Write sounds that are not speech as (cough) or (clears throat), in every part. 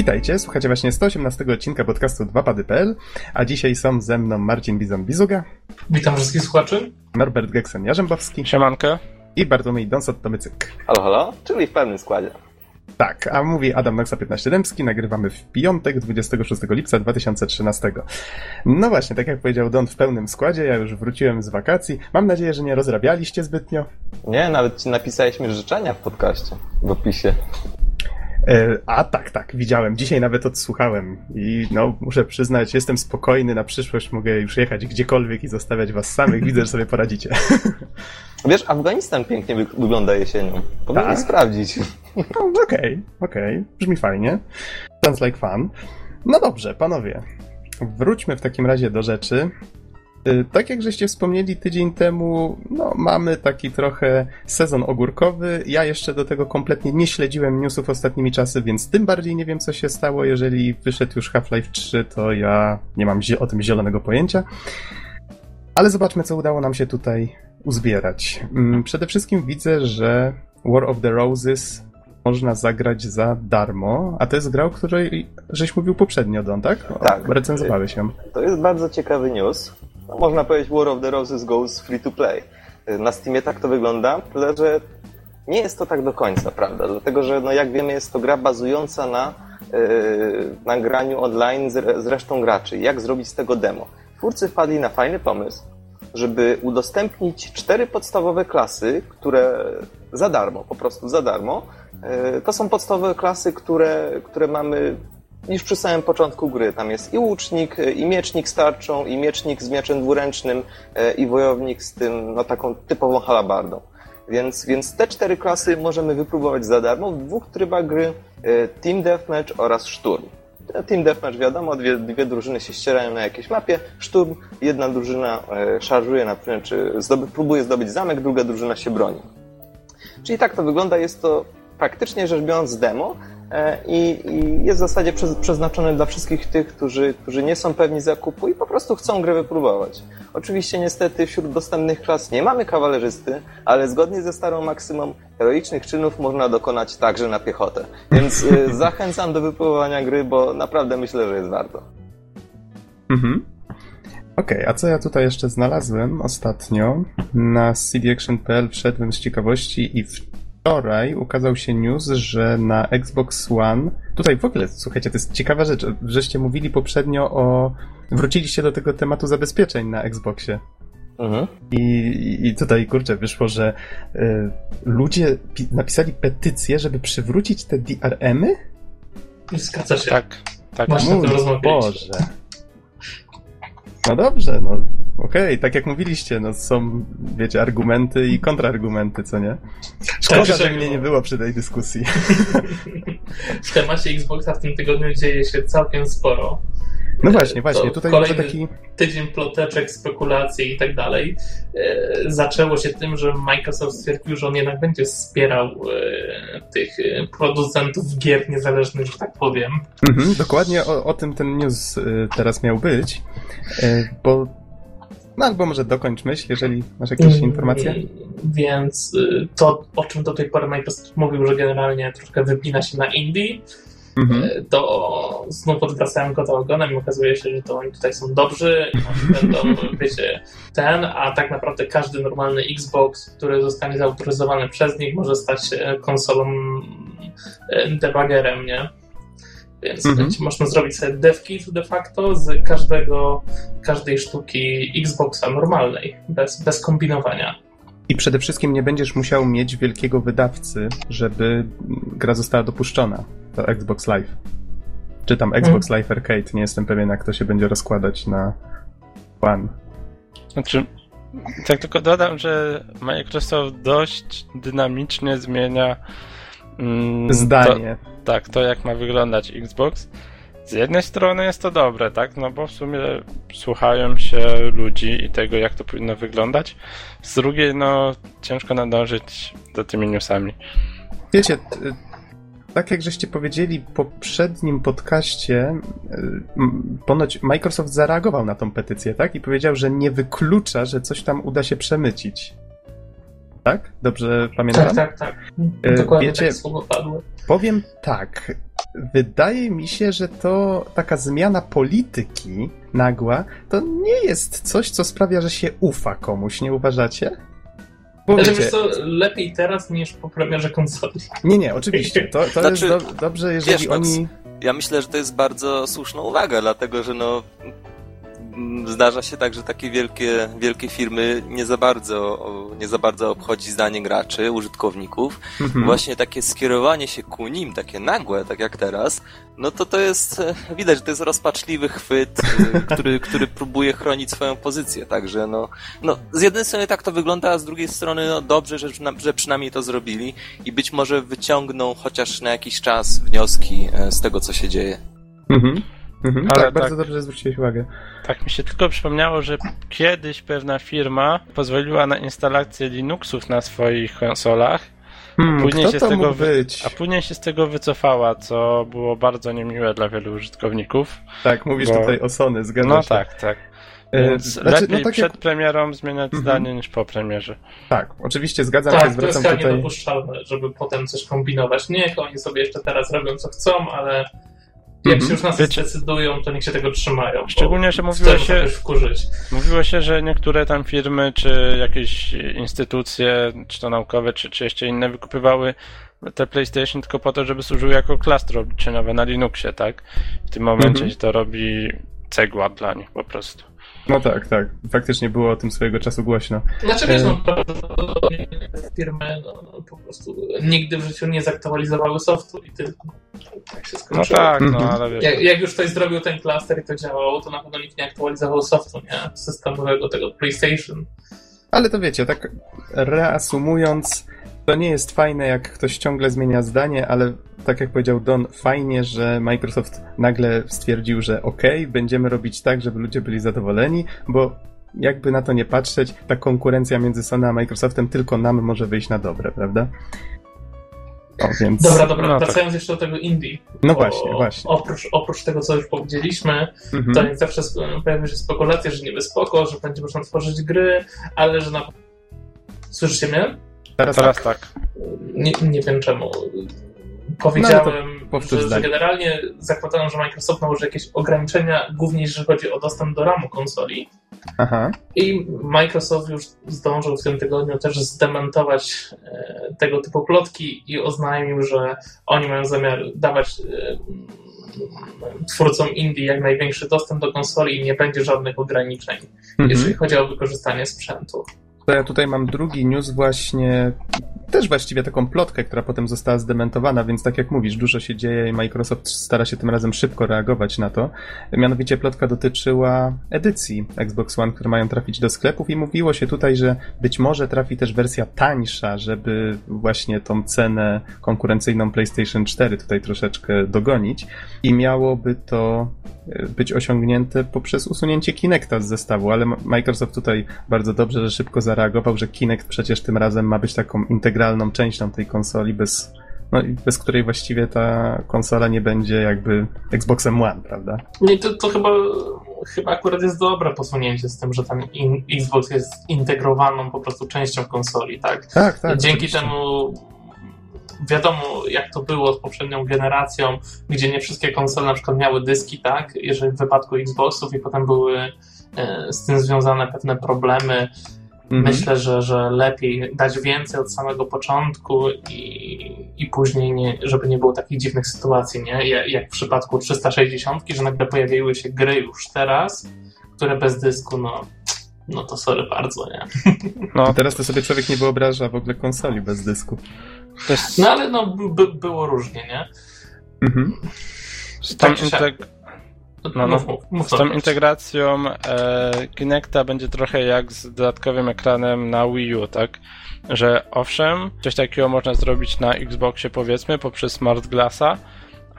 Witajcie, słuchacie właśnie 118 odcinka podcastu 2pady.pl, a dzisiaj są ze mną Marcin Bizon-Bizuga. Witam wszystkich słuchaczy. Norbert Geksen-Jarzębowski. Siemanko. I Bartłomiej Donsot-Tomycyk. Halo, halo, czyli w pełnym składzie. Tak, a mówi Adam Noxa 15 Dębski, nagrywamy w piątek 26 lipca 2013. No właśnie, tak jak powiedział Don w pełnym składzie, ja już wróciłem z wakacji. Mam nadzieję, że nie rozrabialiście zbytnio. Nie, nawet ci napisaliśmy życzenia w podcaście, w opisie. E, a tak, tak, widziałem. Dzisiaj nawet odsłuchałem i no, muszę przyznać, jestem spokojny na przyszłość, mogę już jechać gdziekolwiek i zostawiać was samych. Widzę, że sobie poradzicie. (laughs) Wiesz, Afganistan pięknie wy wygląda jesienią. Powinien Tak? sprawdzić. No, Okej, okej, brzmi fajnie. Sounds like fun. No dobrze, panowie. Wróćmy w takim razie do rzeczy. Y, Tak jak żeście wspomnieli tydzień temu, no mamy taki trochę sezon ogórkowy. Ja jeszcze do tego kompletnie nie śledziłem newsów ostatnimi czasy, więc tym bardziej nie wiem co się stało. Jeżeli wyszedł już Half-Life 3, to ja nie mam o tym zielonego pojęcia. Ale zobaczmy co udało nam się tutaj uzbierać. Mm, Przede wszystkim widzę, że War of the Roses można zagrać za darmo, a to jest gra, o której żeś mówił poprzednio, Don, tak? O, Tak. Recenzowałeś ją. To jest bardzo ciekawy news. No, można powiedzieć War of the Roses goes free to play. Na Steamie tak to wygląda, tyle że nie jest to tak do końca, prawda? Dlatego, że no, jak wiemy jest to gra bazująca na yy, nagraniu online z, z resztą graczy. Jak zrobić z tego demo? Twórcy wpadli na fajny pomysł, żeby udostępnić cztery podstawowe klasy, które za darmo, po prostu za darmo. Yy, To są podstawowe klasy, które, które mamy już przy samym początku gry. Tam jest i łucznik, y, i miecznik z tarczą, i miecznik z mieczem dwuręcznym, y, i wojownik z tym, no taką typową halabardą. Więc, więc te cztery klasy możemy wypróbować za darmo w dwóch trybach gry y, Team Deathmatch oraz Szturm. Team Deathmatch wiadomo, dwie, dwie drużyny się ścierają na jakiejś mapie. Szturm, jedna drużyna e, szarżuje, na czy zdoby, próbuje zdobyć zamek, druga drużyna się broni. Czyli tak to wygląda, jest to praktycznie rzecz biorąc demo e, i, i jest w zasadzie prze, przeznaczone dla wszystkich tych, którzy, którzy nie są pewni zakupu i po prostu chcą grę wypróbować. Oczywiście niestety wśród dostępnych klas nie mamy kawalerzysty, ale zgodnie ze starą maksymą heroicznych czynów można dokonać także na piechotę. Więc y, (laughs) zachęcam do wypróbowania gry, bo naprawdę myślę, że jest warto. Mhm. Okej, a co ja tutaj jeszcze znalazłem ostatnio? Na cdaction.pl wszedłem z ciekawości i wczoraj ukazał się news, że na Xbox One. Tutaj w ogóle, słuchajcie, to jest ciekawa rzecz. Żeście mówili poprzednio o. Wróciliście do tego tematu zabezpieczeń na Xboxie. Mhm. I, I tutaj, kurczę, wyszło, że y, ludzie pi- napisali petycję, żeby przywrócić te DRM-y? Zgadza się. Tak, tak. Tym Mój. Boże. No dobrze, no okej, tak jak mówiliście, no są, wiecie, argumenty i kontrargumenty, co nie? Szkoda, Tak, że mnie nie było przy tej dyskusji. (laughs) W temacie Xboxa w tym tygodniu dzieje się całkiem sporo. No właśnie, właśnie, tutaj kolejny taki... Tydzień ploteczek, spekulacji i tak dalej. E, Zaczęło się tym, że Microsoft stwierdził, że on jednak będzie wspierał e, tych e, producentów gier niezależnych, że tak powiem. Mhm, dokładnie o, o tym ten news teraz miał być, bo... No albo może dokończ myśl, jeżeli masz jakieś Mm, informacje. Więc y, to, o czym do tej pory Microsoft mówił, że generalnie troszkę wypina się na indie, Mhm. y, to znów odwracają go to ogonem i okazuje się, że to oni tutaj są dobrzy, i oni będą, (laughs) wiecie, ten, a tak naprawdę każdy normalny Xbox, który zostanie zautoryzowany przez nich, może stać się konsolą y, debuggerem, nie? Więc Mhm. będzie można zrobić sobie devkit de facto z każdego, każdej sztuki Xboxa normalnej, bez, bez kombinowania. I przede wszystkim nie będziesz musiał mieć wielkiego wydawcy, żeby gra została dopuszczona. To Xbox Live. Czy tam Xbox Live Arcade, nie jestem pewien jak to się będzie rozkładać na One. Znaczy, tak tylko dodam, że Microsoft dość dynamicznie zmienia mm, Zdanie. To, tak, to jak ma wyglądać Xbox. Z jednej strony jest to dobre, tak? No bo w sumie słuchają się ludzi i tego, jak to powinno wyglądać. Z drugiej, no ciężko nadążyć za tymi newsami. Wiecie, tak jak żeście powiedzieli w poprzednim podcaście, m, ponoć Microsoft zareagował na tą petycję, tak? I powiedział, że nie wyklucza, że coś tam uda się przemycić. Tak? Dobrze pamiętam? Tak, tak, tak. E, Dokładnie wiecie- tak słowo padło. Powiem tak. wydaje mi się, że to taka zmiana polityki nagła, to nie jest coś, co sprawia, że się ufa komuś, nie uważacie? Bo znaczy, wiecie, to lepiej teraz niż po premierze konsoli. Nie, nie, oczywiście. To, to znaczy, jest do, dobrze, jeżeli wiesz, oni... Ja myślę, że to jest bardzo słuszna uwaga, dlatego że no zdarza się tak, że takie wielkie, wielkie firmy nie za bardzo, nie za bardzo obchodzi zdanie graczy, użytkowników. Mhm. Właśnie takie skierowanie się ku nim, takie nagłe, tak jak teraz, no to to jest, e, widać, że to jest rozpaczliwy chwyt, e, (laughs) który, który próbuje chronić swoją pozycję, także no, no z jednej strony tak to wygląda, a z drugiej strony no dobrze, że, że przynajmniej to zrobili i być może wyciągną chociaż na jakiś czas wnioski e, z tego, co się dzieje. Mhm. Mhm, Ale tak, bardzo tak, dobrze zwróciłeś uwagę. Tak, mi się tylko przypomniało, że kiedyś pewna firma pozwoliła na instalację Linuxów na swoich konsolach. Hmm, później się z tego wy... A później się z tego wycofała, co było bardzo niemiłe dla wielu użytkowników. Tak, mówisz bo... tutaj o Sony, zgadza no się. No tak, tak. E, Więc znaczy, lepiej no tak przed jak... premierą zmieniać mhm. zdanie niż po premierze. Tak, oczywiście zgadzam tak, się, zwracam to jest tutaj... niedopuszczalne, żeby potem coś kombinować. Niech oni sobie jeszcze teraz robią co chcą, ale jak -hmm. się już nas Wiecie, decydują, to niech się tego trzymają. Szczególnie, że mówiło się, mówiło się, że niektóre tam firmy, czy jakieś instytucje, czy to naukowe, czy, czy jeszcze inne, wykupywały te PlayStation tylko po to, żeby służyły jako klastry obliczeniowe na Linuxie, tak? W tym momencie -hmm. to robi cegła dla nich po prostu. No tak, tak. Faktycznie było o tym swojego czasu głośno. Znaczy wiesz, no, firmy no, no, po prostu nigdy w życiu nie zaktualizowały softu i tylko tak się skończyło. No tak, no ale wiesz. Jak, jak, już ktoś zrobił ten klaster i to działało, to na pewno nikt nie aktualizował softu, nie? Systemowego tego PlayStation. Ale to wiecie, tak reasumując, to nie jest fajne, jak ktoś ciągle zmienia zdanie, ale tak jak powiedział Don, fajnie, że Microsoft nagle stwierdził, że ok, będziemy robić tak, żeby ludzie byli zadowoleni, bo jakby na to nie patrzeć, ta konkurencja między Sony a Microsoftem tylko nam może wyjść na dobre, prawda? O, więc... Dobra, dobra, no, wracając tak. jeszcze do tego Indie. No właśnie, właśnie. Oprócz, oprócz tego, co już powiedzieliśmy, mhm. to jak zawsze pojawiły się spekulacje, że niby spoko, że będzie można tworzyć gry, ale że na... Słyszycie mnie? Teraz, Teraz tak. tak. Nie, nie wiem czemu powiedziałem, no, że, że, generalnie zakładają, że Microsoft nałoży jakieś ograniczenia, głównie jeżeli chodzi o dostęp do RAMu konsoli. Aha. I Microsoft już zdążył w tym tygodniu też zdementować e, tego typu plotki i oznajmił, że oni mają zamiar dawać e, twórcom indie jak największy dostęp do konsoli i nie będzie żadnych ograniczeń, mhm. jeżeli chodzi o wykorzystanie sprzętu. To ja tutaj mam drugi news właśnie, też właściwie taką plotkę, która potem została zdementowana, więc tak jak mówisz, dużo się dzieje i Microsoft stara się tym razem szybko reagować na to. Mianowicie plotka dotyczyła edycji Xbox One, które mają trafić do sklepów i mówiło się tutaj, że być może trafi też wersja tańsza, żeby właśnie tą cenę konkurencyjną PlayStation 4 tutaj troszeczkę dogonić i miałoby to być osiągnięte poprzez usunięcie Kinecta z zestawu, ale Microsoft tutaj bardzo dobrze, że szybko zareagował, że Kinect przecież tym razem ma być taką integralną częścią tej konsoli, bez, no, bez której właściwie ta konsola nie będzie jakby Xboxem One, prawda? Nie, to, to chyba, chyba akurat jest dobre posunięcie z tym, że ten in, Xbox jest integrowaną po prostu częścią konsoli, tak? Tak, tak. Dzięki oczywiście. temu wiadomo, jak to było z poprzednią generacją, gdzie nie wszystkie konsole na przykład miały dyski, tak? Jeżeli w wypadku Xboxów i potem były e, z tym związane pewne problemy. Mhm. Myślę, że, że lepiej dać więcej od samego początku i, i później, nie, żeby nie było takich dziwnych sytuacji, nie? Jak w przypadku 360, że nagle pojawiły się gry już teraz, które bez dysku, no, no to sorry bardzo, nie? (laughs) No, teraz to sobie człowiek nie wyobraża w ogóle konsoli bez dysku. Jest... No ale no, by, było różnie, nie? Mhm. Z tą, integ... no, no, z tą integracją e, Kinecta będzie trochę jak z dodatkowym ekranem na Wii U, tak? Że owszem, coś takiego można zrobić na Xboxie powiedzmy poprzez Smart Glassa,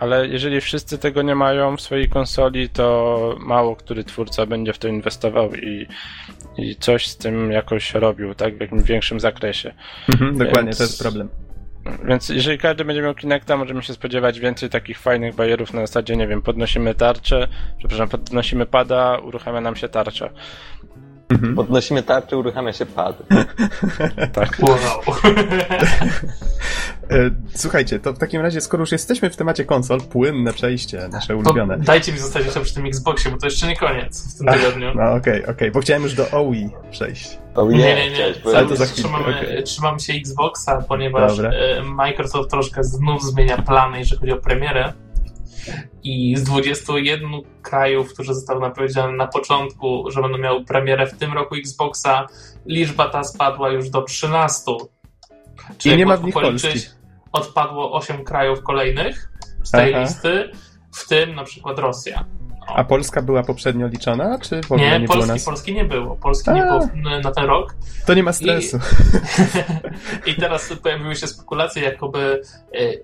ale jeżeli wszyscy tego nie mają w swojej konsoli, to mało który twórca będzie w to inwestował i, i coś z tym jakoś robił, tak? W jakimś większym zakresie. Mhm, dokładnie, Więc... to jest problem. Więc jeżeli każdy będzie miał Kinecta, możemy się spodziewać więcej takich fajnych bajerów na zasadzie, nie wiem, podnosimy tarczę, przepraszam, podnosimy pada, uruchamia nam się tarcza. Mhm. Podnosimy tarczę, uruchamia się pad. (laughs) tak. E, słuchajcie, to w takim razie, skoro już jesteśmy w temacie konsol, płynne przejście, nasze ulubione. To dajcie mi zostać jeszcze przy tym Xboxie, bo to jeszcze nie koniec w tym tygodniu. No okej, okay, okej, okay, bo chciałem już do OI przejść. Oh, nie, nie, nie. Ale to za chwilę. Trzymamy, okay. trzymamy się Xboxa, ponieważ Dobra. E, Microsoft troszkę znów zmienia plany, jeżeli chodzi o premierę. I z 21 krajów, którzy zostały napowiedziane na początku, że będą miały premierę w tym roku Xboxa, liczba ta spadła już do 13. Czyli I nie ma w nich Polski. Odpadło 8 krajów kolejnych z tej Aha. listy, w tym na przykład Rosja. A Polska była poprzednio liczona, czy w ogóle nie, nie Polski, było nas? Polski nie było. Polski A, nie było na ten rok. To nie ma stresu. I, (laughs) I teraz pojawiły się spekulacje, jakoby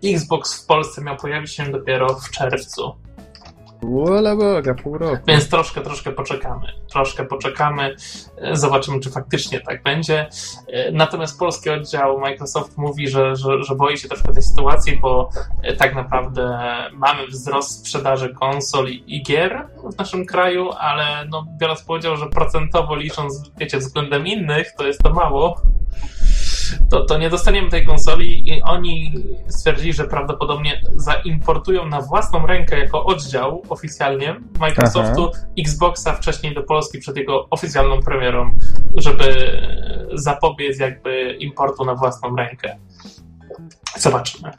e, Xbox w Polsce miał pojawić się dopiero w czerwcu. Wola Boga, pół roku. Więc troszkę, troszkę poczekamy. Troszkę poczekamy. Zobaczymy, czy faktycznie tak będzie. Natomiast polski oddział Microsoft mówi, że, że, że boi się troszkę tej sytuacji, bo e, tak naprawdę mamy wzrost sprzedaży konsol i gier w naszym kraju, ale no, biorąc powiedział, że procentowo licząc, wiecie, względem innych, to jest to mało to, to nie dostaniemy tej konsoli i oni stwierdzili, że prawdopodobnie zaimportują na własną rękę jako oddział oficjalnie Microsoftu Aha. Xboxa wcześniej do Polski przed jego oficjalną premierą, żeby zapobiec jakby importu na własną rękę. Zobaczymy.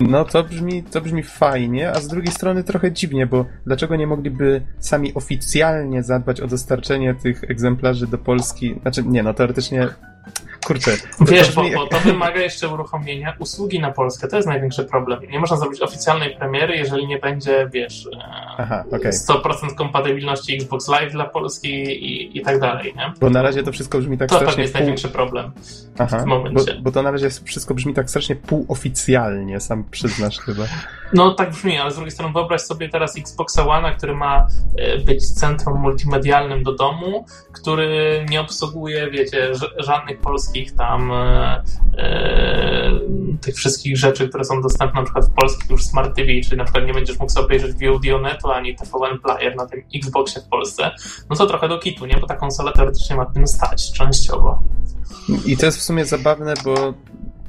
No to brzmi, to brzmi fajnie, a z drugiej strony trochę dziwnie, bo dlaczego nie mogliby sami oficjalnie zadbać o dostarczenie tych egzemplarzy do Polski? Znaczy, nie, no teoretycznie Kurczę. Wiesz, bo, bo, to wymaga jeszcze uruchomienia usługi na Polskę. To jest największy problem. Nie można zrobić oficjalnej premiery, jeżeli nie będzie, wiesz, e, Aha, okay. 100% kompatybilności Xbox Live dla Polski i, i tak dalej, nie? Bo na razie to wszystko brzmi tak to strasznie... To jest pół... największy problem Aha, w tym momencie. Bo, bo to na razie wszystko brzmi tak strasznie półoficjalnie, sam przyznasz chyba. No tak brzmi, ale z drugiej strony wyobraź sobie teraz Xbox One, który ma e, być centrum multimedialnym do domu, który nie obsługuje, wiecie, żadnych polskich tam e, e, tych wszystkich rzeczy, które są dostępne na przykład w polskich już Smart TV, czyli na przykład nie będziesz mógł sobie obejrzeć VOD-Onetu ani TVN Player na tym Xboxie w Polsce, no to trochę do kitu, nie? Bo ta konsola teoretycznie ma tym stać częściowo. I to jest w sumie zabawne, bo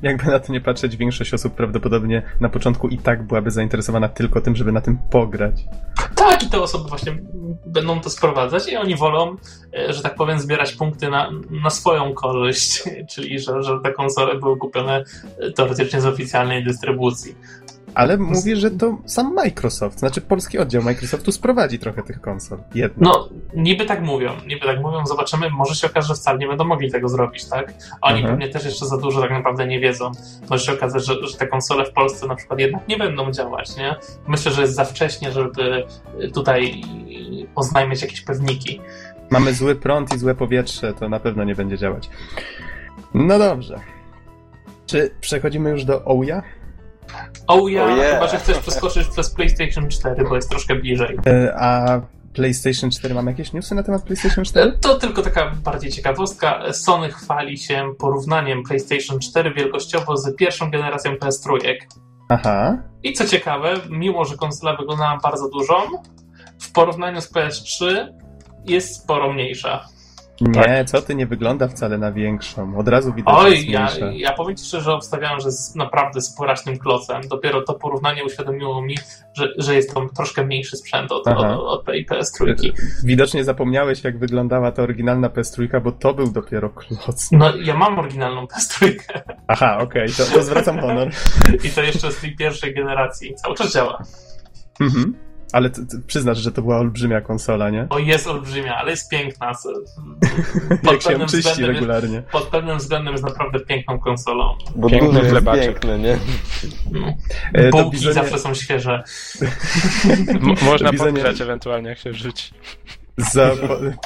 jakby na to nie patrzeć, większość osób prawdopodobnie na początku i tak byłaby zainteresowana tylko tym, żeby na tym pograć. Tak, i te osoby właśnie będą to sprowadzać i oni wolą, e, że tak powiem, zbierać punkty na, na swoją korzyść, (laughs) czyli że, że te konsole były kupione e, teoretycznie z oficjalnej dystrybucji. Ale mówię, że to sam Microsoft, znaczy polski oddział Microsoftu sprowadzi trochę tych konsol. Jedno. No, niby tak mówią, niby tak mówią, zobaczymy, może się okaże, że wcale nie będą mogli tego zrobić, tak? Oni mhm. pewnie też jeszcze za dużo tak naprawdę nie wiedzą. Może się okazać, że, że te konsole w Polsce na przykład jednak nie będą działać, nie? Myślę, że jest za wcześnie, żeby tutaj oznajmiać jakieś pewniki. Mamy zły prąd i złe powietrze, to na pewno nie będzie działać. No dobrze. Czy przechodzimy już do OUYA? Oh ja, oh yeah. chyba że chcesz przeskoczyć przez PlayStation 4, bo jest troszkę bliżej. E, a PlayStation 4 mam jakieś newsy na temat PlayStation 4? E, to tylko taka bardziej ciekawostka. Sony chwali się porównaniem PlayStation 4 wielkościowo z pierwszą generacją PS3. Aha. I co ciekawe, mimo że konsola wyglądała bardzo dużą, w porównaniu z PS3 jest sporo mniejsza. Nie, tak? co ty, nie wygląda wcale na większą. Od razu widać, Oj, że ja, ja powiem ci szczerze, obstawiałem, że jest naprawdę sporaźnym klocem. Dopiero to porównanie uświadomiło mi, że, że jest to troszkę mniejszy sprzęt od, od, od tej PS3. Widocznie zapomniałeś, jak wyglądała ta oryginalna PS3, bo to był dopiero kloc. No, ja mam oryginalną PS3. Aha, okej, okay, to, to zwracam honor. (laughs) I to jeszcze z tej pierwszej generacji. Cały czas działa. Mhm. Ale ty, ty przyznasz, że to była olbrzymia konsola, nie? O, jest olbrzymia, ale jest piękna. (laughs) Pod Jak się czyści regularnie. Jest, pod pewnym względem jest naprawdę piękną konsolą. Bo Piękny chlebak. piękny, nie? No. E, Bułki bizonie... zawsze są świeże. (laughs) można bizonie... podgrzać ewentualnie, jak się rzuci. Za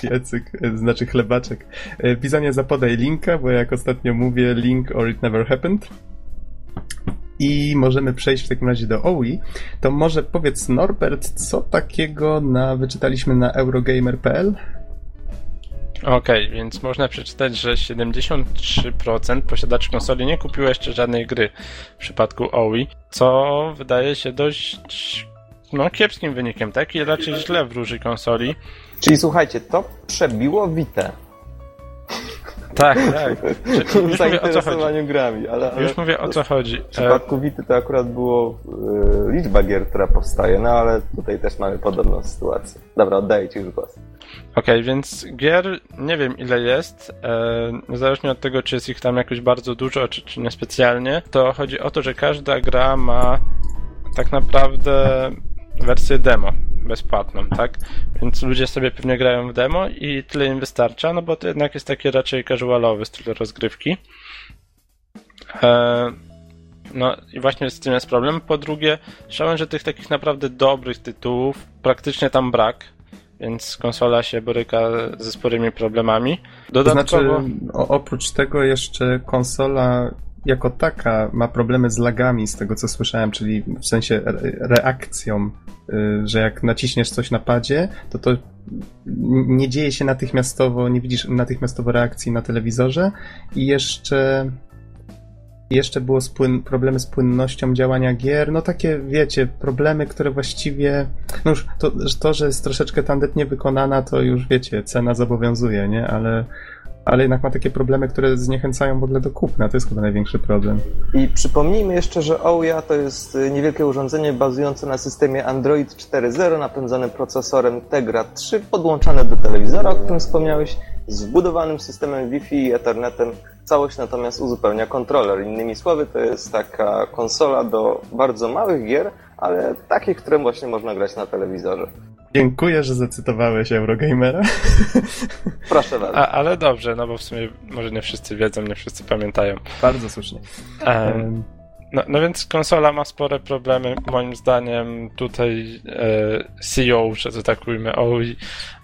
piecyk, znaczy chlebaczek. E, Bizonie zapodaj linka, bo jak ostatnio mówię, link or it never happened i możemy przejść w takim razie do OUI, to może powiedz Norbert, co takiego na, wyczytaliśmy na Eurogamer.pl? Okej, okay, więc można przeczytać, że 73% posiadaczy konsoli nie kupiło jeszcze żadnej gry w przypadku OUI, co wydaje się dość no, kiepskim wynikiem, tak? I raczej źle wróży konsoli. Czyli słuchajcie, to przebiło Vita. Tak, (laughs) tak. Czy- Już mówię o co chodzi. zainteresowaniu grami, ale, ale Już mówię o co chodzi. w przypadku Wity to akurat było e, liczba gier, która powstaje, no ale tutaj też mamy podobną sytuację. Dobra, oddaję Ci już głos. Okej, więc gier nie wiem ile jest, e, niezależnie od tego, czy jest ich tam jakoś bardzo dużo, czy, czy niespecjalnie, to chodzi o to, że każda gra ma tak naprawdę wersję demo bezpłatną, tak? Więc ludzie sobie pewnie grają w demo i tyle im wystarcza, no bo to jednak jest taki raczej casualowy styl rozgrywki. E, no i właśnie z tym jest problem. Po drugie, słyszałem, że tych takich naprawdę dobrych tytułów praktycznie tam brak, więc konsola się boryka ze sporymi problemami. To Dodatkowo... znaczy, o, oprócz tego jeszcze konsola jako taka ma problemy z lagami, z tego co słyszałem, czyli w sensie re- reakcją, y, że jak naciśniesz coś na padzie, to to nie dzieje się natychmiastowo, nie widzisz natychmiastowo reakcji na telewizorze i jeszcze jeszcze było z płyn- problemy z płynnością działania gier, no takie, wiecie, problemy, które właściwie, no już to, to że jest troszeczkę tandetnie wykonana, to już wiecie, cena zobowiązuje, nie, ale ale jednak ma takie problemy, które zniechęcają w ogóle do kupna. To jest chyba największy problem. I przypomnijmy jeszcze, że Ouya to jest y, niewielkie urządzenie bazujące na systemie Android 4.0 napędzane procesorem Tegra 3 podłączane do telewizora, o którym wspomniałeś, z wbudowanym systemem Wi-Fi i Ethernetem. Całość natomiast uzupełnia kontroler. Innymi słowy, to jest taka konsola do bardzo małych gier, ale takich, które właśnie można grać na telewizorze. Dziękuję, że zacytowałeś Eurogamera. (laughs) Proszę bardzo. A, ale dobrze, no bo w sumie może nie wszyscy wiedzą, nie wszyscy pamiętają. Bardzo słusznie. Em, No, no więc konsola ma spore problemy. Moim zdaniem tutaj e, CEO, że to tak ujmę, OI,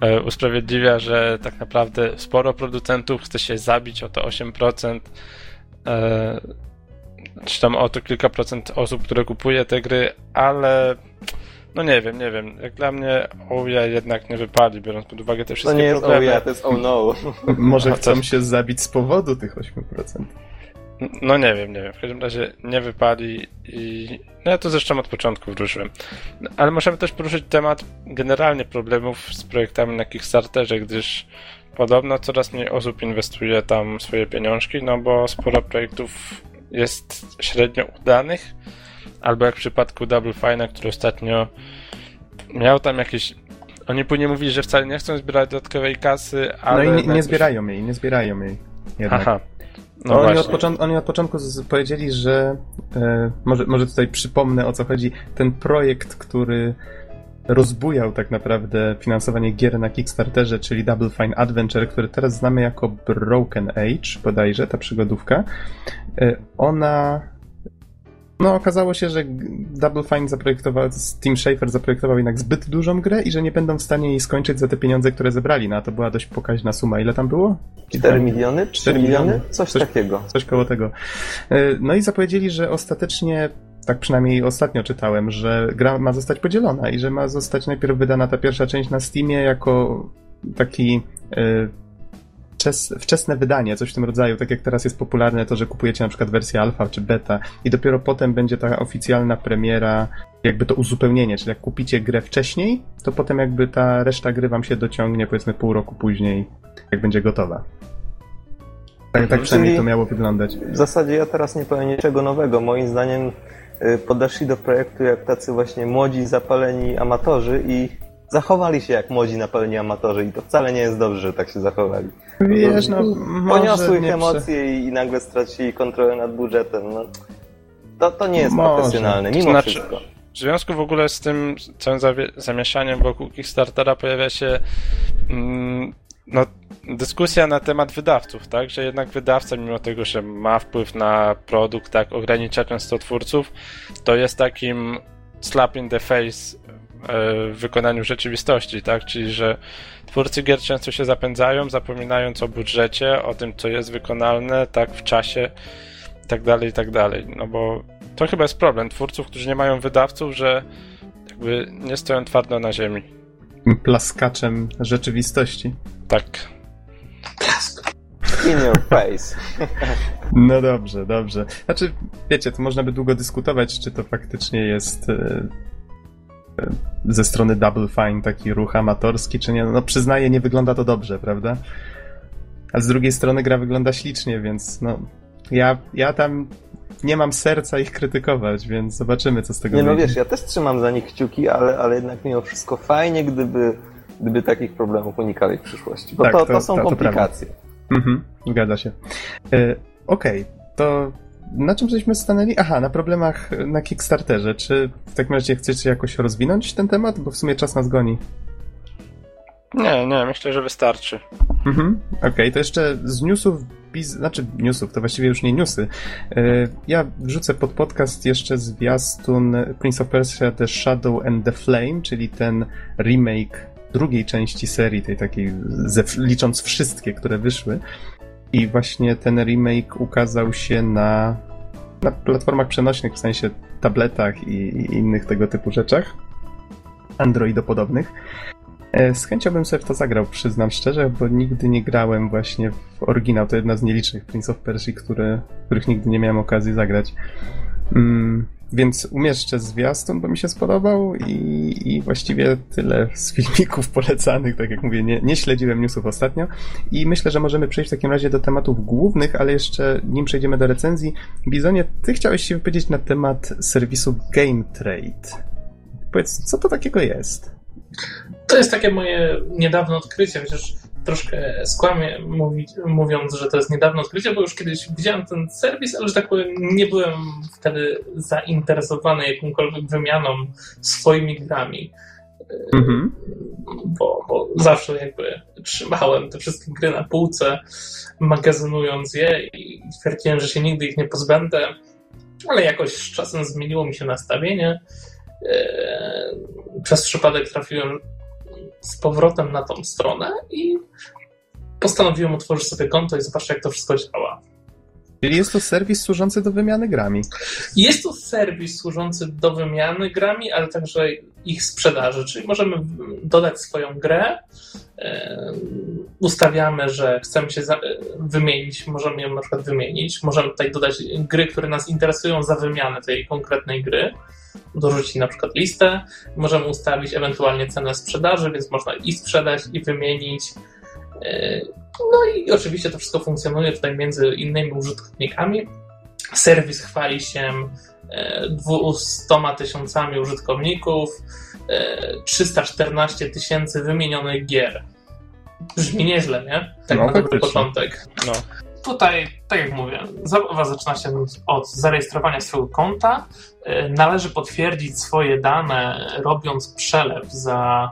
e, usprawiedliwia, że tak naprawdę sporo producentów chce się zabić o to 8%. E, czy tam o to kilka procent osób, które kupuje te gry, ale no nie wiem, nie wiem. Jak dla mnie OUA jednak nie wypali, biorąc pod uwagę te To wszystkie nie jest problemy. Ouya, to jest Oh No. (laughs) Może chcą też. się zabić z powodu tych 8%. No nie wiem, nie wiem. W każdym razie nie wypali i no ja to zresztą od początku wróżyłem. No, Ale możemy też poruszyć temat generalnie problemów z projektami na Kickstarterze, gdyż podobno coraz mniej osób inwestuje tam swoje pieniążki, no bo sporo projektów jest średnio udanych, albo jak w przypadku Double Fine, który ostatnio miał tam jakieś oni później mówili, że wcale nie chcą zbierać dodatkowej kasy, No ale... i nie, nie zbierają jej, nie zbierają jej. Jednak. Aha. No No oni, od początku, oni od początku powiedzieli, że e, może, może tutaj przypomnę o co chodzi. Ten projekt, który rozbujał tak naprawdę finansowanie gier na Kickstarterze, czyli Double Fine Adventure, który teraz znamy jako Broken Age, bodajże, ta przygodówka, e, ona no, okazało się, że Double Fine zaprojektował, Tim Schafer zaprojektował jednak zbyt dużą grę i że nie będą w stanie jej skończyć za te pieniądze, które zebrali. No, a to była dość pokaźna suma. Ile tam było? 4 miliony? 3 4 miliony? miliony? Coś, Coś- takiego. Coś koło tego. E, No i zapowiedzieli, że ostatecznie, tak przynajmniej ostatnio czytałem, że gra ma zostać podzielona i że ma zostać najpierw wydana ta pierwsza część na Steamie jako taki e, wczes- wczesne wydanie, coś w tym rodzaju, tak jak teraz jest popularne to, że kupujecie na przykład wersję alfa czy beta i dopiero potem będzie ta oficjalna premiera, jakby to uzupełnienie, czyli jak kupicie grę wcześniej, to potem jakby ta reszta gry wam się dociągnie powiedzmy pół roku później, jak będzie gotowa. Tak, tak przynajmniej to miało wyglądać. W zasadzie ja teraz nie powiem niczego nowego. Moim zdaniem y, podeszli do projektu jak tacy właśnie młodzi, zapaleni amatorzy i zachowali się jak młodzi, napaleni amatorzy i to wcale nie jest dobrze, że tak się zachowali. Wiesz, no, Poniosły ich emocje i, i nagle stracili kontrolę nad budżetem. No, to, to nie jest Może. profesjonalne, mimo Znaczy- wszystko. W związku w ogóle z tym całym zamieszaniem wokół Kickstartera pojawia się mm, no, dyskusja na temat wydawców, tak? Że jednak wydawca, mimo tego, że ma wpływ na produkt, tak, ogranicza często twórców, to jest takim slap in the face w wykonaniu rzeczywistości, tak? Czyli, że twórcy gier często się zapędzają, zapominając o budżecie, o tym, co jest wykonalne, tak, w czasie, i tak dalej, i tak dalej. No bo to chyba jest problem twórców, którzy nie mają wydawców, że jakby nie stoją twardo na ziemi. plaskaczem rzeczywistości. Tak. In your face. (laughs) No dobrze, dobrze. Znaczy, wiecie, to można by długo dyskutować, czy to faktycznie jest e, e, ze strony Double Fine taki ruch amatorski, czy nie. No przyznaję, nie wygląda to dobrze, prawda? a z drugiej strony gra wygląda ślicznie, więc no, ja, ja tam nie mam serca ich krytykować, więc zobaczymy, co z tego Nie no wiesz, ja też trzymam za nich kciuki, ale, ale jednak mimo wszystko fajnie, gdyby, gdyby takich problemów unikali w przyszłości, bo Tak, to, to- to, są to- komplikacje. Mhm, zgadza się. E, Okej, to na czym żeśmy stanęli? Aha, na problemach na Kickstarterze. Czy w takim razie chcecie jakoś rozwinąć ten temat? Bo w sumie czas nas goni. Nie, nie, myślę, że wystarczy. Mhm, okej, to jeszcze z newsów, biz... znaczy newsów, to właściwie już nie newsy. E, Ja wrzucę pod podcast jeszcze zwiastun Prince of Persia The Shadow and the Flame, czyli ten remake drugiej części serii, tej takiej, licząc wszystkie, które wyszły. I właśnie ten remake ukazał się na, na platformach przenośnych, w sensie tabletach i, i innych tego typu rzeczach. Androidopodobnych. E, Z chęcią bym sobie w to zagrał, przyznam szczerze, bo nigdy nie grałem właśnie w oryginał. To jedna z nielicznych Prince of Persia, które, których nigdy nie miałem okazji zagrać. Mm, więc umieszczę zwiastun, bo mi się spodobał i, i właściwie tyle z filmików (laughs) polecanych. Tak jak mówię, nie, nie śledziłem newsów ostatnio i myślę, że możemy przejść w takim razie do tematów głównych, ale jeszcze nim przejdziemy do recenzji, Bizonie, ty chciałeś się wypowiedzieć na temat serwisu Game Trade. Powiedz, co to takiego jest? To jest takie moje niedawne odkrycie, chociaż troszkę skłamię mówi, mówiąc, że to jest niedawne odkrycie, bo już kiedyś widziałem ten serwis, ale że tak powiem, nie byłem wtedy zainteresowany jakąkolwiek wymianą swoimi grami. Mhm. Bo, bo zawsze jakby trzymałem te wszystkie gry na półce, magazynując je i twierdziłem, że się nigdy ich nie pozbędę, ale jakoś z czasem zmieniło mi się nastawienie. Eee, Przez przypadek trafiłem z powrotem na tą stronę i postanowiłem otworzyć sobie konto i zobaczyć, jak to wszystko działa. Czyli jest to serwis służący do wymiany grami. Jest to serwis służący do wymiany grami, ale także ich sprzedaży, czyli możemy dodać swoją grę, e, ustawiamy, że chcemy się za- wymienić, możemy ją na przykład wymienić, możemy tutaj dodać gry, które nas interesują za wymianę tej konkretnej gry, dorzucić na przykład listę, możemy ustawić ewentualnie cenę sprzedaży, więc można i sprzedać, i wymienić. E, No i oczywiście to wszystko funkcjonuje tutaj między innymi użytkownikami. Serwis chwali się e, 200 tysiącami użytkowników, e, 314 tysięcy wymienionych gier. Brzmi nieźle, nie? Tak No, na dobry początek. No. Tutaj, tak jak mówię, zabawa zaczyna się od zarejestrowania swojego konta. E, Należy potwierdzić swoje dane, robiąc przelew za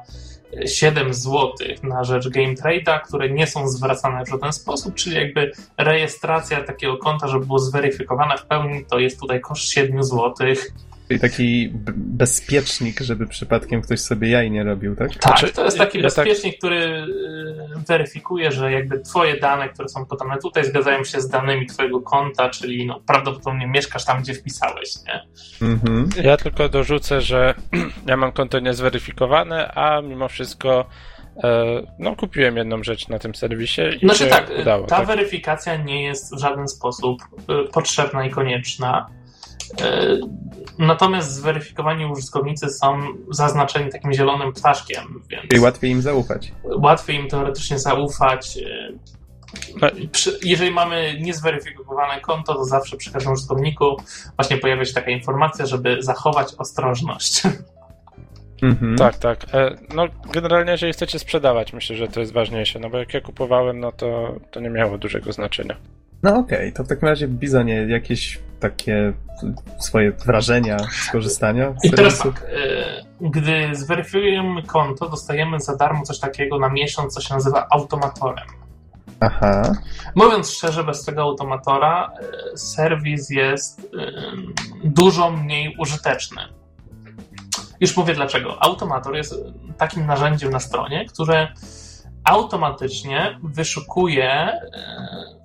7 zł na rzecz Game Trade'a, które nie są zwracane w żaden sposób, czyli jakby rejestracja takiego konta, żeby było zweryfikowane w pełni, to jest tutaj koszt 7 zł. Czyli taki bezpiecznik, żeby przypadkiem ktoś sobie jaj nie robił, tak? Tak, Znaczy, to jest taki ja tak- bezpiecznik, który y, weryfikuje, że jakby twoje dane, które są podane tutaj, zgadzają się z danymi twojego konta, czyli no, prawdopodobnie mieszkasz tam, gdzie wpisałeś, nie? Mhm. Ja tylko dorzucę, że (clears throat) ja mam konto niezweryfikowane, a mimo wszystko e, no, kupiłem jedną rzecz na tym serwisie i Znaczy się tak, udało. ta tak. weryfikacja nie jest w żaden sposób y, potrzebna i konieczna. Y, Natomiast zweryfikowani użytkownicy są zaznaczeni takim zielonym ptaszkiem, więc Czyli łatwiej im zaufać. łatwiej im teoretycznie zaufać. No, Przy- Jeżeli mamy niezweryfikowane konto, to zawsze przy każdym użytkowniku właśnie pojawia się taka informacja, żeby zachować ostrożność. (laughs) Mhm. Tak, tak. E, no, generalnie, jeżeli chcecie sprzedawać, myślę, że to jest ważniejsze, no bo jak ja kupowałem, no to, to nie miało dużego znaczenia. No okej, to w takim razie Bizonie, jakieś takie swoje wrażenia z korzystania z I teraz tak, y, gdy zweryfikujemy konto, dostajemy za darmo coś takiego na miesiąc, co się nazywa automatorem. Aha, Mówiąc szczerze, bez tego automatora y, serwis jest y, dużo mniej użyteczny. Już mówię dlaczego. Automator jest takim narzędziem na stronie, które automatycznie wyszukuje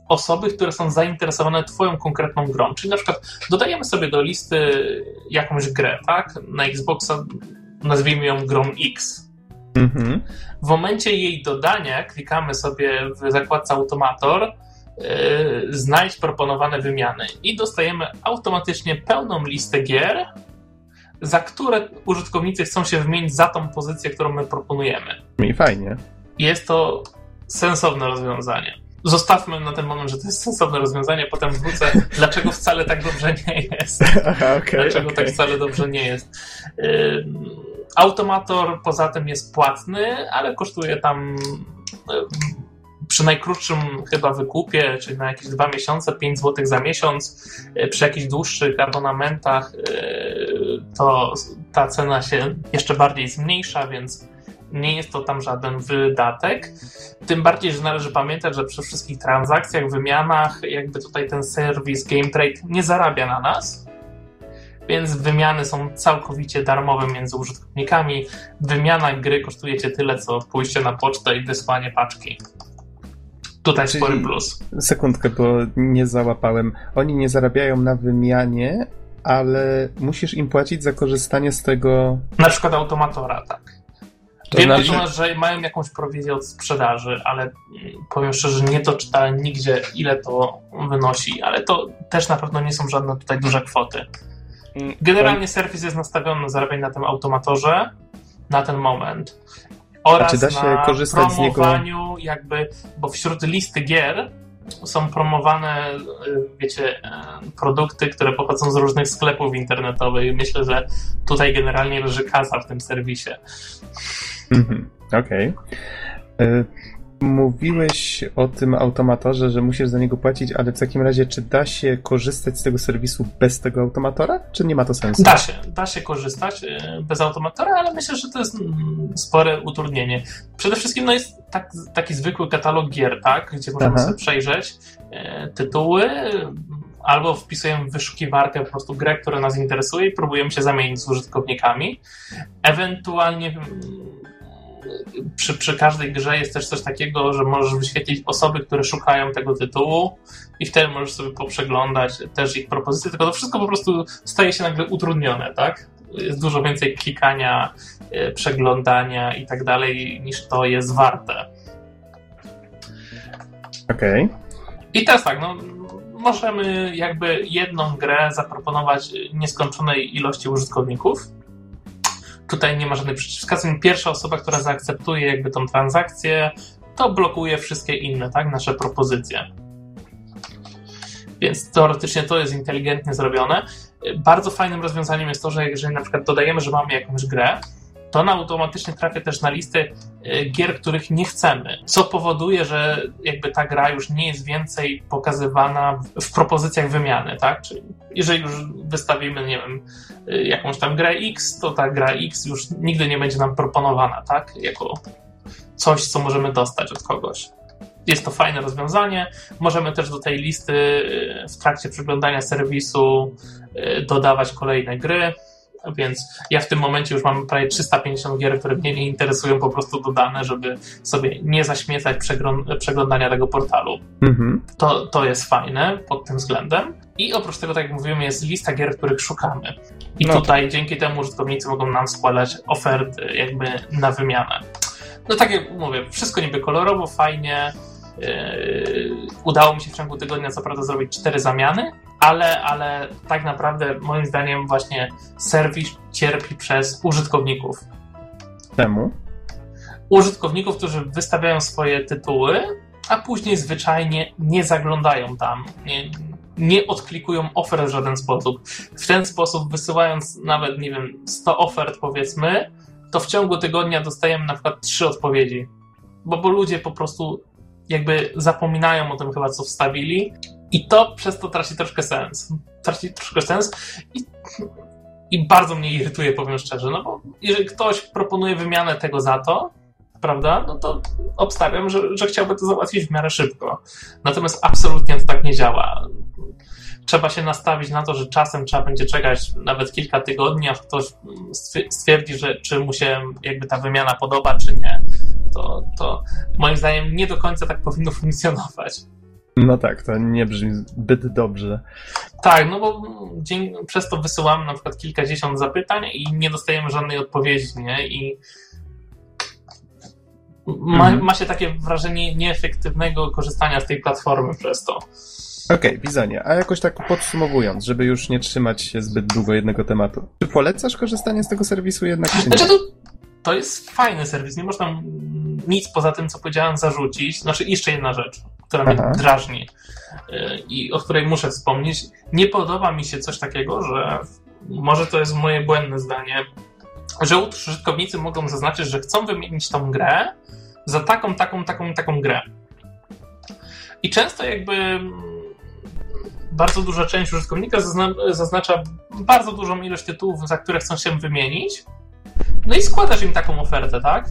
osoby, które są zainteresowane Twoją konkretną grą. Czyli na przykład dodajemy sobie do listy jakąś grę, tak? Na Xboxa nazwijmy ją grą X. mhm. W momencie jej dodania klikamy sobie w zakładce Automator, yy, znajdź proponowane wymiany i dostajemy automatycznie pełną listę gier, za które użytkownicy chcą się wymienić za tą pozycję, którą my proponujemy. I fajnie. Jest to sensowne rozwiązanie. Zostawmy na ten moment, że to jest sensowne rozwiązanie, potem wrócę, dlaczego wcale tak dobrze nie jest. (laughs) Aha, okay, dlaczego okay. tak wcale dobrze nie jest. Automator poza tym jest płatny, ale kosztuje tam przy najkrótszym chyba wykupie, czyli na jakieś dwa miesiące, 5 zł za miesiąc, przy jakichś dłuższych abonamentach to ta cena się jeszcze bardziej zmniejsza, więc nie jest to tam żaden wydatek. Tym bardziej, że należy pamiętać, że przy wszystkich transakcjach, wymianach, jakby tutaj ten serwis GameTrade nie zarabia na nas, więc wymiany są całkowicie darmowe między użytkownikami. Wymiana gry kosztuje cię tyle, co pójście na pocztę i wysłanie paczki. Tutaj Czyli- spory plus. Sekundkę, bo nie załapałem. Oni nie zarabiają na wymianie, ale musisz im płacić za korzystanie z tego. Na przykład automatora, tak. To Wiem znaczy- natomiast, że mają jakąś prowizję od sprzedaży, ale mm, powiem szczerze, nie doczytałem nigdzie, ile to wynosi, ale to też na pewno nie są żadne tutaj duże kwoty. Mm, Generalnie serwis jest nastawiony na zarabianie na tym automatorze na ten moment. Oraz A czy da się na korzystać z niego- promowaniu jakby, bo wśród listy gier są promowane, y, wiecie, e, produkty, które pochodzą z różnych sklepów internetowych. Myślę, że tutaj generalnie leży kasa w tym serwisie. Mhm, Okej. Y, Mówiłeś o tym automatorze, że musisz za niego płacić, ale w takim razie, czy da się korzystać z tego serwisu bez tego automatora, czy nie ma to sensu? Da się, da się korzystać e, bez automatora, ale myślę, że to jest mm, spore utrudnienie. Przede wszystkim no jest tak, taki zwykły katalog gier, tak, gdzie możemy Aha. sobie przejrzeć e, tytuły, albo wpisujemy w wyszukiwarkę po prostu grę, która nas interesuje i próbujemy się zamienić z użytkownikami. Ewentualnie mm, przy, przy każdej grze jest też coś takiego, że możesz wyświetlić osoby, które szukają tego tytułu i wtedy możesz sobie poprzeglądać też ich propozycje, tylko to wszystko po prostu staje się nagle utrudnione, tak? Jest dużo więcej klikania, e, przeglądania i tak dalej, niż to jest warte. Okej. I teraz tak, no, możemy jakby jedną grę zaproponować nieskończonej ilości użytkowników. Tutaj nie ma żadnych przeciwwskazań. Pierwsza osoba, która zaakceptuje jakby tą transakcję, to blokuje wszystkie inne, tak, nasze propozycje. Więc teoretycznie to jest inteligentnie zrobione. Bardzo fajnym rozwiązaniem jest to, że jeżeli na przykład dodajemy, że mamy jakąś grę, to ona automatycznie trafia też na listę e, gier, których nie chcemy, co powoduje, że jakby ta gra już nie jest więcej pokazywana w, propozycjach wymiany, tak? Czyli jeżeli już wystawimy, nie wiem, e, jakąś tam grę X, to ta gra X już nigdy nie będzie nam proponowana, tak? Jako coś, co możemy dostać od kogoś. Jest to fajne rozwiązanie. Możemy też do tej listy e, w trakcie przeglądania serwisu dodawać kolejne gry. Więc ja w tym momencie już mam prawie 350 gier, które mnie nie interesują, po prostu dodane, żeby sobie nie zaśmiecać przeglą- przeglądania tego portalu. Mhm. To, to jest fajne pod tym względem. I oprócz tego, tak jak mówiłem, jest lista gier, których szukamy. I No tutaj dzięki temu użytkownicy mogą nam składać oferty jakby na wymianę. No tak jak mówię, wszystko niby kolorowo, fajnie. Yy, udało mi się w ciągu tygodnia co prawda zrobić cztery zamiany, ale, ale tak naprawdę moim zdaniem właśnie serwis cierpi przez użytkowników. Temu. Użytkowników, którzy wystawiają swoje tytuły, a później zwyczajnie nie zaglądają tam, nie, nie odklikują ofert w żaden sposób. W ten sposób wysyłając nawet, nie wiem, 100 ofert powiedzmy, to w ciągu tygodnia dostajemy na przykład trzy odpowiedzi. Bo, bo ludzie po prostu jakby zapominają o tym chyba, co wstawili i to przez to traci troszkę sens. Traci troszkę sens i, i bardzo mnie irytuje, powiem szczerze, no bo jeżeli ktoś proponuje wymianę tego za to, prawda, no to obstawiam, że, że chciałby to załatwić w miarę szybko. Natomiast absolutnie to tak nie działa. Trzeba się nastawić na to, że czasem trzeba będzie czekać nawet kilka tygodni, aż ktoś stwier- stwierdzi, że czy mu się jakby ta wymiana podoba, czy nie. To, to moim zdaniem nie do końca tak powinno (laughs) funkcjonować. No tak, to nie brzmi zbyt dobrze. Tak, no bo dzień, przez to wysyłamy na przykład kilkadziesiąt zapytań i nie dostajemy żadnej odpowiedzi, nie? I ma, Mhm. ma się takie wrażenie nieefektywnego korzystania z tej platformy przez to. Okej, Bizonie, a jakoś tak podsumowując, żeby już nie trzymać się zbyt długo jednego tematu. Czy polecasz korzystanie z tego serwisu jednak, czy nie? Znaczy to to jest fajny serwis. Nie można nic poza tym, co powiedziałem, zarzucić. Znaczy, jeszcze jedna rzecz, która Aha. mnie drażni y, i o której muszę wspomnieć. Nie podoba mi się coś takiego, że może to jest moje błędne zdanie, że użytkownicy mogą zaznaczyć, że chcą wymienić tą grę za taką, taką, taką, taką grę. I często jakby bardzo duża część użytkownika zaznacza bardzo dużą ilość tytułów, za które chcą się wymienić. No i składasz im taką ofertę, tak?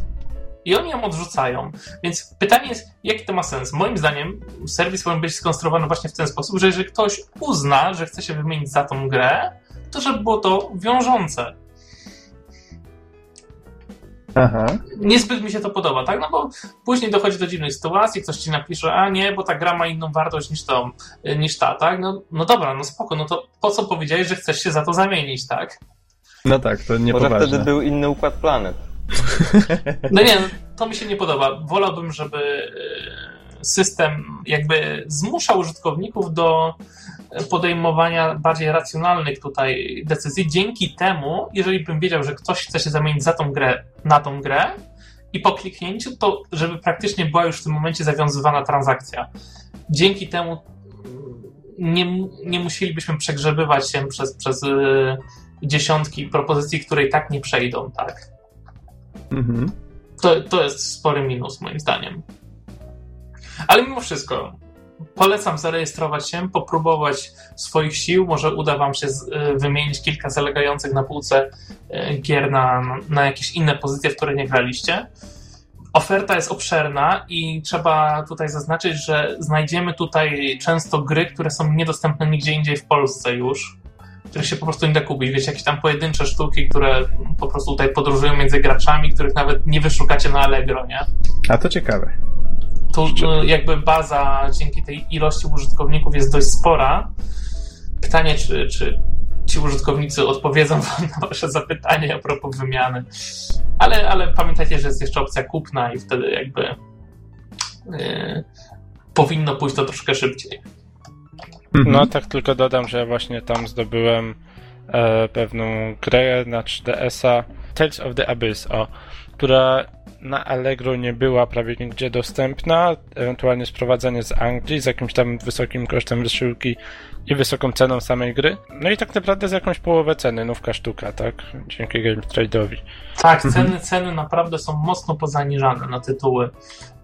I oni ją odrzucają. Więc pytanie jest, jaki to ma sens? Moim zdaniem serwis powinien być skonstruowany właśnie w ten sposób, że jeżeli ktoś uzna, że chce się wymienić za tą grę, to żeby było to wiążące. Aha. Niezbyt mi się to podoba, tak? No bo później dochodzi do dziwnej sytuacji, ktoś ci napisze, a nie, bo ta gra ma inną wartość niż, to, niż ta, tak? No, no dobra, no spoko, no to po co powiedziałeś, że chcesz się za to zamienić, tak? No tak, to nie Może wtedy był inny układ planet. No nie, to mi się nie podoba. Wolałbym, żeby e, system jakby zmuszał użytkowników do podejmowania bardziej racjonalnych tutaj decyzji. Dzięki temu, jeżeli bym wiedział, że ktoś chce się zamienić za tą grę na tą grę i po kliknięciu, to żeby praktycznie była już w tym momencie zawiązywana transakcja. Dzięki temu nie, nie musielibyśmy przegrzebywać się przez, przez y, dziesiątki propozycji, które i tak nie przejdą, tak? Mhm. To, to jest spory minus, moim zdaniem. Ale mimo wszystko, polecam zarejestrować się, popróbować swoich sił. Może uda Wam się z, y, wymienić kilka zalegających na półce y, gier na, na jakieś inne pozycje, w które nie graliście. Oferta jest obszerna i trzeba tutaj zaznaczyć, że znajdziemy tutaj często gry, które są niedostępne nigdzie indziej w Polsce już których się po prostu nie da kupić. Wiecie, jakieś tam pojedyncze sztuki, które po prostu tutaj podróżują między graczami, których nawet nie wyszukacie na Allegro, nie? A to ciekawe. Tu no, jakby baza dzięki tej ilości użytkowników jest dość spora. Pytanie, czy, czy ci użytkownicy odpowiedzą (laughs) wam na wasze zapytanie a propos wymiany. Ale, ale pamiętajcie, że jest jeszcze opcja kupna i wtedy jakby yy, powinno pójść to troszkę szybciej. Mhm. No tak tylko dodam, że właśnie tam zdobyłem e, pewną grę na 3DS-a Tales of the Abyss, o, która na Allegro nie była prawie nigdzie dostępna, ewentualnie sprowadzenie z Anglii z jakimś tam wysokim kosztem wysyłki i wysoką ceną samej gry. No i tak naprawdę z jakąś połowę ceny, nówka sztuka, tak? Dzięki Game Trade'owi. Tak, mhm. ceny, ceny naprawdę są mocno pozaniżane na tytuły.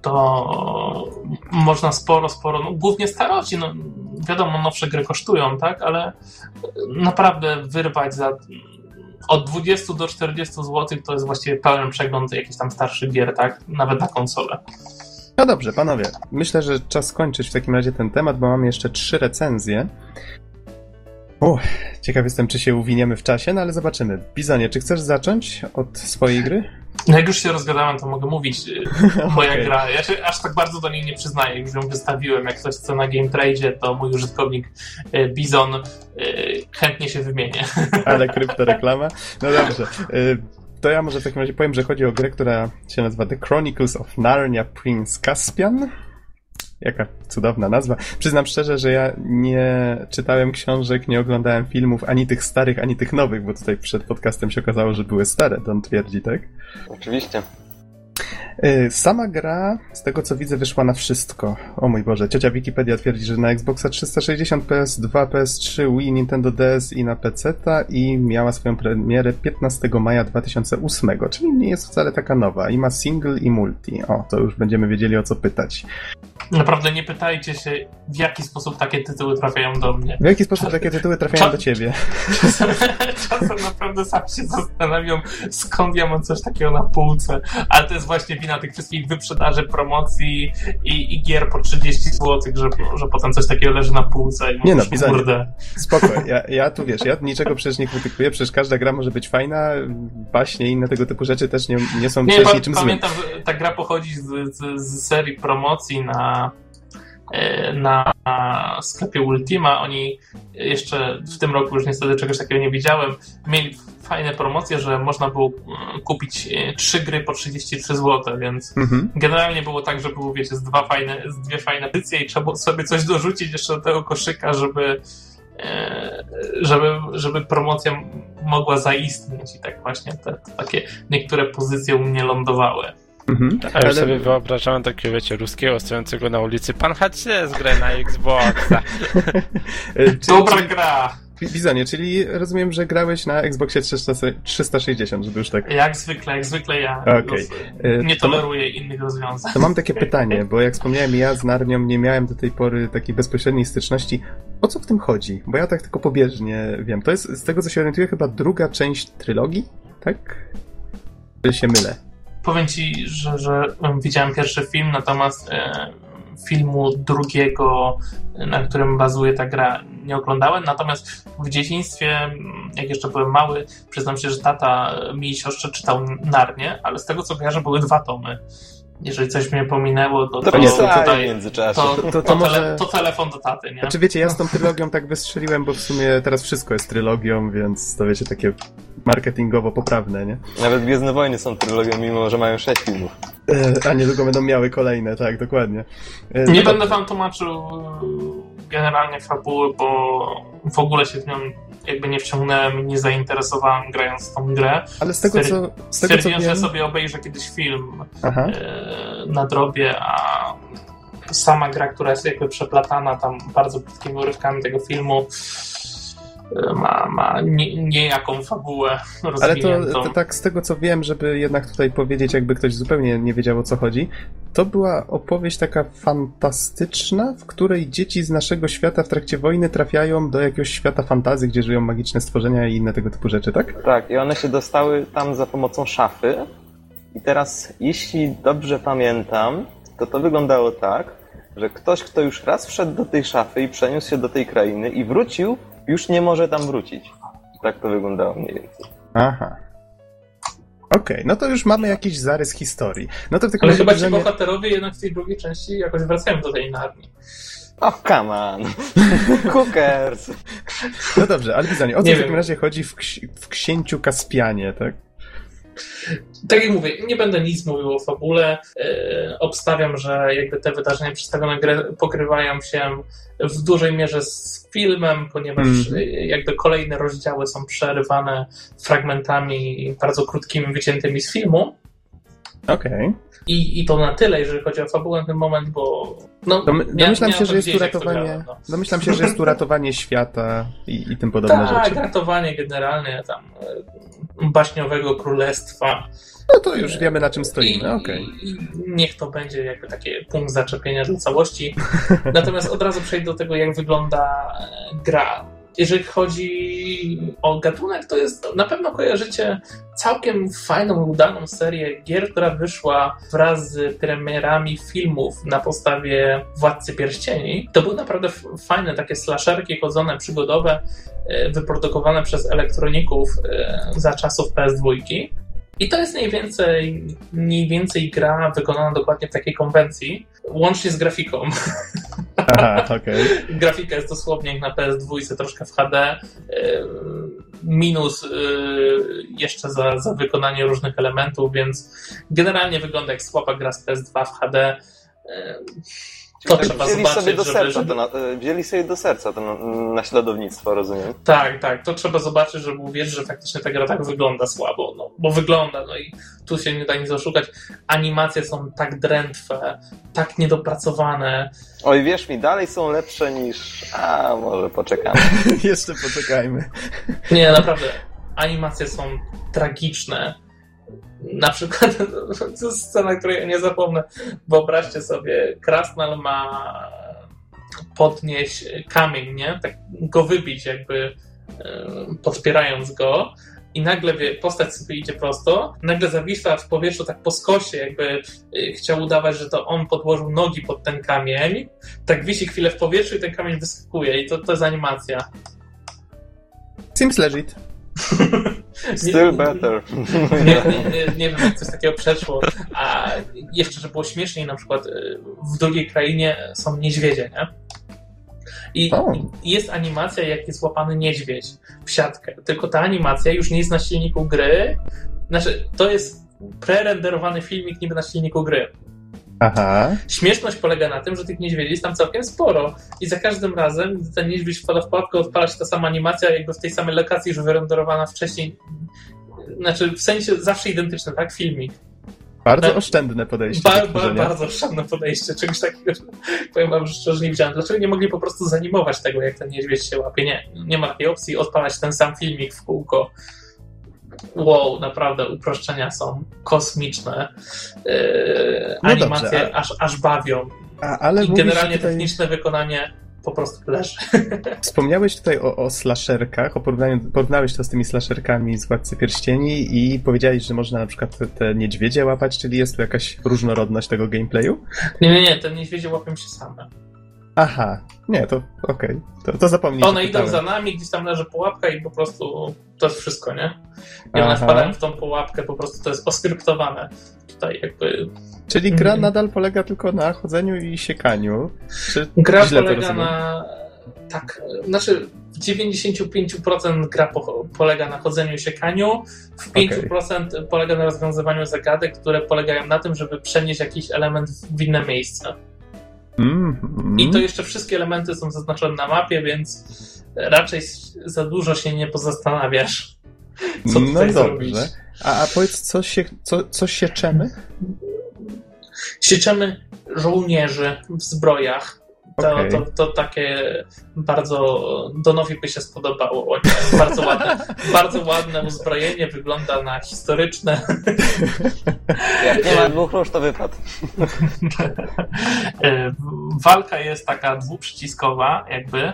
To można sporo, sporo, no, głównie staroci, no wiadomo, nowsze gry kosztują, tak? Ale naprawdę wyrwać za od 20 do 40 zł to jest właściwie pełen przegląd jakichś tam starszych gier, tak? Nawet na konsolę. No dobrze, panowie. Myślę, że czas skończyć w takim razie ten temat, bo mamy jeszcze trzy recenzje. Uch, ciekaw jestem, czy się uwiniemy w czasie, no ale zobaczymy. Bizonie, czy chcesz zacząć od swojej gry? No jak już się rozgadałem, to mogę mówić. (laughs) Moja okay. gra. Ja się aż tak bardzo do niej nie przyznaję. Już ją wystawiłem. Jak ktoś chce na Game Trade, to mój użytkownik e, Bizon e, chętnie się wymienię. Ale kryptoreklama? No dobrze. To ja może w takim razie powiem, że chodzi o grę, która się nazywa The Chronicles of Narnia Prince Caspian. Jaka cudowna nazwa. Przyznam szczerze, że ja nie czytałem książek, nie oglądałem filmów, ani tych starych, ani tych nowych, bo tutaj przed podcastem się okazało, że były stare, Don twierdzi, tak? Oczywiście. Y, sama gra, z tego co widzę, wyszła na wszystko. O mój Boże, ciocia Wikipedia twierdzi, że na Xboxa 360, PS2, PS3, Wii, Nintendo DS i na PC i miała swoją premierę 15 maja 2008, czyli nie jest wcale taka nowa. I ma single i multi. O, to już będziemy wiedzieli o co pytać. Naprawdę nie pytajcie się, w jaki sposób takie tytuły trafiają do mnie. W jaki sposób takie tytuły trafiają do ciebie? Czasem, (laughs) czasem naprawdę sam się zastanawiam, skąd ja mam coś takiego na półce. Ale to jest właśnie wina tych wszystkich wyprzedaży, promocji i, i gier po 30 zł, że, że potem coś takiego leży na półce i Nie no, pisanie. kurde. Spoko, (laughs) ja, ja tu wiesz, ja niczego przecież nie krytykuję, przecież każda gra może być fajna, baśnie i inne tego typu rzeczy też nie, nie są nie, przecież niczym Pamiętam, że ta gra pochodzi z, z, z serii promocji na na sklepie Ultima. Oni jeszcze w tym roku już niestety czegoś takiego nie widziałem. Mieli fajne promocje, że można było mm, kupić e, trzy gry po 33 zł, więc mhm. generalnie było tak, że było, wiecie, z, dwa fajne, z dwie fajne edycje i trzeba było sobie coś dorzucić jeszcze do tego koszyka, żeby e, żeby, żeby promocja mogła zaistnieć i tak właśnie te, te takie niektóre pozycje u mnie lądowały. Mhm. A już Ale... sobie wyobrażałem takiego, wiecie, ruskiego stojącego na ulicy. Pan HC z grę na Xboxa. (laughs) Dobra gra! Bizonie, czyli rozumiem, że grałeś na Xboxie 360, żeby już tak... Jak zwykle, jak zwykle ja okay. nie toleruję to, innych rozwiązań. To mam takie pytanie, bo jak wspomniałem, ja z Narnią nie miałem do tej pory takiej bezpośredniej styczności. O co w tym chodzi? Bo ja tak tylko pobieżnie wiem. To jest, z tego co się orientuję, chyba druga część trylogii, tak? Czy się mylę? Powiem ci, że, że widziałem pierwszy film, natomiast e, filmu drugiego, na którym bazuje ta gra, nie oglądałem. Natomiast w dzieciństwie, jak jeszcze byłem mały, przyznam się, że tata mi i siostrze czytał Narnie, ale z tego co kojarzę, były dwa tomy. Jeżeli coś mnie pominęło, to, to, to, to tutaj, w międzyczasie. To, to, to, to może... tele, to telefon do taty, nie? Znaczy wiecie, ja z tą trylogią tak wystrzeliłem, bo w sumie teraz wszystko jest trylogią, więc to wiecie, takie marketingowo poprawne, nie? Nawet Gwiezdne Wojny są trylogią, mimo że mają sześć filmów. E, a niedługo będą miały kolejne, tak, dokładnie. E, nie będę wam tłumaczył generalnie fabuły, bo w ogóle się w nią jakby nie wciągnąłem, nie zainteresowałem grając w tą grę. Ale z tego co. Z tego, Stwierdziłem, co wiem... że sobie obejrzę kiedyś film Aha. E, na drobie, a sama gra, która jest jakby przeplatana tam bardzo krótkimi urywkami tego filmu, ma, ma nie, niejaką fabułę rozwiniętą. Ale to, to, tak z tego co wiem, żeby jednak tutaj powiedzieć, jakby ktoś zupełnie nie wiedział o co chodzi, to była opowieść taka fantastyczna, w której dzieci z naszego świata w trakcie wojny trafiają do jakiegoś świata fantazy, gdzie żyją magiczne stworzenia i inne tego typu rzeczy, tak? Tak, i one się dostały tam za pomocą szafy. I teraz, jeśli dobrze pamiętam, to to wyglądało tak, że ktoś, kto już raz wszedł do tej szafy i przeniósł się do tej krainy i wrócił, już nie może tam wrócić. Tak to wyglądało mniej więcej. Aha. Okej, okay, no to już mamy jakiś zarys historii. No to w takim Ale chyba ci bohaterowie jednak w tej drugiej części jakoś wracają do tej narni. Oh, come on. (laughs) Cookers. No dobrze, ale Bizonie, o co w takim razie chodzi w, w księciu Kaspianie, tak? Tak jak mówię, nie będę nic mówił o fabule. Yy, obstawiam, że jakby te wydarzenia przedstawione pokrywają się w dużej mierze z filmem, ponieważ mm. jakby kolejne rozdziały są przerywane fragmentami bardzo krótkimi, wyciętymi z filmu. Okej. Okay. I, I to na tyle, jeżeli chodzi o fabułę na ten moment, bo. No, Dom, domyślam się, że jest tu ratowanie. no. Domyślam się, że jest tu ratowanie świata i, i tym podobne tak, rzeczy. Tak, ratowanie generalnie tam e, baśniowego królestwa. No to już wiemy na czym stoimy, okej. Okay. Niech to będzie jakby takie punkt zaczepienia dla całości. (laughs) Natomiast od razu przejdę do tego, jak wygląda e, gra jeżeli chodzi o gatunek, to jest na pewno kojarzycie całkiem fajną, udaną serię gier, która wyszła wraz z premierami filmów na podstawie Władcy Pierścieni. To były naprawdę fajne takie slasherki chodzone, przygodowe, e, wyprodukowane przez elektroników e, za czasów PS2. I to jest mniej więcej, mniej więcej gra wykonana dokładnie w takiej konwencji, łącznie z grafiką. Aha, okay. (laughs) Grafika jest dosłownie jak na PS2, troszkę w HD. Minus y, jeszcze za, za wykonanie różnych elementów, więc generalnie wygląda jak słaba gra z PS2 w HD. To tak trzeba wzięli zobaczyć, sobie do serca żeby... to, wzięli sobie do serca to naśladownictwo, rozumiem. Tak, tak. To trzeba zobaczyć, żeby uwierzyć, że faktycznie ta gra tak wygląda słabo. No, bo wygląda, no i tu się nie da nic oszukać. Animacje są tak drętwe, tak niedopracowane. Oj, wierz mi, dalej są lepsze niż... A, może poczekamy. (laughs) Jeszcze poczekajmy. Nie, naprawdę. Animacje są tragiczne na przykład, (laughs) to jest scena, której nie zapomnę. Wyobraźcie sobie, Krasnal ma podnieść kamień, nie? Tak go wybić, jakby e, podpierając go. I nagle wie, postać sobie idzie prosto, nagle zawisła w powietrzu tak po skosie, jakby e, chciał udawać, że to on podłożył nogi pod ten kamień. Tak wisi chwilę w powietrzu i ten kamień wyskakuje. I to, to jest animacja. Seems legit. (laughs) Still better. (laughs) Nie, nie, nie, nie, wiem, jak coś takiego przeszło. A jeszcze, że było śmieszniej, na przykład y, w drugiej krainie są niedźwiedzie, nie? I jest animacja, jak jest łapany niedźwiedź w siatkę. Tylko ta animacja już nie jest na silniku gry. Znaczy, to jest prerenderowany filmik niby na silniku gry. Aha. Śmieszność polega na tym, że tych niedźwiedzi jest tam całkiem sporo i za każdym razem, gdy ten niedźwiedź wpada w pułapkę, odpala się ta sama animacja, jakby w tej samej lokacji już wyrenderowana wcześniej. Znaczy, w sensie zawsze identyczny, tak? Filmik. Bardzo Tak. oszczędne podejście. Ba, do ba, tworzenia. bardzo oszczędne podejście, czegoś takiego, że powiem wam, że szczerze nie widziałem. Dlaczego nie mogli po prostu zanimować tego, jak ten niedźwiedź się łapie? Nie, nie ma takiej opcji, odpalać ten sam filmik w kółko. Wow, naprawdę uproszczenia są kosmiczne. Yy, No animacje dobrze, aż, aż bawią. A, ale I generalnie tutaj, techniczne wykonanie po prostu leży. (laughs) wspomniałeś tutaj o, o slasherkach, o porównaniu, porównałeś to z tymi slasherkami z Władcy Pierścieni i powiedziałeś, że można na przykład te, te niedźwiedzie łapać, czyli jest tu jakaś różnorodność tego gameplayu? Nie, nie, nie, te niedźwiedzie łapią się same. Aha, nie, to okej, to, to zapomnij. One idą za nami, gdzieś tam leży pułapka i po prostu to jest wszystko, nie? I one Aha. wpadają w tą pułapkę, po prostu to jest oskryptowane. Tutaj jakby Czyli gra Mhm. nadal polega tylko na chodzeniu i siekaniu. Czy Gra polega na. Tak, znaczy w 95% gra po, polega na chodzeniu i siekaniu, w 5% polega na rozwiązywaniu zagadek, które polegają na tym, żeby przenieść jakiś element w inne miejsce. Mm, mm. I to jeszcze wszystkie elementy są zaznaczone na mapie, więc raczej za dużo się nie pozastanawiasz, co No tutaj dobrze. zrobić. A, a powiedz, co się, co, co sieczemy? Sieczemy żołnierzy w zbrojach. To, Okej. to, to takie bardzo Donowi by się spodobało. Bardzo ładne, bardzo ładne uzbrojenie, wygląda na historyczne. Jak nie ma dwóch róż, to wypad. E, Walka jest taka dwuprzyciskowa, jakby.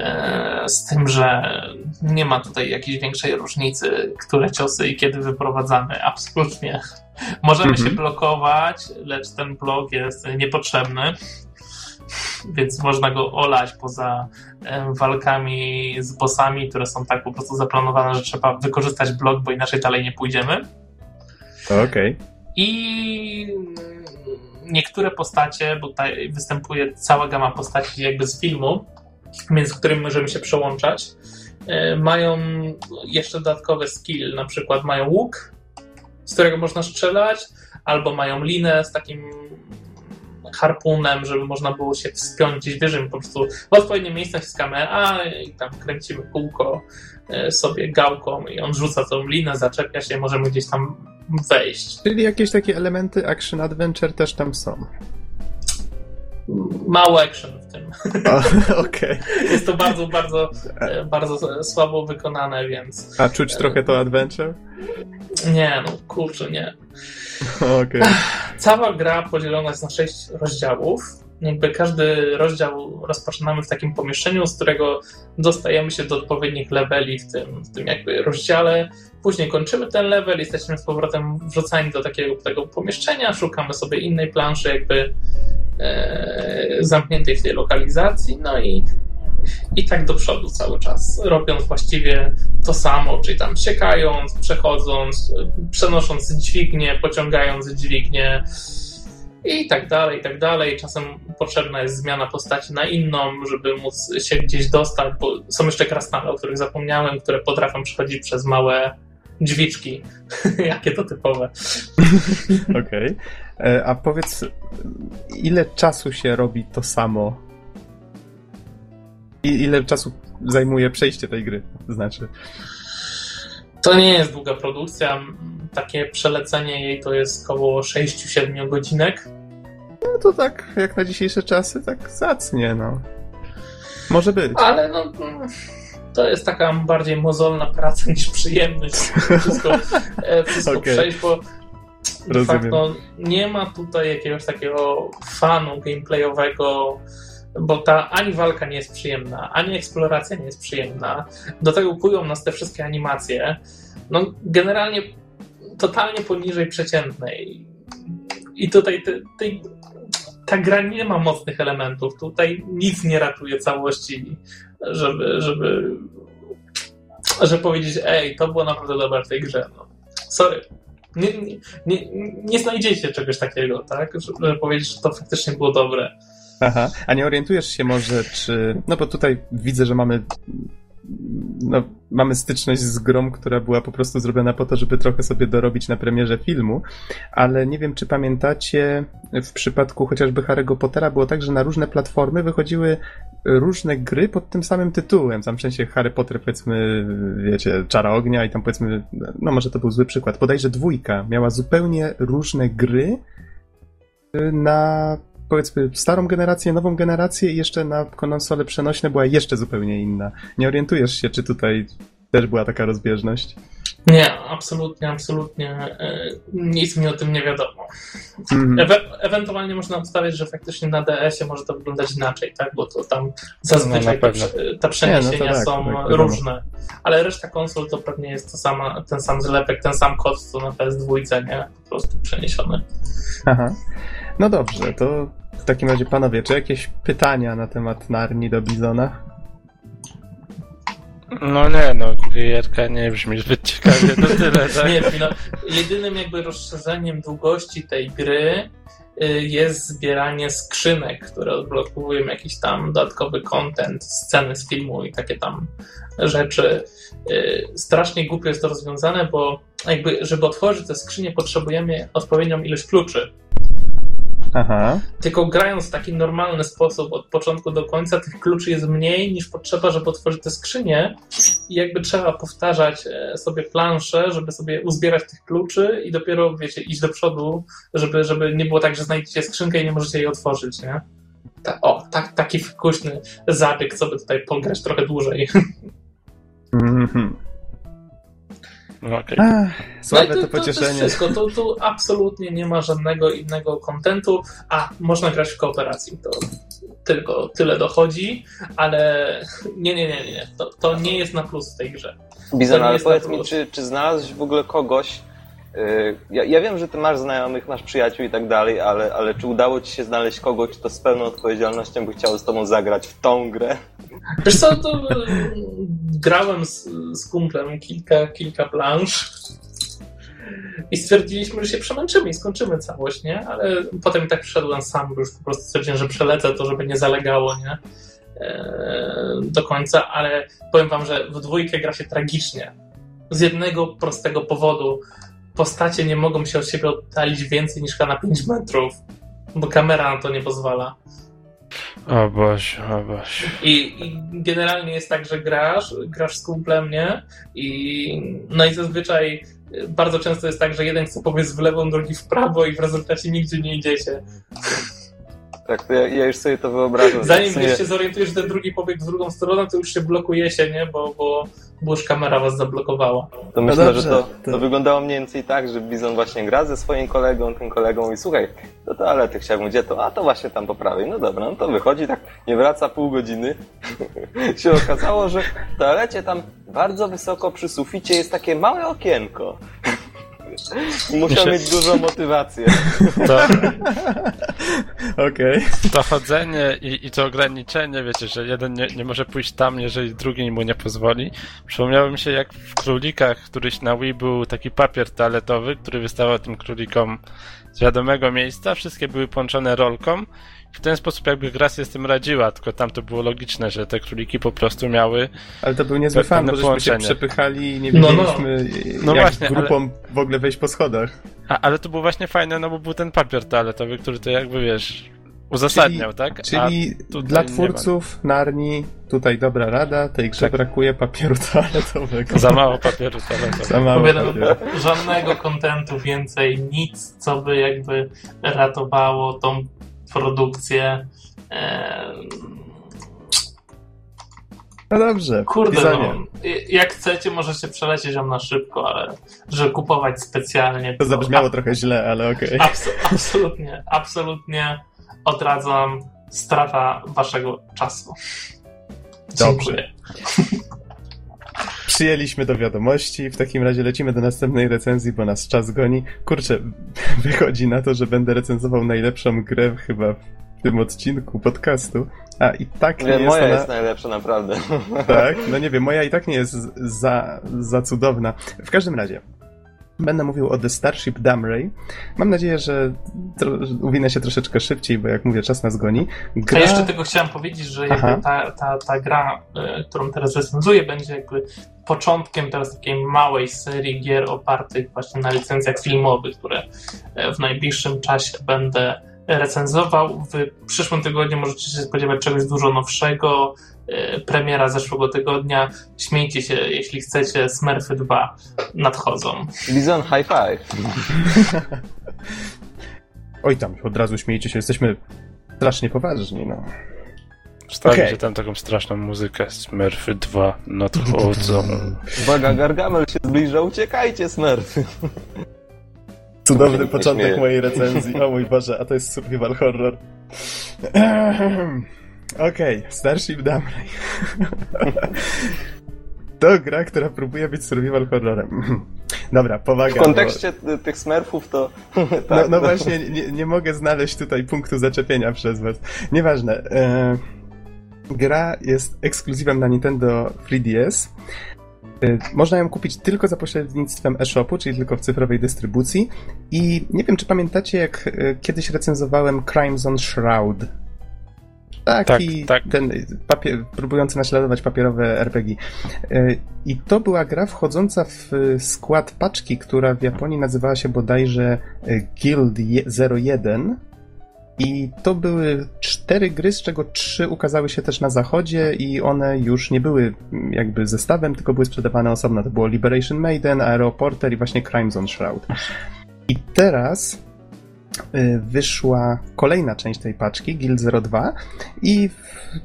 e, Z tym, że nie ma tutaj jakiejś większej różnicy, które ciosy i kiedy wyprowadzamy. Absolutnie. Możemy Mhm. się blokować, lecz ten blok jest niepotrzebny. Więc można go olać poza walkami z bossami, które są tak po prostu zaplanowane, że trzeba wykorzystać blok, bo inaczej dalej nie pójdziemy. Okej. I niektóre postacie, bo tutaj występuje cała gama postaci jakby z filmu, między którymi możemy się przełączać, e, mają jeszcze dodatkowe skill, na przykład mają łuk, z którego można strzelać, albo mają linę z takim harpunem, żeby można było się wspiąć gdzieś wyżej, po prostu w odpowiednie miejsce naciskamy A i tam kręcimy kółko e, sobie gałką i on rzuca tą linę, zaczepia się, możemy gdzieś tam wejść. Czyli jakieś takie elementy action adventure też tam są. Mało action w tym. (laughs) Okej. Jest to bardzo, bardzo, e, bardzo słabo wykonane, więc A czuć trochę to adventure? nie, no kurczę, nie. (laughs) Okej. Cała gra podzielona jest na sześć rozdziałów. Jakby każdy rozdział rozpoczynamy w takim pomieszczeniu, z którego dostajemy się do odpowiednich leveli w tym, w tym jakby rozdziale. Później kończymy ten level, jesteśmy z powrotem wrzucani do takiego tego pomieszczenia, szukamy sobie innej planszy jakby e, zamkniętej w tej lokalizacji, no i, i tak do przodu cały czas, robiąc właściwie to samo, czyli tam siekając, przechodząc, e, przenosząc dźwignię, pociągając dźwignię i tak dalej, i tak dalej. Czasem potrzebna jest zmiana postaci na inną, żeby móc się gdzieś dostać, bo są jeszcze krasnale, o których zapomniałem, które potrafią przechodzić przez małe drzwiczki. (laughs) Jakie to typowe. (laughs) Okej. E, A powiedz, ile czasu się robi to samo? I ile czasu zajmuje przejście tej gry? To znaczy. To nie jest długa produkcja. Takie przelecenie jej to jest około 6-7 godzinek. No to tak, jak na dzisiejsze czasy, tak zacnie, no. Może być. Ale no, to jest taka bardziej mozolna praca niż przyjemność. Wszystko, e, wszystko (laughs) Okej. przejść, bo Rozumiem. facto nie ma tutaj jakiegoś takiego fanu gameplayowego, bo ta ani walka nie jest przyjemna, ani eksploracja nie jest przyjemna. Do tego kują nas te wszystkie animacje. No, generalnie totalnie poniżej przeciętnej. I tutaj te, tej, ta gra nie ma mocnych elementów. Tutaj nic nie ratuje całości, żeby, żeby, żeby powiedzieć, ej, to było naprawdę dobre w tej grze. No, sorry. Nie, nie, nie, znajdziecie czegoś takiego, tak? Żeby powiedzieć, że to faktycznie było dobre. Aha. A nie orientujesz się może, czy. No bo tutaj widzę, że mamy no, mamy styczność z grą, która była po prostu zrobiona po to, żeby trochę sobie dorobić na premierze filmu, ale nie wiem, czy pamiętacie, w przypadku chociażby Harry'ego Pottera było tak, że na różne platformy wychodziły różne gry pod tym samym tytułem. Tam w sensie Harry Potter, powiedzmy, wiecie, Czara Ognia i tam powiedzmy, no może to był zły przykład, bodajże dwójka miała zupełnie różne gry na powiedzmy starą generację, nową generację i jeszcze na konsole przenośne była jeszcze zupełnie inna. Nie orientujesz się, czy tutaj też była taka rozbieżność? Nie, absolutnie, absolutnie. E, nic mi o tym nie wiadomo. Mm. Ewe ewentualnie można obstawiać, że faktycznie na DS-ie może to wyglądać inaczej, tak? Bo to tam zazwyczaj no, te, te, przeniesienia nie, no tak, są tak, różne. Ale reszta konsol to pewnie jest to sama, ten sam zlepek, ten sam kod, co na PS2, nie? Po prostu przeniesiony. Aha. No dobrze, to w takim razie, panowie, czy jakieś pytania na temat Narni do Bizona? No nie, no, gierka nie brzmi zbyt ciekawie, to (laughs) tyle, tak? nie, no, jedynym jakby rozszerzeniem długości tej gry y, jest zbieranie skrzynek, które odblokowują jakiś tam dodatkowy content, sceny z filmu i takie tam rzeczy. Y, strasznie głupio jest to rozwiązane, bo jakby, żeby otworzyć te skrzynie, potrzebujemy odpowiednią ilość kluczy. Aha. Tylko grając w taki normalny sposób od początku do końca, tych kluczy jest mniej niż potrzeba, żeby otworzyć te skrzynie. I jakby trzeba powtarzać e, sobie planszę, żeby sobie uzbierać tych kluczy i dopiero, wiecie, iść do przodu, żeby, żeby nie było tak, że znajdziecie skrzynkę i nie możecie jej otworzyć, nie? Ta, o, tak, taki wkuśny zabieg, co by tutaj pograć trochę dłużej. (laughs) Mhm. No, okay. Ach, słabe no to, to, pocieszenie. To, to wszystko. Tu, tu absolutnie nie ma żadnego innego kontentu, a można grać w kooperacji. To tylko tyle dochodzi, ale nie, nie, nie, nie. To, to nie jest na plus w tej grze. Bizon, ale powiedz mi, czy, czy znalazłeś w ogóle kogoś, ja, ja, wiem, że ty masz znajomych, masz przyjaciół i tak dalej, ale, ale czy udało ci się znaleźć kogoś, kto z pełną odpowiedzialnością by chciał z tobą zagrać w tą grę? Wiesz co, to e, grałem z, z kumplem kilka, kilka planż i stwierdziliśmy, że się przemęczymy i skończymy całość, nie? Ale potem i tak przyszedłem sam, bo już po prostu stwierdziłem, że przelecę to, żeby nie zalegało, nie? E, do końca, ale powiem wam, że w dwójkę gra się tragicznie. Z jednego prostego powodu. Postacie nie mogą się od siebie oddalić więcej niż na 5 metrów, bo kamera na to nie pozwala. O Boże, o Boże. I, I, generalnie jest tak, że grasz, grasz z kumplem, nie? I, no i zazwyczaj bardzo często jest tak, że jeden chce pobiec w lewo, drugi w prawo i w rezultacie nigdzie nie idziecie. Tak, to ja, ja już sobie to wyobrażam. Zanim sobie... się zorientujesz, że ten drugi pobiegł w drugą stronę, to już się blokujecie, nie? Bo, bo, bo już kamera was zablokowała. To no myślę, dobrze, że to, to, wyglądało mniej więcej tak, że Bizon właśnie gra ze swoim kolegą, tym kolegą i słuchaj, do toalety chciałbym, gdzie to? A to właśnie tam po prawej. No dobra, no to wychodzi, tak nie wraca pół godziny. (laughs) się okazało, że w toalecie tam bardzo wysoko przy suficie jest takie małe okienko. Muszę mieć dużą motywację. To... (laughs) Okej. Okay. To chodzenie i, i to ograniczenie, wiecie, że jeden nie, nie może pójść tam, jeżeli drugi mu nie pozwoli. Przypomniało mi się, jak w królikach, któryś na Wii był taki papier toaletowy, który wystawał tym królikom z wiadomego miejsca. Wszystkie były połączone rolką w ten sposób jakby gra się z tym radziła, tylko tam to było logiczne, że te króliki po prostu miały Ale to był niezły fan, bo żeśmy się przepychali i nie wiedzieliśmy no, no. no jak właśnie, grupą ale... w ogóle wejść po schodach. A, ale to było właśnie fajne, no bo był ten papier toaletowy, który to jakby wiesz uzasadniał, czyli, tak? Czyli dla twórców Narni tutaj dobra rada, tej grze tak. brakuje papieru toaletowego. Za mało papieru toaletowego. Za mało papieru. Żadnego kontentu więcej, nic, co by jakby ratowało tą produkcję. No dobrze. Kurde, no, jak chcecie, możecie przelecieć ją na szybko, ale że kupować specjalnie. To zabrzmiało trochę źle, ale okej. Okay. Abs absolutnie, absolutnie odradzam strata waszego czasu. Dziękuję. Przyjęliśmy do wiadomości. W takim razie lecimy do następnej recenzji, bo nas czas goni. Kurczę, (laughs) wychodzi na to, że będę recenzował najlepszą grę chyba w tym odcinku podcastu. A i tak nie, nie jest moja ona... jest najlepsza, naprawdę. Tak? No nie wiem, moja i tak nie jest za, za cudowna. W każdym razie, Będę mówił o The Starship Damray. Mam nadzieję, że tro- uwinę się troszeczkę szybciej, bo jak mówię, czas nas goni. Gra... A jeszcze tego chciałem powiedzieć, że ta, ta, ta gra, y, którą teraz recenzuję, będzie jakby początkiem teraz takiej małej serii gier opartych właśnie na licencjach filmowych, które w najbliższym czasie będę recenzował. W przyszłym tygodniu możecie się spodziewać czegoś dużo nowszego. Premiera zeszłego tygodnia. Śmiejcie się, jeśli chcecie. Smurfy 2 nadchodzą. Bizon high five. (laughs) Oj tam, od razu śmiejcie się. Jesteśmy strasznie poważni, no. Wstawicie okay. tam taką straszną muzykę. Smurfy 2 nadchodzą. Uwaga, Gargamel się zbliża. Uciekajcie, Smurfy. Cudowny początek mojej recenzji. O mój Boże, a to jest survival horror. (clears throat) Okej, okay, Starship Damray. (laughs) to gra, która próbuje być survival horrorem. (clears throat) Dobra, powaga. W kontekście bo... tych smurfów to... (laughs) tak, no, no właśnie, nie, nie, mogę znaleźć tutaj punktu zaczepienia przez was. Nieważne. E... Gra jest ekskluzywem na Nintendo 3DS. E, można ją kupić tylko za pośrednictwem e-shopu, czyli tylko w cyfrowej dystrybucji. I nie wiem, czy pamiętacie, jak e, kiedyś recenzowałem Crimes on Shroud. Taki tak, tak. ten papier, próbujący naśladować papierowe RPG. E, I to była gra wchodząca w skład paczki, która w Japonii nazywała się bodajże Guild 01 i to były cztery gry, z czego trzy ukazały się też na zachodzie i one już nie były jakby zestawem, tylko były sprzedawane osobno. To było Liberation Maiden, Aeroporter i właśnie Crimes on Shroud. I teraz y, wyszła kolejna część tej paczki, Guild 02 i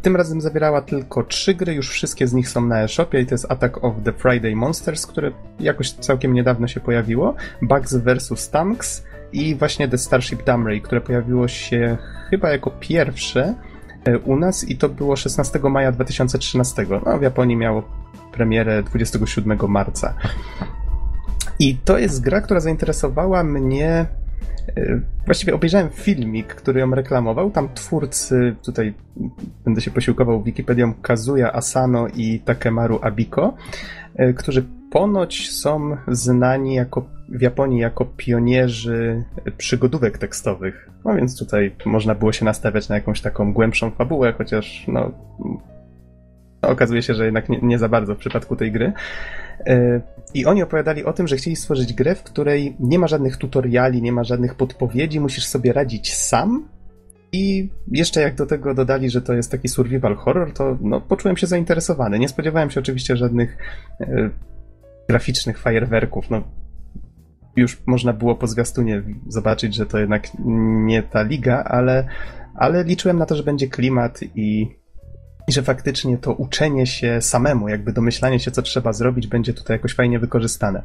tym razem zawierała tylko trzy gry, już wszystkie z nich są na e-shopie i to jest Attack of the Friday Monsters, które jakoś całkiem niedawno się pojawiło, Bugs vs. Tanks, i właśnie The Starship Damray, które pojawiło się chyba jako pierwsze e, u nas i to było 16 maja 2013. No, w Japonii miało premierę 27 marca. I to jest gra, która zainteresowała mnie. E, właściwie obejrzałem filmik, który ją reklamował. Tam twórcy, tutaj będę się posiłkował Wikipedią, Kazuya Asano i Takemaru Abiko, e, którzy ponoć są znani jako, w Japonii jako pionierzy przygodówek tekstowych. No więc tutaj można było się nastawiać na jakąś taką głębszą fabułę, chociaż no, no okazuje się, że jednak nie, nie, za bardzo w przypadku tej gry. E, I oni opowiadali o tym, że chcieli stworzyć grę, w której nie ma żadnych tutoriali, nie ma żadnych podpowiedzi, musisz sobie radzić sam. I jeszcze jak do tego dodali, że to jest taki survival horror, to no, poczułem się zainteresowany. Nie spodziewałem się oczywiście żadnych e, graficznych fajerwerków. No, już można było po zwiastunie zobaczyć, że to jednak nie ta liga, ale, ale liczyłem na to, że będzie klimat i, i że faktycznie to uczenie się samemu, jakby domyślanie się, co trzeba zrobić, będzie tutaj jakoś fajnie wykorzystane.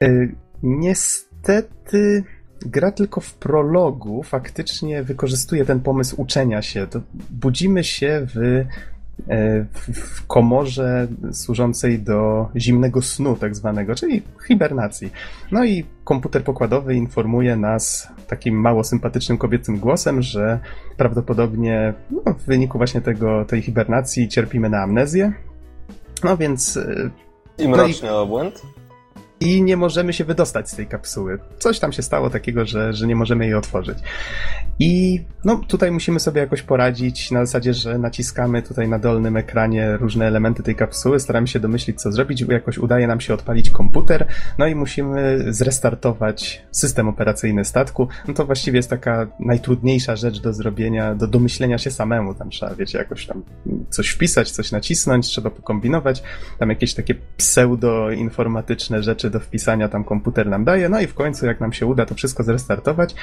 Yy, niestety gra tylko w prologu faktycznie wykorzystuje ten pomysł uczenia się. To budzimy się w w komorze służącej do zimnego snu, tak zwanego, czyli hibernacji. No i komputer pokładowy informuje nas takim mało sympatycznym kobiecym głosem, że prawdopodobnie no, w wyniku właśnie tego, tej hibernacji cierpimy na amnezję. No więc. E, I mroczny no i... obłęd? I nie możemy się wydostać z tej kapsuły. Coś tam się stało takiego, że, że nie możemy jej otworzyć. I no, tutaj musimy sobie jakoś poradzić na zasadzie, że naciskamy tutaj na dolnym ekranie różne elementy tej kapsuły, staramy się domyślić, co zrobić, jakoś udaje nam się odpalić komputer, no i musimy zrestartować system operacyjny statku. No to właściwie jest taka najtrudniejsza rzecz do zrobienia, do domyślenia się samemu. Tam trzeba, wiecie, jakoś tam coś wpisać, coś nacisnąć, trzeba pokombinować, tam jakieś takie pseudo-informatyczne rzeczy do wpisania tam komputer nam daje, no i w końcu jak nam się uda to wszystko zrestartować,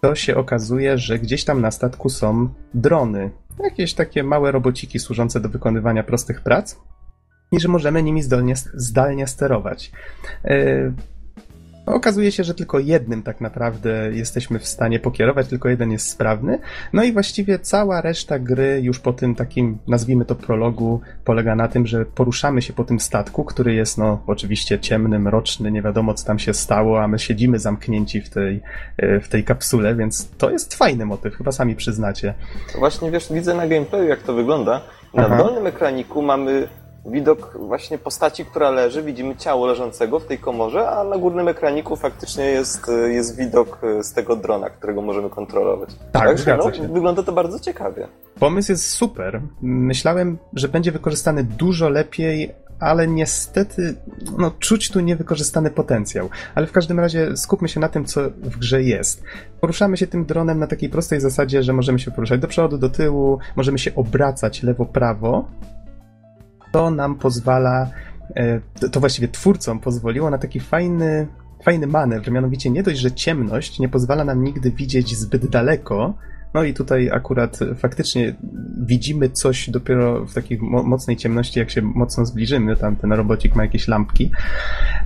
to się okazuje, że gdzieś tam na statku są drony. Jakieś takie małe robociki służące do wykonywania prostych prac i że możemy nimi zdolnie, zdalnie sterować. Okazuje się, że tylko jednym tak naprawdę jesteśmy w stanie pokierować, tylko jeden jest sprawny. No i właściwie cała reszta gry już po tym takim, nazwijmy to prologu, polega na tym, że poruszamy się po tym statku, który jest no oczywiście ciemny, mroczny, nie wiadomo co tam się stało, a my siedzimy zamknięci w tej, e, w tej kapsule, więc to jest fajny motyw, chyba sami przyznacie. Właśnie wiesz, widzę na gameplayu jak to wygląda. Na Aha. dolnym ekraniku mamy widok właśnie postaci, która leży, widzimy ciało leżącego w tej komorze, a na górnym ekraniku faktycznie jest, jest widok z tego drona, którego możemy kontrolować. Tak, Także, no, się. Wygląda to bardzo ciekawie. Pomysł jest super. Myślałem, że będzie wykorzystany dużo lepiej, ale niestety no, czuć tu niewykorzystany potencjał. Ale w każdym razie skupmy się na tym, co w grze jest. Poruszamy się tym dronem na takiej prostej zasadzie, że możemy się poruszać do przodu, do tyłu, możemy się obracać lewo-prawo. To nam pozwala, e, to- właściwie twórcom pozwoliło na taki fajny, fajny manewr, mianowicie nie dość, że ciemność nie pozwala nam nigdy widzieć zbyt daleko, no i tutaj akurat faktycznie widzimy coś dopiero w takiej mo- mocnej ciemności, jak się mocno zbliżymy. Tam ten robocik ma jakieś lampki.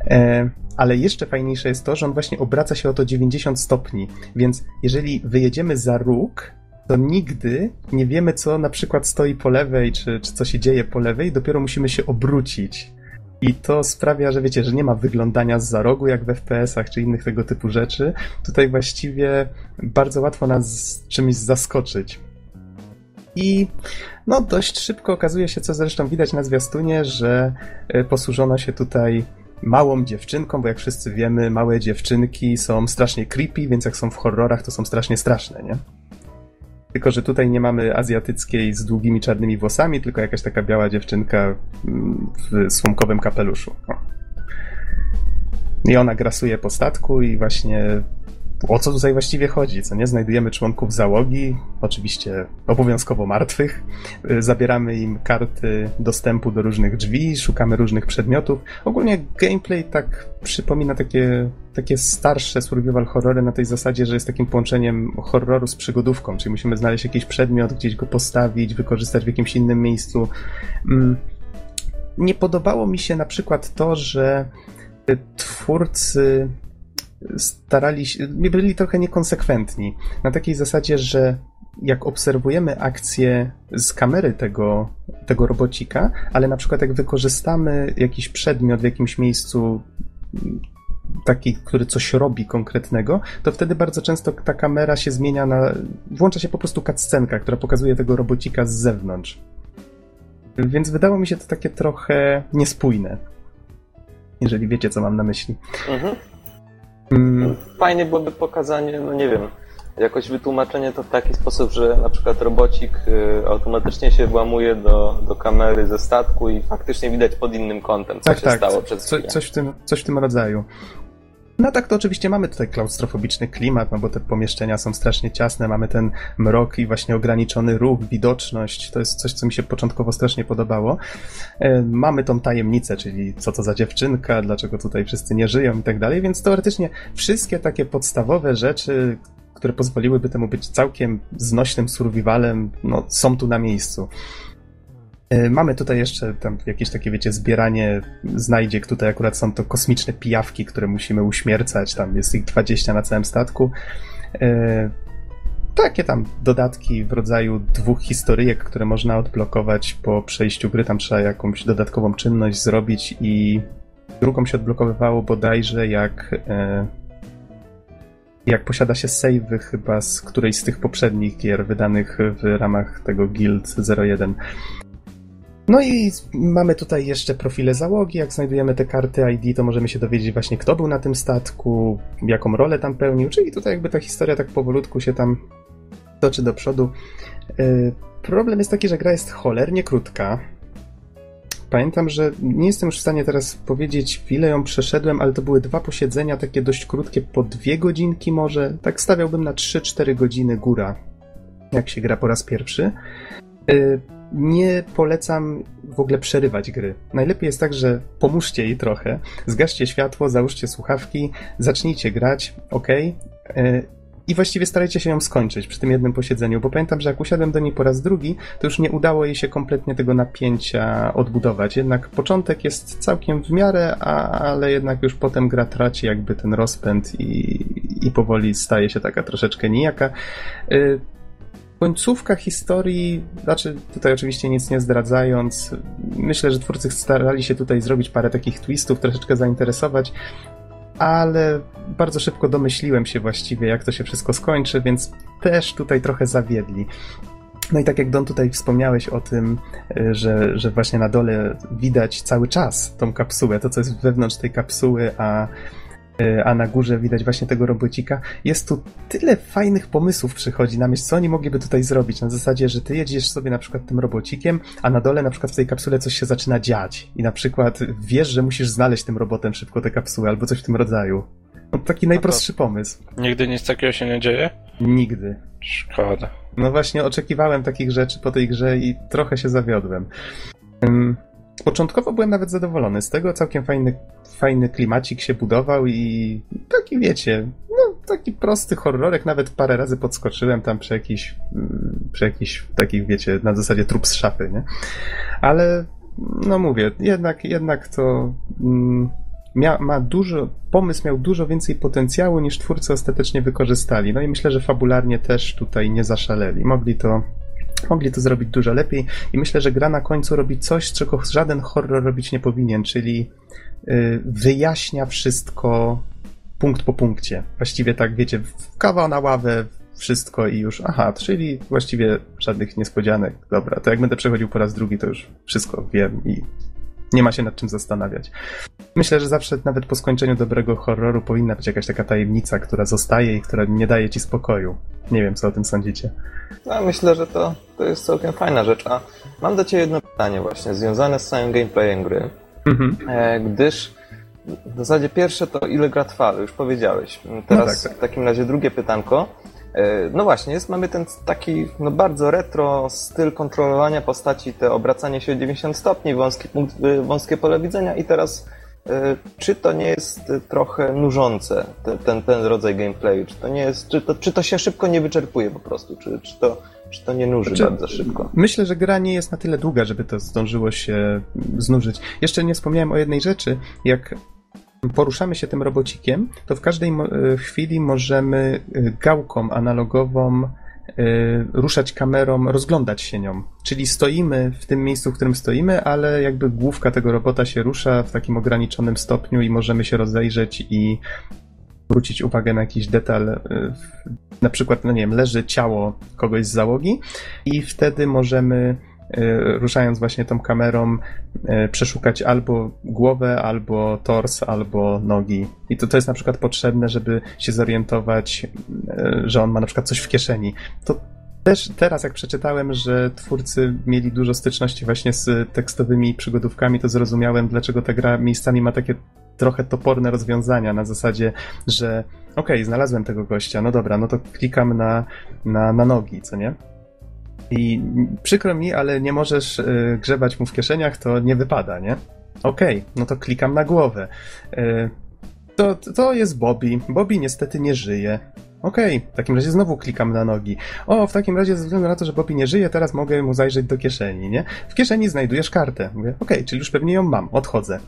E, ale jeszcze fajniejsze jest to, że on właśnie obraca się o to 90 stopni. Więc jeżeli wyjedziemy za róg, to nigdy nie wiemy, co na przykład stoi po lewej, czy, czy co się dzieje po lewej, dopiero musimy się obrócić. I to sprawia, że wiecie, że nie ma wyglądania z za rogu, jak w FPS-ach czy innych tego typu rzeczy. Tutaj właściwie bardzo łatwo nas czymś zaskoczyć. I no dość szybko okazuje się, co zresztą widać na zwiastunie, że e, posłużono się tutaj małą dziewczynką, bo jak wszyscy wiemy, małe dziewczynki są strasznie creepy, więc jak są w horrorach, to są strasznie straszne, nie? Tylko, że tutaj nie mamy azjatyckiej z długimi czarnymi włosami, tylko jakaś taka biała dziewczynka mm, w słomkowym kapeluszu. I ona grasuje po statku i właśnie o co tutaj właściwie chodzi, co nie? Znajdujemy członków załogi, oczywiście obowiązkowo martwych, y, zabieramy im karty dostępu do różnych drzwi, szukamy różnych przedmiotów. Ogólnie gameplay tak przypomina takie, takie starsze survival horrory na tej zasadzie, że jest takim połączeniem horroru z przygodówką, czyli musimy znaleźć jakiś przedmiot, gdzieś go postawić, wykorzystać w jakimś innym miejscu. Mm. Nie podobało mi się na przykład to, że y, twórcy starali się, byli trochę niekonsekwentni. Na takiej zasadzie, że jak obserwujemy akcję z kamery tego, tego robocika, ale na przykład jak wykorzystamy jakiś przedmiot w jakimś miejscu mm, taki, który coś robi konkretnego, to wtedy bardzo często ta kamera się zmienia na... włącza się po prostu cutscenka, która pokazuje tego robocika z zewnątrz. Więc wydało mi się to takie trochę niespójne. Jeżeli wiecie, co mam na myśli. Mhm. Mm, Fajnie byłoby pokazanie, no nie wiem, jakoś wytłumaczenie to w taki sposób, że na przykład robocik y, automatycznie się włamuje do, do kamery ze statku i faktycznie widać pod innym kątem, co się stało przez co, chwilę. coś, w tym, coś w tym rodzaju. No tak, to oczywiście mamy tutaj klaustrofobiczny klimat, no bo te pomieszczenia są strasznie ciasne, mamy ten mrok i właśnie ograniczony ruch, widoczność, to jest coś, co mi się początkowo strasznie podobało. E, Mamy tą tajemnicę, czyli co to za dziewczynka, dlaczego tutaj wszyscy nie żyją i tak dalej, więc teoretycznie wszystkie takie podstawowe rzeczy, które pozwoliłyby temu być całkiem znośnym survivalem, no są tu na miejscu. E, Mamy tutaj jeszcze tam jakieś takie, wiecie, zbieranie znajdziek. Tutaj akurat są to kosmiczne pijawki, które musimy uśmiercać. Tam jest ich 20 na całym statku. E, Takie tam dodatki w rodzaju dwóch historyjek, które można odblokować po przejściu gry. Tam trzeba jakąś dodatkową czynność zrobić i drugą się odblokowywało bodajże jak e, jak posiada się savey chyba z którejś z tych poprzednich gier wydanych w ramach tego Guild 01. No i mamy tutaj jeszcze profile załogi. Jak znajdujemy te karty ID, to możemy się dowiedzieć właśnie, kto był na tym statku, jaką rolę tam pełnił, czyli tutaj jakby ta historia tak powolutku się tam toczy do przodu. Yy, Problem jest taki, że gra jest cholernie krótka. Pamiętam, że nie jestem już w stanie teraz powiedzieć, ile ją przeszedłem, ale to były dwa posiedzenia, takie dość krótkie, po dwie godzinki może. Tak stawiałbym na 3-4 godziny góra, jak się gra po raz pierwszy. Nie polecam w ogóle przerywać gry. Najlepiej jest tak, że pomóżcie jej trochę, zgaście światło, załóżcie słuchawki, zacznijcie grać, ok? I właściwie starajcie się ją skończyć przy tym jednym posiedzeniu, bo pamiętam, że jak usiadłem do niej po raz drugi, to już nie udało jej się kompletnie tego napięcia odbudować. Jednak początek jest całkiem w miarę, a, ale jednak już potem gra traci jakby ten rozpęd i, i powoli staje się taka troszeczkę nijaka. Końcówka historii, znaczy tutaj oczywiście nic nie zdradzając, myślę, że twórcy starali się tutaj zrobić parę takich twistów, troszeczkę zainteresować, ale bardzo szybko domyśliłem się właściwie, jak to się wszystko skończy, więc też tutaj trochę zawiedli. No i tak jak Don tutaj wspomniałeś o tym, że, że właśnie na dole widać cały czas tą kapsułę, to co jest wewnątrz tej kapsuły, a, a na górze widać właśnie tego robocika. Jest tu tyle fajnych pomysłów przychodzi na myśl, co oni mogliby tutaj zrobić. Na zasadzie, że ty jedziesz sobie na przykład tym robocikiem, a na dole na przykład w tej kapsule coś się zaczyna dziać. I na przykład wiesz, że musisz znaleźć tym robotem szybko tę kapsułę albo coś w tym rodzaju. No, taki najprostszy pomysł. Nigdy nic takiego się nie dzieje? Nigdy. Szkoda. No właśnie, oczekiwałem takich rzeczy po tej grze i trochę się zawiodłem. Początkowo byłem nawet zadowolony z tego, całkiem fajny, fajny klimacik się budował i taki wiecie, no taki prosty horrorek, nawet parę razy podskoczyłem tam przy jakiś, mm, przy jakiś takich wiecie, na zasadzie trup z szafy, nie? Ale no mówię, jednak, jednak to mm, mia, ma dużo, pomysł miał dużo więcej potencjału niż twórcy ostatecznie wykorzystali. No i myślę, że fabularnie też tutaj nie zaszaleli. Mogli to Mogli to zrobić dużo lepiej i myślę, że gra na końcu robi coś, czego żaden horror robić nie powinien, czyli y, wyjaśnia wszystko punkt po punkcie. Właściwie tak, wiecie, kawa na ławę, wszystko i już, aha, czyli właściwie żadnych niespodzianek. Dobra, to jak będę przechodził po raz drugi, to już wszystko wiem i nie ma się nad czym zastanawiać. Myślę, że zawsze nawet po skończeniu dobrego horroru powinna być jakaś taka tajemnica, która zostaje i która nie daje ci spokoju. Nie wiem, co o tym sądzicie. No, myślę, że to, to jest całkiem fajna rzecz. A mam do Ciebie jedno pytanie właśnie, związane z samym gameplayem gry. Mhm. E, gdyż w zasadzie pierwsze to ile gra trwa, już powiedziałeś. Teraz no tak, tak. w takim razie drugie pytanko. E, no właśnie, jest, mamy ten taki no bardzo retro styl kontrolowania postaci, te obracanie się o 90 stopni, wąski punkt, y, wąskie pole widzenia i teraz e, czy to nie jest trochę nużące, ten, ten, ten rodzaj gameplayu? Czy to, nie jest, czy, to, czy to się szybko nie wyczerpuje po prostu? Czy, czy, to, czy to nie nuży znaczy, bardzo szybko? Myślę, że gra nie jest na tyle długa, żeby to zdążyło się znużyć. Jeszcze nie wspomniałem o jednej rzeczy. Jak poruszamy się tym robocikiem, to w każdej e, chwili możemy e, gałką analogową e, ruszać kamerą, rozglądać się nią. Czyli stoimy w tym miejscu, w którym stoimy, ale jakby główka tego robota się rusza w takim ograniczonym stopniu i możemy się rozejrzeć i zwrócić uwagę na jakiś detal. Na przykład, no nie wiem, leży ciało kogoś z załogi i wtedy możemy ruszając właśnie tą kamerą, e, przeszukać albo głowę, albo tors, albo nogi. I to, to jest na przykład potrzebne, żeby się zorientować, e, że on ma na przykład coś w kieszeni. To też teraz, jak przeczytałem, że twórcy mieli dużo styczności właśnie z tekstowymi przygodówkami, to zrozumiałem, dlaczego ta gra miejscami ma takie trochę toporne rozwiązania na zasadzie, że okej, okay, znalazłem tego gościa, no dobra, no to klikam na, na, na nogi, co nie? I przykro mi, ale nie możesz y, grzebać mu w kieszeniach, to nie wypada, nie? Okej, okay, no to klikam na głowę. Y, to, to jest Bobby. Bobby niestety nie żyje. Okej, okay, w takim razie znowu klikam na nogi. O, w takim razie ze względu na to, że Bobby nie żyje, teraz mogę mu zajrzeć do kieszeni, nie? W kieszeni znajdujesz kartę. Mówię, okej, okay, czyli już pewnie ją mam. Odchodzę.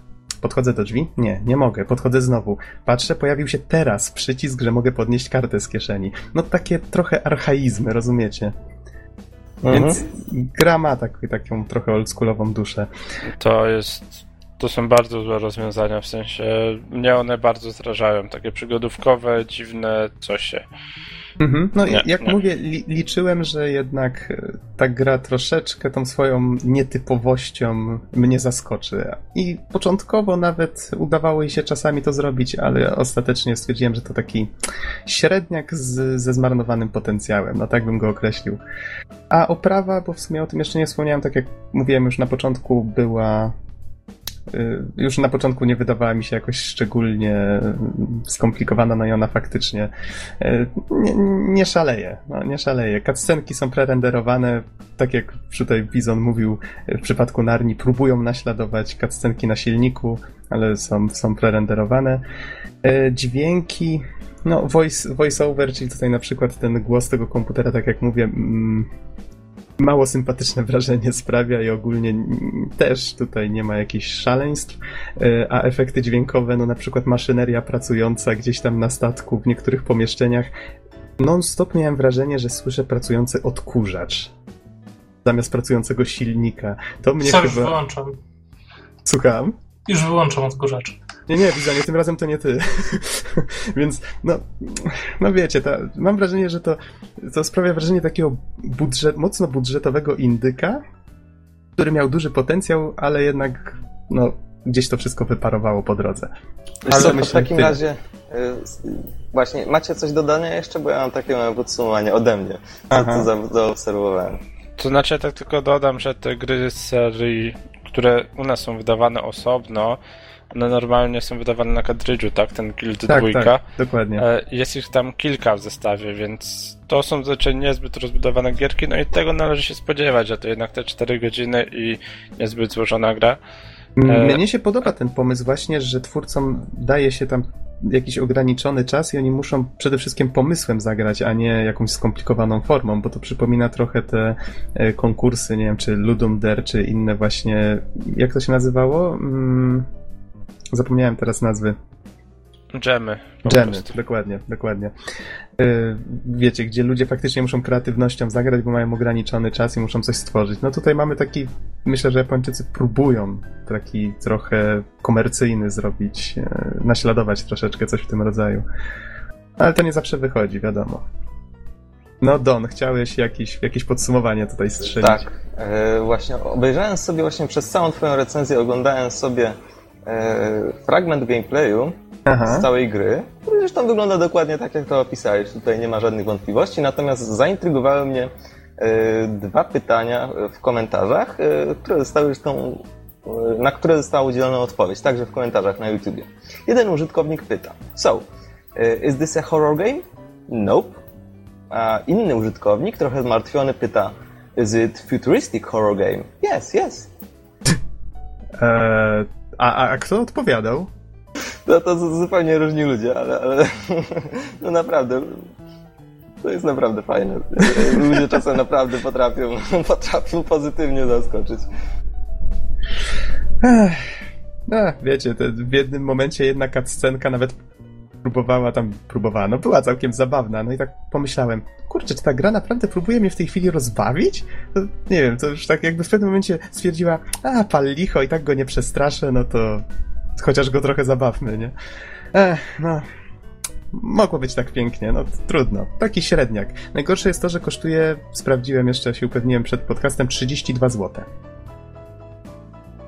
Podchodzę do drzwi? Nie, nie mogę. Podchodzę znowu. Patrzę, pojawił się teraz przycisk, że mogę podnieść kartę z kieszeni. No takie trochę archaizmy, rozumiecie? Mhm. Więc gra ma tak, taką trochę oldschoolową duszę. To jest. To są bardzo złe rozwiązania, w sensie mnie one bardzo zrażają. Takie przygodówkowe, dziwne coś się. Mhm. No nie, jak nie. mówię, li liczyłem, że jednak e, ta gra troszeczkę tą swoją nietypowością mnie zaskoczy. I początkowo nawet udawało jej się czasami to zrobić, ale ostatecznie stwierdziłem, że to taki średniak z, ze zmarnowanym potencjałem. No tak bym go określił. A oprawa, bo w sumie o tym jeszcze nie wspomniałem, tak jak mówiłem już na początku, była już na początku nie wydawała mi się jakoś szczególnie skomplikowana, no i ona faktycznie y, nie, nie szaleje, no, nie szaleje. Cutscenki są prerenderowane, tak jak tutaj Bizon mówił w przypadku Narni, próbują naśladować cutscenki na silniku, ale są, są prerenderowane. Y, dźwięki, no voice, voice over, czyli tutaj na przykład ten głos tego komputera, tak jak mówię, mm, mało sympatyczne wrażenie sprawia i ogólnie też tutaj nie ma jakichś szaleństw, e, a efekty dźwiękowe, no na przykład maszyneria pracująca gdzieś tam na statku w niektórych pomieszczeniach, non-stop miałem wrażenie, że słyszę pracujący odkurzacz zamiast pracującego silnika. To mnie Co chyba... już wyłączam. Słucham? Już wyłączam odkurzacz. Nie, nie, Bizonie, tym razem to nie ty. (laughs) Więc, no, no wiecie, ta, mam wrażenie, że to, to sprawia wrażenie takiego budżet, mocno budżetowego indyka, który miał duży potencjał, ale jednak, no, gdzieś to wszystko wyparowało po drodze. Ale co, myślę, w takim tyle. razie y, właśnie macie coś do dodania jeszcze, bo ja mam takie małe podsumowanie ode mnie, co, co zaobserwowałem. To znaczy, ja tak tylko dodam, że te gry z serii, które u nas są wydawane osobno, one normalnie są wydawane na kadrydżu, tak? Ten Guild tak, 2. Tak, dokładnie. E, jest ich tam kilka w zestawie, więc to są zazwyczaj niezbyt rozbudowane gierki, no i tego należy się spodziewać, że to jednak te 4 godziny i niezbyt złożona gra. E, Mnie się podoba ten pomysł właśnie, że twórcom daje się tam jakiś ograniczony czas i oni muszą przede wszystkim pomysłem zagrać, a nie jakąś skomplikowaną formą, bo to przypomina trochę te e, konkursy, nie wiem, czy Ludum Dare, czy inne właśnie, jak to się nazywało? Mm, zapomniałem teraz nazwy. Dżemy. Dżemy, dokładnie, dokładnie. Y, wiecie, gdzie ludzie faktycznie muszą kreatywnością zagrać, bo mają ograniczony czas i muszą coś stworzyć. No tutaj mamy taki, myślę, że Japończycy próbują taki trochę komercyjny zrobić, e, naśladować troszeczkę coś w tym rodzaju. Ale to nie zawsze wychodzi, wiadomo. No Don, chciałeś jakieś, jakieś podsumowanie tutaj strzelić. Tak, e, właśnie obejrzałem sobie właśnie przez całą twoją recenzję, oglądałem sobie fragment gameplayu Aha. z całej gry, który zresztą wygląda dokładnie tak, jak to opisałeś. Tutaj nie ma żadnych wątpliwości, natomiast zaintrygowały mnie e, dwa pytania w komentarzach, e, które zostały zresztą e, na które została udzielona odpowiedź, także w komentarzach na YouTubie. Jeden użytkownik pyta, so, is this a horror game? Nope. A inny użytkownik, trochę zmartwiony, pyta, is it futuristic horror game? Yes, yes. Eee, (laughs) a, a kto odpowiadał? No to zupełnie różni ludzie, ale, ale (laughs) no naprawdę to jest naprawdę fajne. Ludzie czasem naprawdę potrafią, (laughs) potrafią pozytywnie zaskoczyć. No, wiecie, w jednym momencie jedna cutscenka nawet próbowała tam, próbowała, no była całkiem zabawna, no i tak pomyślałem, kurczę, czy ta gra naprawdę próbuje mnie w tej chwili rozbawić? To, nie wiem, to już tak jakby w pewnym momencie stwierdziła, a, pal licho i tak go nie przestraszę, no to chociaż go trochę zabawmy, nie? Ech, no. Mogło być tak pięknie, no trudno. Taki średniak. Najgorsze jest to, że kosztuje, sprawdziłem jeszcze, się upewniłem przed podcastem, 32 zł.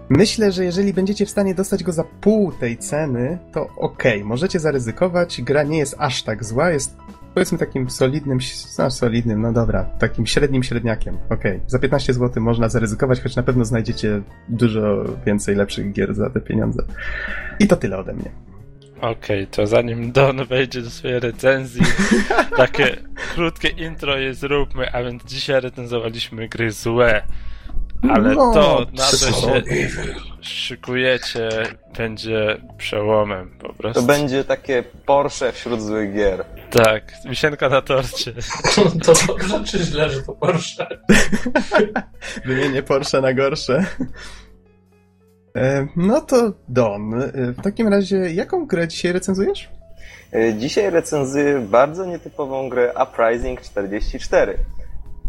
Myślę, że jeżeli będziecie w stanie dostać go za pół tej ceny, to okej, okay, możecie zaryzykować. Gra nie jest aż tak zła, jest powiedzmy takim solidnym, no solidnym, no dobra, takim średnim średniakiem. Okej, okay. za 15 zł można zaryzykować, choć na pewno znajdziecie dużo więcej lepszych gier za te pieniądze. I to tyle ode mnie. Okej, okay, to zanim Don wejdzie do swojej recenzji, (laughs) takie krótkie intro je zróbmy, a więc dzisiaj recenzowaliśmy gry złe. Ale no, to, na co się szykujecie, będzie przełomem po prostu. To będzie takie Porsche wśród złych gier. Tak, wisienka na torcie. To dobrze czy źle, że to Porsche? (laughs) Wymienię Porsche na gorsze. E, no to Don, e, w takim razie jaką grę dzisiaj recenzujesz? E, dzisiaj recenzuję bardzo nietypową grę Uprising 44.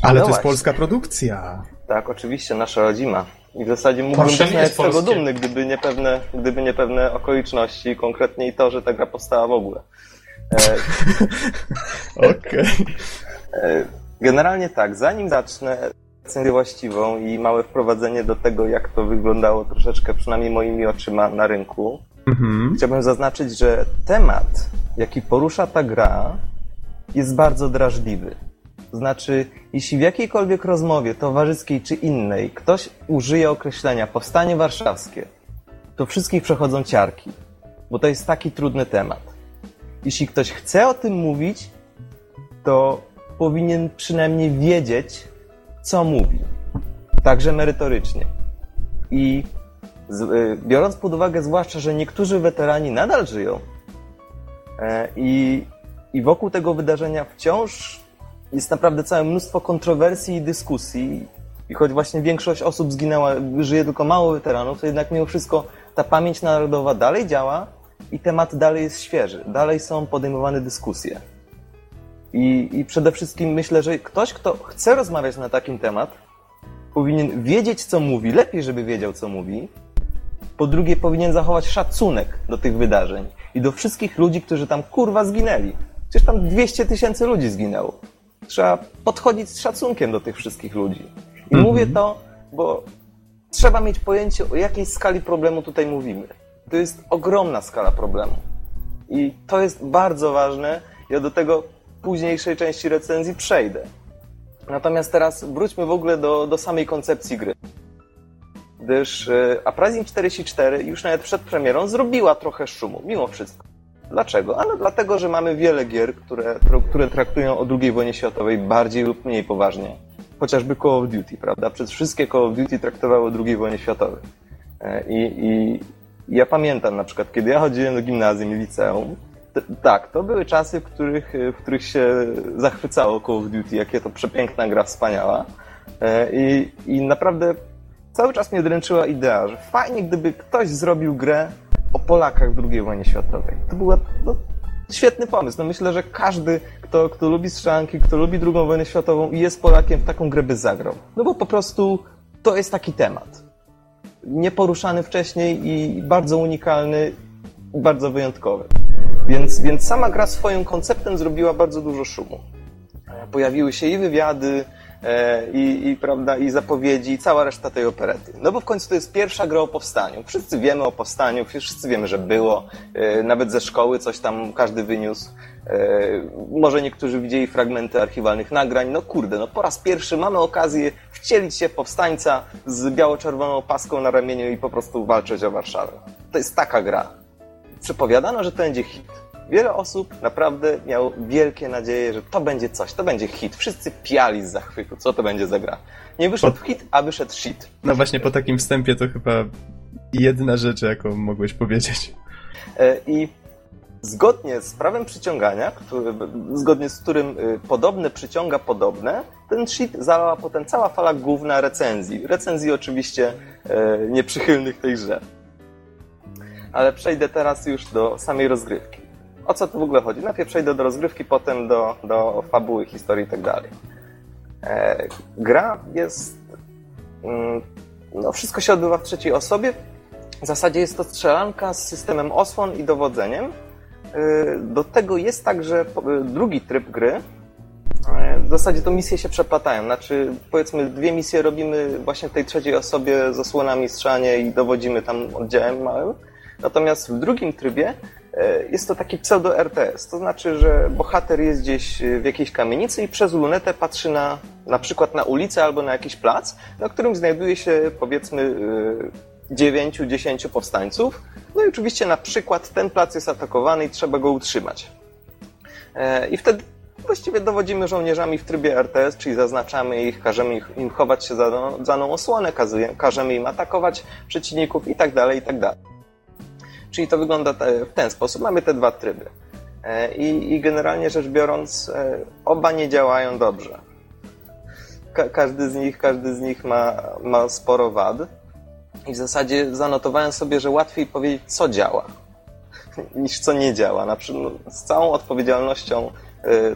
Ale no to jest polska produkcja. Tak, oczywiście, nasza rodzima. I w zasadzie mógłbym być nawet z tego dumny, gdyby nie, pewne, gdyby nie pewne okoliczności, konkretnie i to, że ta gra powstała w ogóle. E, (laughs) Okej. Okay. E, generalnie tak, zanim zacznę recenzję właściwą i małe wprowadzenie do tego, jak to wyglądało troszeczkę, przynajmniej moimi oczyma, na rynku, mhm. chciałbym zaznaczyć, że temat, jaki porusza ta gra, jest bardzo drażliwy. Znaczy, jeśli w jakiejkolwiek rozmowie towarzyskiej czy innej ktoś użyje określenia powstanie warszawskie, to wszystkich przechodzą ciarki, bo to jest taki trudny temat. Jeśli ktoś chce o tym mówić, to powinien przynajmniej wiedzieć, co mówi. Także merytorycznie. I y, biorąc pod uwagę zwłaszcza, że niektórzy weterani nadal żyją e, i, i wokół tego wydarzenia wciąż jest naprawdę całe mnóstwo kontrowersji i dyskusji. I choć właśnie większość osób zginęła, żyje tylko mało weteranów, to jednak mimo wszystko ta pamięć narodowa dalej działa i temat dalej jest świeży. Dalej są podejmowane dyskusje. I, I przede wszystkim myślę, że ktoś, kto chce rozmawiać na takim temat, powinien wiedzieć, co mówi, lepiej, żeby wiedział, co mówi, Po drugie, powinien zachować szacunek do tych wydarzeń i do wszystkich ludzi, którzy tam kurwa zginęli. Przecież tam 200 tysięcy ludzi zginęło. Trzeba podchodzić z szacunkiem do tych wszystkich ludzi. I Mhm. mówię to, bo trzeba mieć pojęcie, o jakiej skali problemu tutaj mówimy. To jest ogromna skala problemu. I to jest bardzo ważne. Ja do tego późniejszej części recenzji przejdę. Natomiast teraz wróćmy w ogóle do, do samej koncepcji gry. Gdyż e, Uprising 44 już nawet przed premierą zrobiła trochę szumu, mimo wszystko. Dlaczego? Ano dlatego, że mamy wiele gier, które, które traktują o II wojnie światowej bardziej lub mniej poważnie. Chociażby Call of Duty, prawda? Przez wszystkie Call of Duty traktowały o II wojnie światowej. E, I, I ja pamiętam na przykład, kiedy ja chodziłem do gimnazjum i liceum, tak, to były czasy, w których, w których się zachwycało Call of Duty, jakie to przepiękna gra, wspaniała. E, I, I naprawdę cały czas mnie dręczyła idea, że fajnie, gdyby ktoś zrobił grę o Polakach w II wojnie światowej. To był no, świetny pomysł. No myślę, że każdy, kto, kto lubi strzelanki, kto lubi II wojnę światową i jest Polakiem, w taką grę by zagrał. No bo po prostu to jest taki temat. Nieporuszany wcześniej i bardzo unikalny, i bardzo wyjątkowy. Więc, więc sama gra swoim konceptem zrobiła bardzo dużo szumu. Pojawiły się i wywiady, i, i, prawda, i zapowiedzi, i cała reszta tej operety. No bo w końcu to jest pierwsza gra o powstaniu. Wszyscy wiemy o powstaniu, wszyscy wiemy, że było. E, nawet ze szkoły coś tam każdy wyniósł. E, może niektórzy widzieli fragmenty archiwalnych nagrań. No kurde, no po raz pierwszy mamy okazję wcielić się w powstańca z biało-czerwoną paską na ramieniu i po prostu walczyć o Warszawę. To jest taka gra. Przepowiadano, że to będzie hit. Wiele osób naprawdę miało wielkie nadzieje, że to będzie coś, to będzie hit. Wszyscy piali z zachwytu, co to będzie za gra. Nie wyszedł hit, a wyszedł shit. No właśnie po takim wstępie to chyba jedna rzecz, jaką mogłeś powiedzieć. E, I zgodnie z prawem przyciągania, który, zgodnie z którym y, podobne przyciąga podobne, ten shit zalała potem cała fala główna recenzji. Recenzji oczywiście e, nieprzychylnych tej grze. Ale przejdę teraz już do samej rozgrywki. O co tu w ogóle chodzi? Najpierw przejdę do rozgrywki, potem do, do fabuły, historii i tak dalej. E, gra jest... Mm, no, wszystko się odbywa w trzeciej osobie. W zasadzie jest to strzelanka z systemem osłon i dowodzeniem. E, do tego jest także e, drugi tryb gry. W zasadzie to misje się przeplatają. Znaczy, powiedzmy, dwie misje robimy właśnie w tej trzeciej osobie z osłonami strzelanie i dowodzimy tam oddziałem małym. Natomiast w drugim trybie jest to taki pseudo-RTS. To znaczy, że bohater jest gdzieś e, w jakiejś kamienicy i przez lunetę patrzy na, na przykład na ulicę albo na jakiś plac, na którym znajduje się powiedzmy 9-10 powstańców. No i oczywiście na przykład ten plac jest atakowany i trzeba go utrzymać. E, I wtedy właściwie dowodzimy żołnierzami w trybie RTS, czyli zaznaczamy ich, każemy im chować się za daną, osłonę, każemy im atakować przeciwników i tak Czyli to wygląda te, w ten sposób. Mamy te dwa tryby. E, I, I generalnie rzecz biorąc, e, oba nie działają dobrze. Ka każdy z nich, każdy z nich ma, ma sporo wad. I w zasadzie zanotowałem sobie, że łatwiej powiedzieć, co działa, (laughs) niż co nie działa. Na przykład, no, z całą odpowiedzialnością e,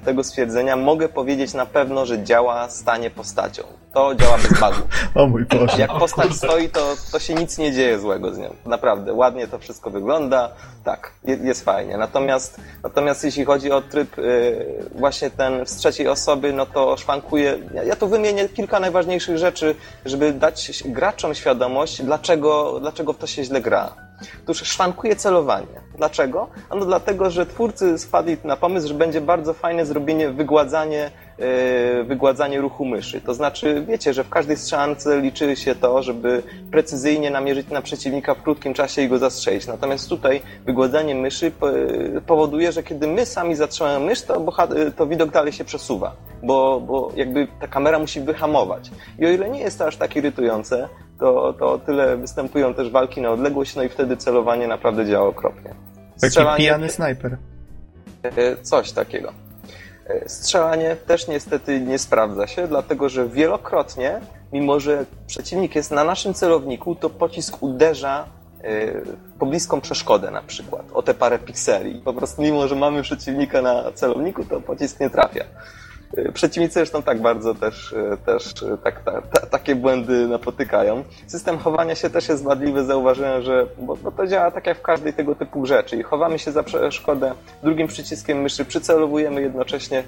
tego stwierdzenia mogę powiedzieć na pewno, że działa stanie postacią. To działa bez bugu. (laughs) O mój Boże. Jak postać stoi, to, to się nic nie dzieje złego z nią. Naprawdę, ładnie to wszystko wygląda. Tak, je- jest fajnie. Natomiast, natomiast jeśli chodzi o tryb y, właśnie ten z trzeciej osoby, no to szwankuje. Ja, ja tu wymienię kilka najważniejszych rzeczy, żeby dać graczom świadomość, dlaczego, dlaczego w to się źle gra. Otóż szwankuje celowanie. Dlaczego? Ano dlatego, że twórcy spadli na pomysł, że będzie bardzo fajne zrobienie, wygładzanie, yy, wygładzanie ruchu myszy. To znaczy, wiecie, że w każdej strzelance liczy się to, żeby precyzyjnie namierzyć na przeciwnika w krótkim czasie i go zastrzelić. Natomiast tutaj wygładzanie myszy po- powoduje, że kiedy my sami zatrzymamy mysz, to, boha- to widok dalej się przesuwa, bo, bo jakby ta kamera musi wyhamować. I o ile nie jest to aż tak irytujące, to, to o tyle występują też walki na odległość, no i wtedy celowanie naprawdę działa okropnie. Taki Strzelanie- pijany snajper. E, Coś takiego. E, Strzelanie też niestety nie sprawdza się, dlatego że wielokrotnie, mimo że przeciwnik jest na naszym celowniku, to pocisk uderza e, w pobliską przeszkodę na przykład, o te parę pikseli. Po prostu mimo, że mamy przeciwnika na celowniku, to pocisk nie trafia. Przeciwnicy zresztą tak bardzo też, y, też y, tak, ta, ta, takie błędy napotykają. System chowania się też jest wadliwy, zauważyłem, że bo, bo, to działa tak jak w każdej tego typu grze, czyli chowamy się za przeszkodę, drugim przyciskiem myszy przycelowujemy jednocześnie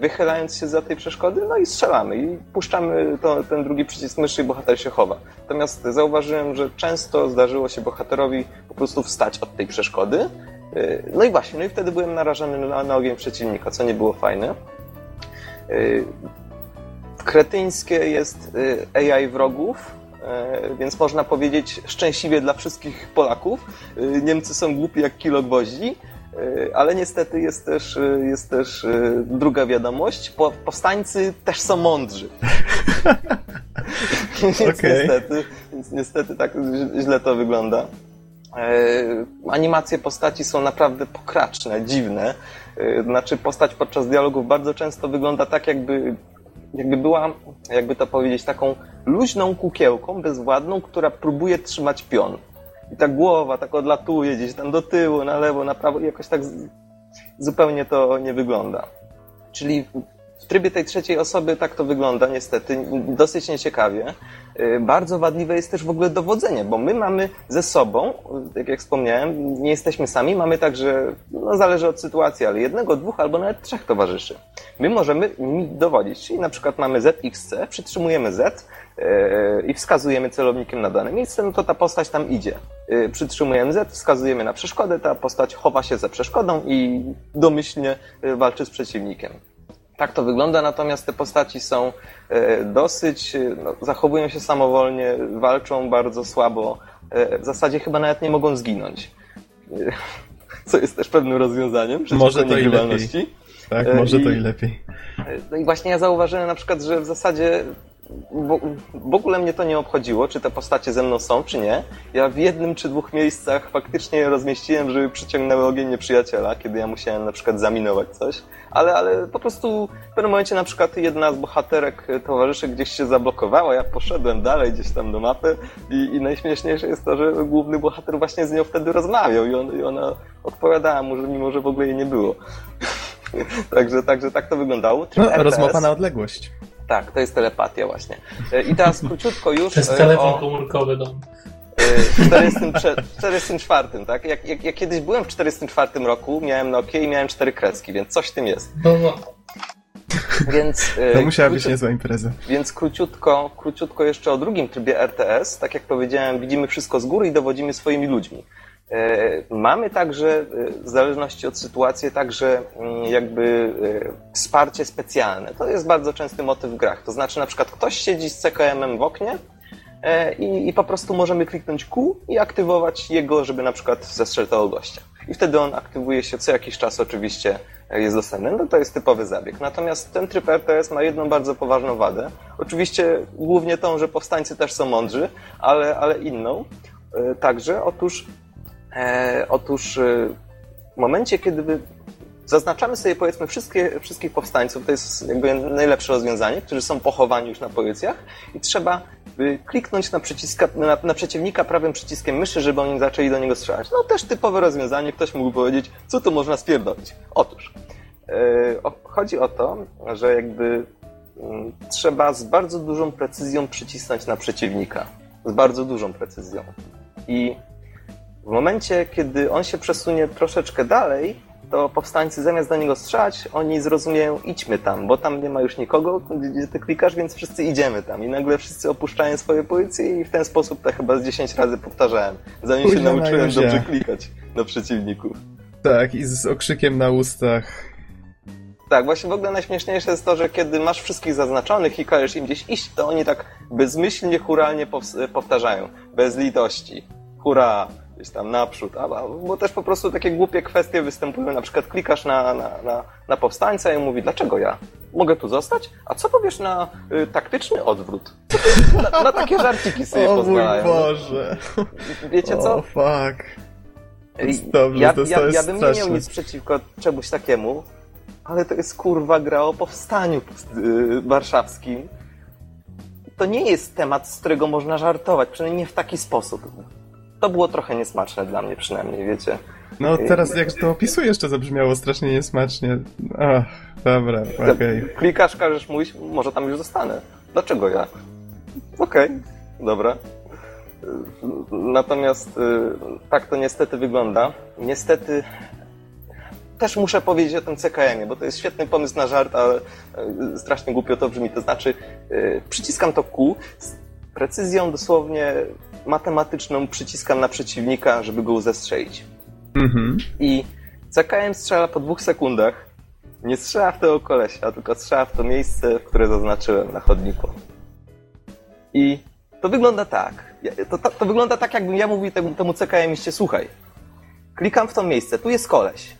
wychylając się za tej przeszkody, no i strzelamy i puszczamy to, ten drugi przycisk myszy i bohater się chowa. Natomiast zauważyłem, że często zdarzyło się bohaterowi po prostu wstać od tej przeszkody, no i właśnie, no i wtedy byłem narażony na, na ogień przeciwnika, co nie było fajne. Y, kretyńskie jest y, AI wrogów, y, więc można powiedzieć szczęśliwie dla wszystkich Polaków. Niemcy są głupi jak kilo gwoździ, ale niestety jest też, jest też druga wiadomość. Powstańcy też są mądrzy. (laughs) więc, okay. niestety, więc niestety tak źle to wygląda. Animacje postaci są naprawdę pokraczne, dziwne. Y, znaczy postać podczas dialogów bardzo często wygląda tak, jakby, jakby była, jakby to powiedzieć, taką luźną kukiełką, bezwładną, która próbuje trzymać pion. I ta głowa tak odlatuje gdzieś tam do tyłu, na lewo, na prawo i jakoś tak zupełnie to nie wygląda. Czyli w trybie tej trzeciej osoby tak to wygląda niestety, dosyć nieciekawie. Y, bardzo wadliwe jest też w ogóle dowodzenie, bo my mamy ze sobą, tak jak wspomniałem, nie jesteśmy sami, mamy także, no zależy od sytuacji, ale jednego, dwóch albo nawet trzech towarzyszy. My możemy nimi dowodzić, czyli na przykład mamy ZXC, przytrzymujemy Z yy, i wskazujemy celownikiem na dane miejsce, no to ta postać tam idzie. Przytrzymujemy Z, wskazujemy na przeszkodę, ta postać chowa się za przeszkodą i domyślnie y, walczy z przeciwnikiem. Tak to wygląda, natomiast te postaci są e, dosyć, e, no, zachowują się samowolnie, walczą bardzo słabo, e, w zasadzie chyba nawet nie mogą zginąć. (laughs) Co jest też pewnym rozwiązaniem może to i lepiej. Tak, może to i lepiej. No i właśnie ja zauważyłem na przykład, że w zasadzie bo, w ogóle mnie to nie obchodziło, czy te postacie ze mną są, czy nie. Ja w jednym czy dwóch miejscach faktycznie je rozmieściłem, żeby przyciągnęły ogień nieprzyjaciela, kiedy ja musiałem na przykład zaminować coś, ale, ale po prostu w pewnym momencie na przykład jedna z bohaterek towarzyszy gdzieś się zablokowała, ja poszedłem dalej gdzieś tam do mapy i, i najśmieszniejsze jest to, że główny bohater właśnie z nią wtedy rozmawiał i, on, i ona odpowiadała mu, że mimo, że w ogóle jej nie było. (laughs) także, także tak to wyglądało. No, rozmowa na odległość. Tak, to jest telepatia właśnie. E, I teraz króciutko już... To jest e, telefon o... komórkowy dom. W 44, tak? Jak, jak, jak, kiedyś byłem w 44 roku, miałem Nokia i miałem cztery kreski, więc coś w tym jest. No, no. Więc, to musiała być niezła impreza. Więc króciutko, króciutko jeszcze o drugim trybie RTS. Tak jak powiedziałem, widzimy wszystko z góry i dowodzimy swoimi ludźmi. E, mamy także, e, w zależności od sytuacji, także mm, jakby e, wsparcie specjalne. To jest bardzo częsty motyw w grach. To znaczy na przykład ktoś siedzi z CKM-em w oknie i, i po prostu możemy kliknąć Q i aktywować jego, żeby na przykład zestrzelić tego gościa. I wtedy on aktywuje się co jakiś czas oczywiście jest dostępny. No to jest typowy zabieg. Natomiast ten tryb RTS ma jedną bardzo poważną wadę. Oczywiście głównie tą, że powstańcy też są mądrzy, ale, ale inną także. Otóż E, otóż e, w momencie, kiedy zaznaczamy sobie powiedzmy wszystkie, wszystkich powstańców, to jest jakby najlepsze rozwiązanie, którzy są pochowani już na pozycjach i trzeba kliknąć na, przyciska, na, na, przeciwnika prawym przyciskiem myszy, żeby oni zaczęli do niego strzelać. No też typowe rozwiązanie, ktoś mógł powiedzieć, co tu można spierdolić. Otóż, e, chodzi o to, że jakby mm, trzeba z bardzo dużą precyzją przycisnąć na przeciwnika. Z bardzo dużą precyzją. I w momencie, kiedy on się przesunie troszeczkę dalej, to powstańcy zamiast do niego strzelać, oni zrozumieją, idźmy tam, bo tam nie ma już nikogo, gdzie ty klikasz, więc wszyscy idziemy tam. I nagle wszyscy opuszczają swoje pozycje i w ten sposób to chyba z 10 razy powtarzałem, zanim się nauczyłem dobrze klikać na przeciwników. Tak, i z okrzykiem na ustach. Tak, właśnie w ogóle najśmieszniejsze jest to, że kiedy masz wszystkich zaznaczonych i każesz im gdzieś iść, to oni tak bezmyślnie, churalnie powtarzają. Bez litości. Hurra! Gdzieś tam naprzód, a, bo też po prostu takie głupie kwestie występują, na przykład klikasz na, na, na, na powstańca i mówi, dlaczego ja? Mogę tu zostać? A co powiesz na y, taktyczny odwrót? Na, na, takie żarciki sobie o. (laughs) O mój Boże. Wiecie co? O fuck. Dobrze, ja, ja, ja bym nie miał nic przeciwko czemuś takiemu, ale to jest kurwa gra o powstaniu yy, warszawskim. To nie jest temat, z którego można żartować, przynajmniej nie w taki sposób to było trochę niesmaczne dla mnie przynajmniej, wiecie. No teraz jak to opisujesz, to zabrzmiało strasznie niesmacznie. Ach, dobra, okej. Okay. Klikasz, każesz mówić, może tam już zostanę. Dlaczego ja? Okej, okay, dobra. Natomiast y, tak to niestety wygląda. Niestety też muszę powiedzieć o tym CKM-ie, bo to jest świetny pomysł na żart, ale y, strasznie głupio to brzmi. To znaczy, y, przyciskam to Q z precyzją dosłownie matematyczną, przyciskam na przeciwnika, żeby go zestrzelić. Mhm. I CKM strzela po dwóch sekundach. Nie strzela w tego kolesia, tylko strzela w to miejsce, które zaznaczyłem na chodniku. I to wygląda tak. To, to, to wygląda tak, jakbym ja mówił temu, temu CKM-iście, słuchaj, klikam w to miejsce, tu jest koleś,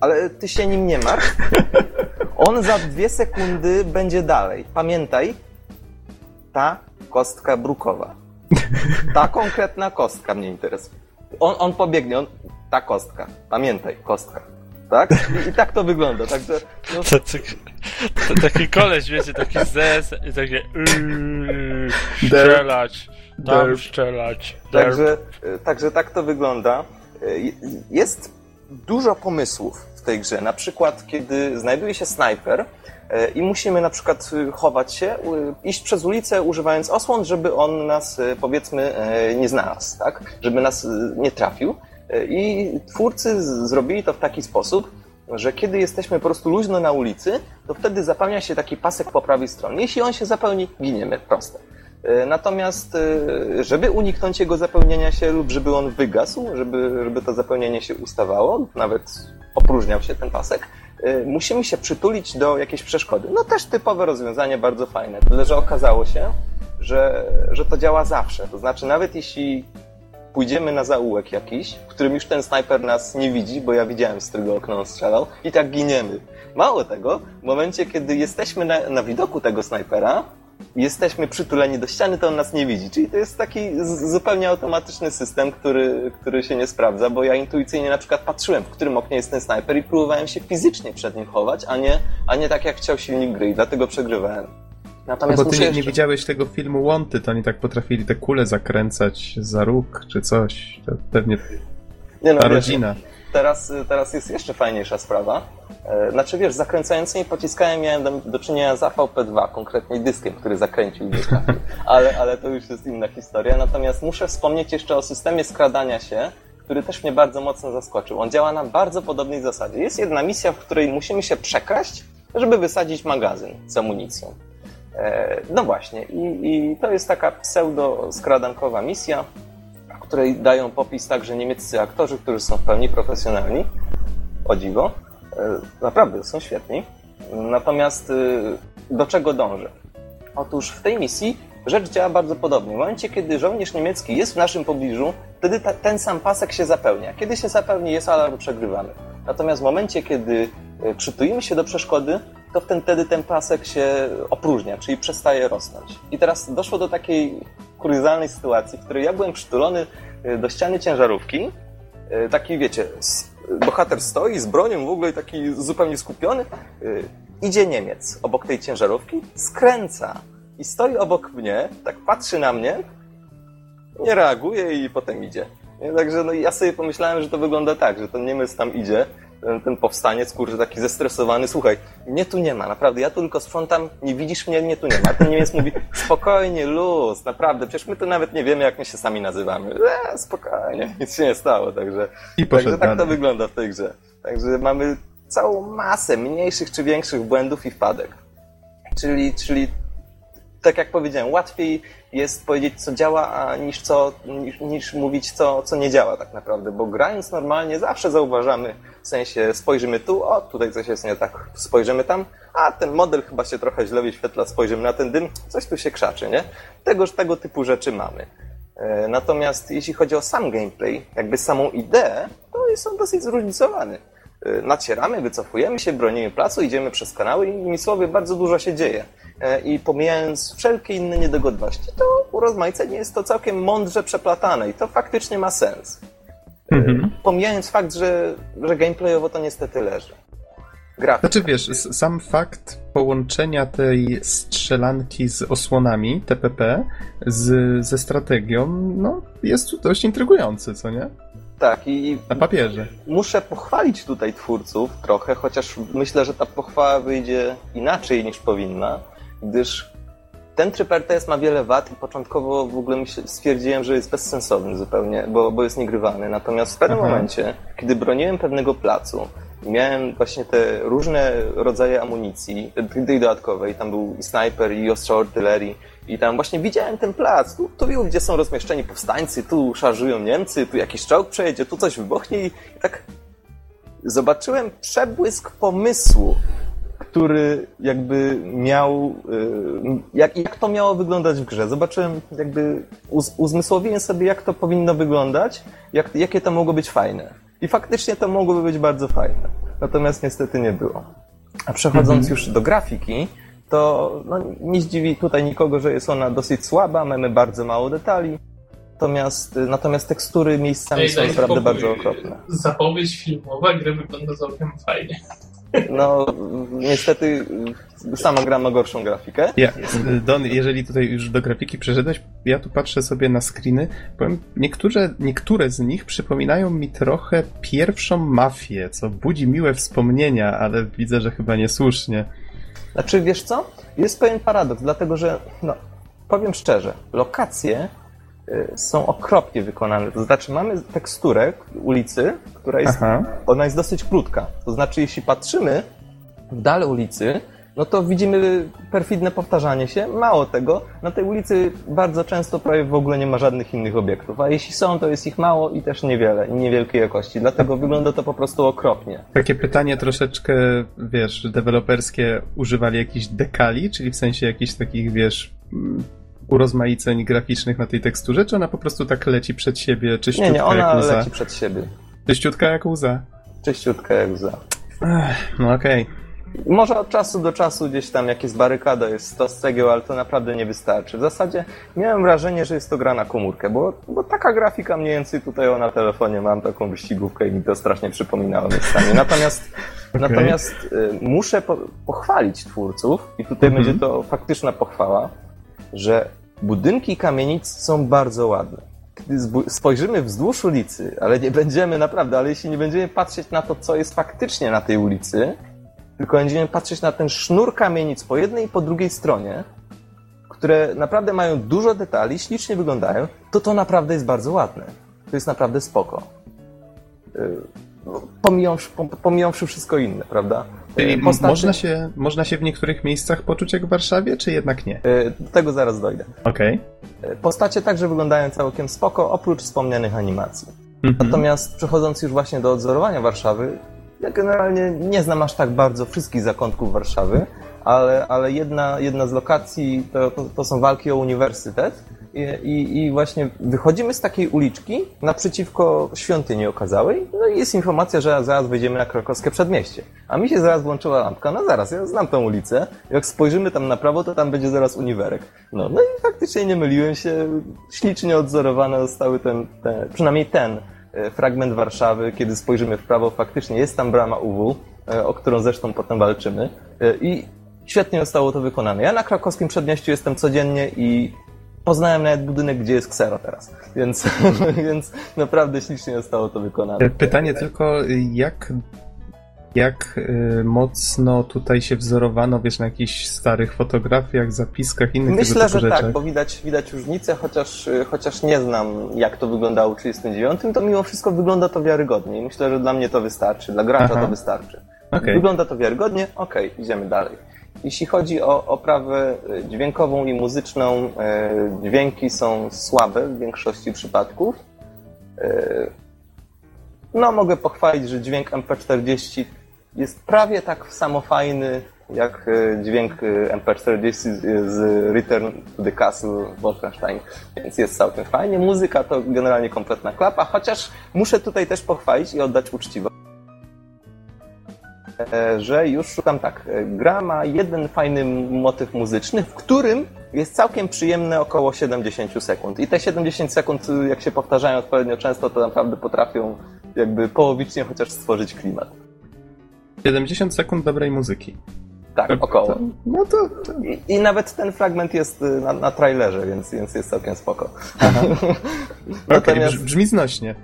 ale ty się nim nie masz. (laughs) On za dwie sekundy będzie dalej. Pamiętaj, ta kostka brukowa. Ta konkretna kostka mnie interesuje. On, on pobiegnie, on, ta kostka. Pamiętaj, kostka. Tak? I, i tak to wygląda, także... No... To, to, to, taki koleś, wiecie, taki zes i takie yy, strzelać, tam strzelać. Także, także tak to wygląda. Jest dużo pomysłów w tej grze. Na przykład, kiedy znajduje się snajper, E, i musimy na przykład y, chować się, iść przez ulicę używając osłon, żeby on nas y, powiedzmy e, nie znalazł, tak? Żeby nas nie trafił. E, I twórcy zrobili to w taki sposób, że kiedy jesteśmy po prostu luźno na ulicy, to wtedy zapełnia się taki pasek po prawej stronie. Jeśli on się zapełni, giniemy, proste. Natomiast, żeby uniknąć jego zapełnienia się lub żeby on wygasł, żeby, żeby to zapełnienie się ustawało, nawet opróżniał się ten pasek, Y, musimy się przytulić do jakiejś przeszkody. No też typowe rozwiązanie, bardzo fajne. Tyle, że okazało się, że, że to działa zawsze. To znaczy, nawet jeśli pójdziemy na zaułek jakiś, w którym już ten snajper nas nie widzi, bo ja widziałem, z którego okna on strzelał, i tak giniemy. Mało tego, w momencie, kiedy jesteśmy na, na widoku tego snajpera, jesteśmy przytuleni do ściany, to on nas nie widzi. Czyli to jest taki zupełnie automatyczny system, który, który się nie sprawdza, bo ja intuicyjnie na przykład patrzyłem, w którym oknie jest ten snajper i próbowałem się fizycznie przed nim chować, a nie, a nie tak jak chciał silnik gry i dlatego przegrywałem. Natomiast no bo ty nie, jeszcze... nie widziałeś tego filmu Łąty, to oni tak potrafili te kule zakręcać za róg czy coś. To pewnie nie no, ta rodzina. Teraz, teraz jest jeszcze fajniejsza sprawa. E, znaczy wiesz, zakręcającymi pociskami miałem do, do czynienia z AVP2, konkretnie dyskiem, który zakręcił i (laughs) ale, ale to już jest inna historia. Natomiast muszę wspomnieć jeszcze o systemie skradania się, który też mnie bardzo mocno zaskoczył. On działa na bardzo podobnej zasadzie. Jest jedna misja, w której musimy się przekraść, żeby wysadzić magazyn z amunicją. E, no właśnie, i, i to jest taka pseudo-skradankowa misja, której dają popis także niemieccy aktorzy, którzy są w pełni profesjonalni. O dziwo. E, naprawdę są świetni. Natomiast y, do czego dążę? Otóż w tej misji rzecz działa bardzo podobnie. W momencie, kiedy żołnierz niemiecki jest w naszym pobliżu, wtedy ta, ten sam pasek się zapełnia. Kiedy się zapełni, jest alarm, przegrywamy. Natomiast w momencie, kiedy y, przytujemy się do przeszkody, to wtedy ten pasek się opróżnia, czyli przestaje rosnąć. I teraz doszło do takiej kuriozalnej sytuacji, w której ja byłem przytulony y, do ściany ciężarówki, taki wiecie, bohater stoi z bronią w ogóle taki zupełnie skupiony. Y, idzie Niemiec obok tej ciężarówki, skręca i stoi obok mnie, tak patrzy na mnie, nie reaguje i potem idzie. Także no, ja sobie pomyślałem, że to wygląda tak, że ten Niemiec tam idzie, ten, ten powstaniec, kurczę, taki zestresowany, słuchaj, mnie tu nie ma, naprawdę, ja tu tylko sprzątam, nie widzisz mnie, mnie tu nie ma. Ten Niemiec mówi, (laughs) spokojnie, luz, naprawdę, przecież my tu nawet nie wiemy, jak my się sami nazywamy. E, spokojnie, (laughs) nic się nie stało, także, I także tak to wygląda w tej grze. Także mamy całą masę mniejszych czy większych błędów i wpadek. Czyli, czyli tak jak powiedziałem, łatwiej jest powiedzieć, co działa, niż, co, niż, niż, mówić, co, co nie działa tak naprawdę, bo grając normalnie zawsze zauważamy, w sensie spojrzymy tu, o, tutaj coś jest nie tak, spojrzymy tam, a ten model chyba się trochę źle wyświetla, spojrzymy na ten dym, coś tu się krzaczy, nie? Tegoż, tego typu rzeczy mamy. E, natomiast jeśli chodzi o sam gameplay, jakby samą ideę, to jest on dosyć zróżnicowany. E, nacieramy, wycofujemy się, bronimy placu, idziemy przez kanały i innymi słowy bardzo dużo się dzieje. E, i pomijając wszelkie inne niedogodności, to u rozmaicenie jest to całkiem mądrze przeplatane i to faktycznie ma sens. E, mhm. Pomijając fakt, że, że gameplayowo to niestety leży. grafika. Znaczy wiesz, sam fakt połączenia tej strzelanki z osłonami TPP z, ze strategią, no jest dość intrygujący, co nie? Tak, i Na papierze. muszę pochwalić tutaj twórców trochę, chociaż myślę, że ta pochwała wyjdzie inaczej niż powinna, gdyż ten tryb RTS ma wiele wad i początkowo w ogóle stwierdziłem, że jest bezsensowny zupełnie, bo, bo jest niegrywany. Natomiast w pewnym Aha. momencie, kiedy broniłem pewnego placu, miałem właśnie te różne rodzaje amunicji, tej dodatkowej, tam był i snajper, i ostrza artylerii, i tam właśnie widziałem ten plac, tu, tu wiem, gdzie są rozmieszczeni powstańcy, tu szarżują Niemcy, tu jakiś czołg przejedzie, tu coś wybuchnie i tak zobaczyłem przebłysk pomysłu, który jakby miał, y, jak, jak to miało wyglądać w grze. Zobaczyłem, jakby uz, uzmysłowiłem sobie, jak to powinno wyglądać, jak, jakie to mogło być fajne. I faktycznie to mogłoby być bardzo fajne. Natomiast niestety nie było. A przechodząc już do grafiki, to no, nie zdziwi tutaj nikogo, że jest ona dosyć słaba, mamy bardzo mało detali. Natomiast, natomiast tekstury miejscami Ej, są naprawdę bardzo okropne. Zapowiedź filmowa gry wygląda całkiem fajnie. No, niestety sama gra ma gorszą grafikę. Ja, Don, jeżeli tutaj już do grafiki przeszedłeś, ja tu patrzę sobie na screeny, powiem, niektóre, niektóre z nich przypominają mi trochę pierwszą mafię, co budzi miłe wspomnienia, ale widzę, że chyba niesłusznie. Znaczy, wiesz co? Jest pewien paradoks, dlatego że, no, powiem szczerze, lokacje są okropnie wykonane. To znaczy, mamy teksturę ulicy, która jest, Aha. ona jest dosyć krótka. To znaczy, jeśli patrzymy w dale ulicy, no to widzimy perfidne powtarzanie się. Mało tego, na tej ulicy bardzo często prawie w ogóle nie ma żadnych innych obiektów, a jeśli są, to jest ich mało i też niewiele, i niewielkiej jakości. Dlatego wygląda to po prostu okropnie. Takie pytanie troszeczkę, wiesz, deweloperskie, używali jakichś dekali, czyli w sensie jakichś takich, wiesz, mm, urozmaiceń graficznych na tej teksturze, czy ona po prostu tak leci przed siebie, czyściutka Nie, nie, ona jak łza? leci przed siebie. Czyściutka jak łza. Czyściutka jak łza. Ech, no okej. Może od czasu do czasu gdzieś tam jakieś barykada jest 100 z cegieł, ale to naprawdę nie wystarczy. W zasadzie miałem wrażenie, że jest to gra na komórkę, bo, bo taka grafika mniej więcej tutaj o, na telefonie mam taką wyścigówkę i mi to strasznie przypominało miejscami. Natomiast, (laughs) natomiast y, muszę po, pochwalić twórców i tutaj Mhm. będzie to faktyczna pochwała, że budynki kamienic są bardzo ładne. Gdy spojrzymy wzdłuż ulicy, ale nie będziemy naprawdę, ale jeśli nie będziemy patrzeć na to, co jest faktycznie na tej ulicy, tylko będziemy patrzeć na ten sznur kamienic po jednej i po drugiej stronie, które naprawdę mają dużo detali, ślicznie wyglądają, to to naprawdę jest bardzo ładne. To jest naprawdę spoko. Yy, no, Pomijawszy, pom- pomijawszy wszystko inne, prawda? Czyli postacie- można, się, można się w niektórych miejscach poczuć jak w Warszawie, czy jednak nie? Yy, Do tego zaraz dojdę. Okej. Yy, Postacie także wyglądają całkiem spoko, oprócz wspomnianych animacji. Mhm. Natomiast przechodząc już właśnie do odzorowania Warszawy, ja generalnie nie znam aż tak bardzo wszystkich zakątków Warszawy, ale, ale jedna, jedna z lokacji to, to, to są walki o uniwersytet i, i, i właśnie wychodzimy z takiej uliczki naprzeciwko świątyni okazałej, no i jest informacja, że zaraz wejdziemy na krakowskie przedmieście. A mi się zaraz włączyła lampka, no zaraz, ja znam tą ulicę, jak spojrzymy tam na prawo, to tam będzie zaraz uniwerek. No, no i faktycznie nie myliłem się, ślicznie odzorowane zostały ten, ten przynajmniej ten e, fragment Warszawy, kiedy spojrzymy w prawo, faktycznie jest tam brama UW, e, o którą zresztą potem walczymy. E, I świetnie zostało to wykonane. Ja na krakowskim przedmieściu jestem codziennie i poznałem nawet budynek, gdzie jest ksero teraz. Więc, (laughs) więc naprawdę ślicznie zostało to wykonane. Pytanie tylko, jak, jak y, mocno tutaj się wzorowano, wiesz, na jakichś starych fotografiach, zapiskach, innych tego Myślę, typu że rzeczach? tak, bo widać, widać różnicę, chociaż, y, chociaż nie znam, jak to wyglądało w 1939, to mimo wszystko wygląda to wiarygodnie. I myślę, że dla mnie to wystarczy, dla gracza Aha. to wystarczy. Okej. Wygląda to wiarygodnie, okej, idziemy dalej. Jeśli chodzi o oprawę dźwiękową i muzyczną, y, dźwięki są słabe w większości przypadków. Y, No, mogę pochwalić, że dźwięk MP40 jest prawie tak samo fajny jak y, dźwięk y, MP40 z, Return to the Castle Wolfenstein, więc jest całkiem fajnie. Muzyka to generalnie kompletna klapa, chociaż muszę tutaj też pochwalić i oddać uczciwość e, że już szukam tak. e, Gra ma jeden fajny motyw muzyczny, w którym jest całkiem przyjemne około 70 sekund. I te 70 sekund, y, jak się powtarzają odpowiednio często, to naprawdę potrafią jakby połowicznie chociaż stworzyć klimat. 70 sekund dobrej muzyki. Tak, około. No to... to... I, I, nawet ten fragment jest y, na, na trailerze, więc, więc jest całkiem spoko. (laughs) Okej, okay, brzmi znośnie.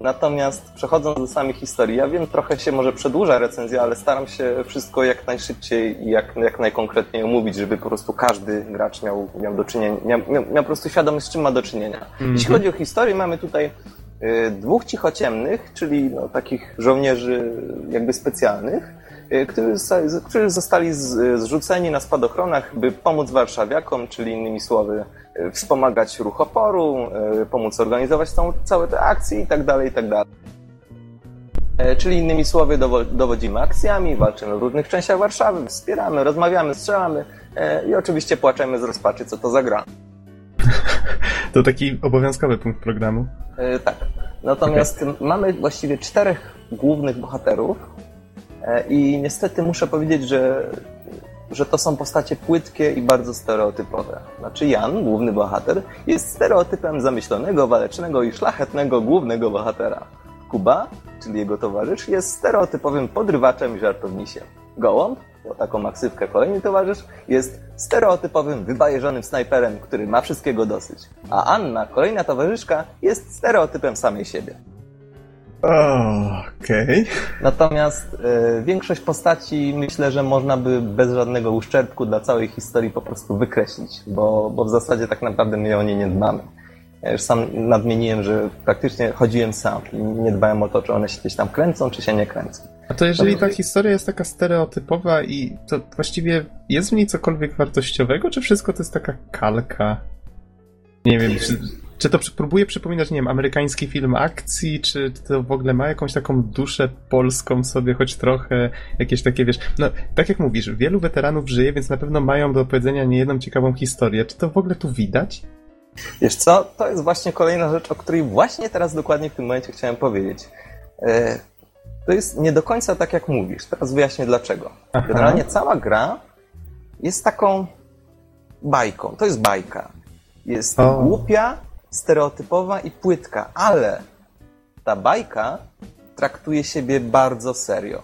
Natomiast przechodząc do samej historii, ja wiem, trochę się może przedłuża recenzja, ale staram się wszystko jak najszybciej i jak, jak najkonkretniej omówić, żeby po prostu każdy gracz miał, miał do czynienia, miał, miał, miał po prostu świadomość, z czym ma do czynienia. Mm -hmm. Jeśli chodzi o historię, mamy tutaj y, dwóch cichociemnych, czyli no, takich żołnierzy jakby specjalnych, którzy, którzy zostali zrzuceni na spadochronach, by pomóc warszawiakom, czyli innymi słowy Y, wspomagać ruch oporu, y, pomóc organizować tą, całe te akcje i tak dalej, i tak dalej. E, czyli innymi słowy dowodzimy akcjami, walczymy w różnych częściach Warszawy, wspieramy, rozmawiamy, strzelamy e, i oczywiście płaczemy z rozpaczy, co to za gra. (laughs) To taki obowiązkowy punkt programu. E, tak. Natomiast okay. mamy właściwie czterech głównych bohaterów i niestety muszę powiedzieć, że że to są postacie płytkie i bardzo stereotypowe. Znaczy Jan, główny bohater, jest stereotypem zamyślonego, walecznego i szlachetnego głównego bohatera. Kuba, czyli jego towarzysz, jest stereotypowym podrywaczem i żartownisiem. Gołąb, bo taką maksywkę kolejny towarzysz, jest stereotypowym, wybajeżonym snajperem, który ma wszystkiego dosyć. A Anna, kolejna towarzyszka, jest stereotypem samej siebie. Okej. Okay. Natomiast y, większość postaci myślę, że można by bez żadnego uszczerbku dla całej historii po prostu wykreślić, bo, bo w zasadzie tak naprawdę my o nie nie dbamy. Ja już sam nadmieniłem, że praktycznie chodziłem sam i nie dbałem o to, czy one się gdzieś tam kręcą, czy się nie kręcą. A to jeżeli ta historia jest taka stereotypowa i to właściwie jest w niej cokolwiek wartościowego, czy wszystko to jest taka kalka? Nie wiem, czy czy to próbuje przypominać, nie wiem, amerykański film akcji, czy to w ogóle ma jakąś taką duszę polską sobie, choć trochę, jakieś takie, wiesz, no, tak jak mówisz, wielu weteranów żyje, więc na pewno mają do opowiedzenia niejedną ciekawą historię. Czy to w ogóle tu widać? Wiesz co, to jest właśnie kolejna rzecz, o której właśnie teraz dokładnie w tym momencie chciałem powiedzieć. E, to jest nie do końca tak, jak mówisz. Teraz wyjaśnię dlaczego. Aha. Generalnie cała gra jest taką bajką. To jest bajka. Jest o. głupia, stereotypowa i płytka, ale ta bajka traktuje siebie bardzo serio.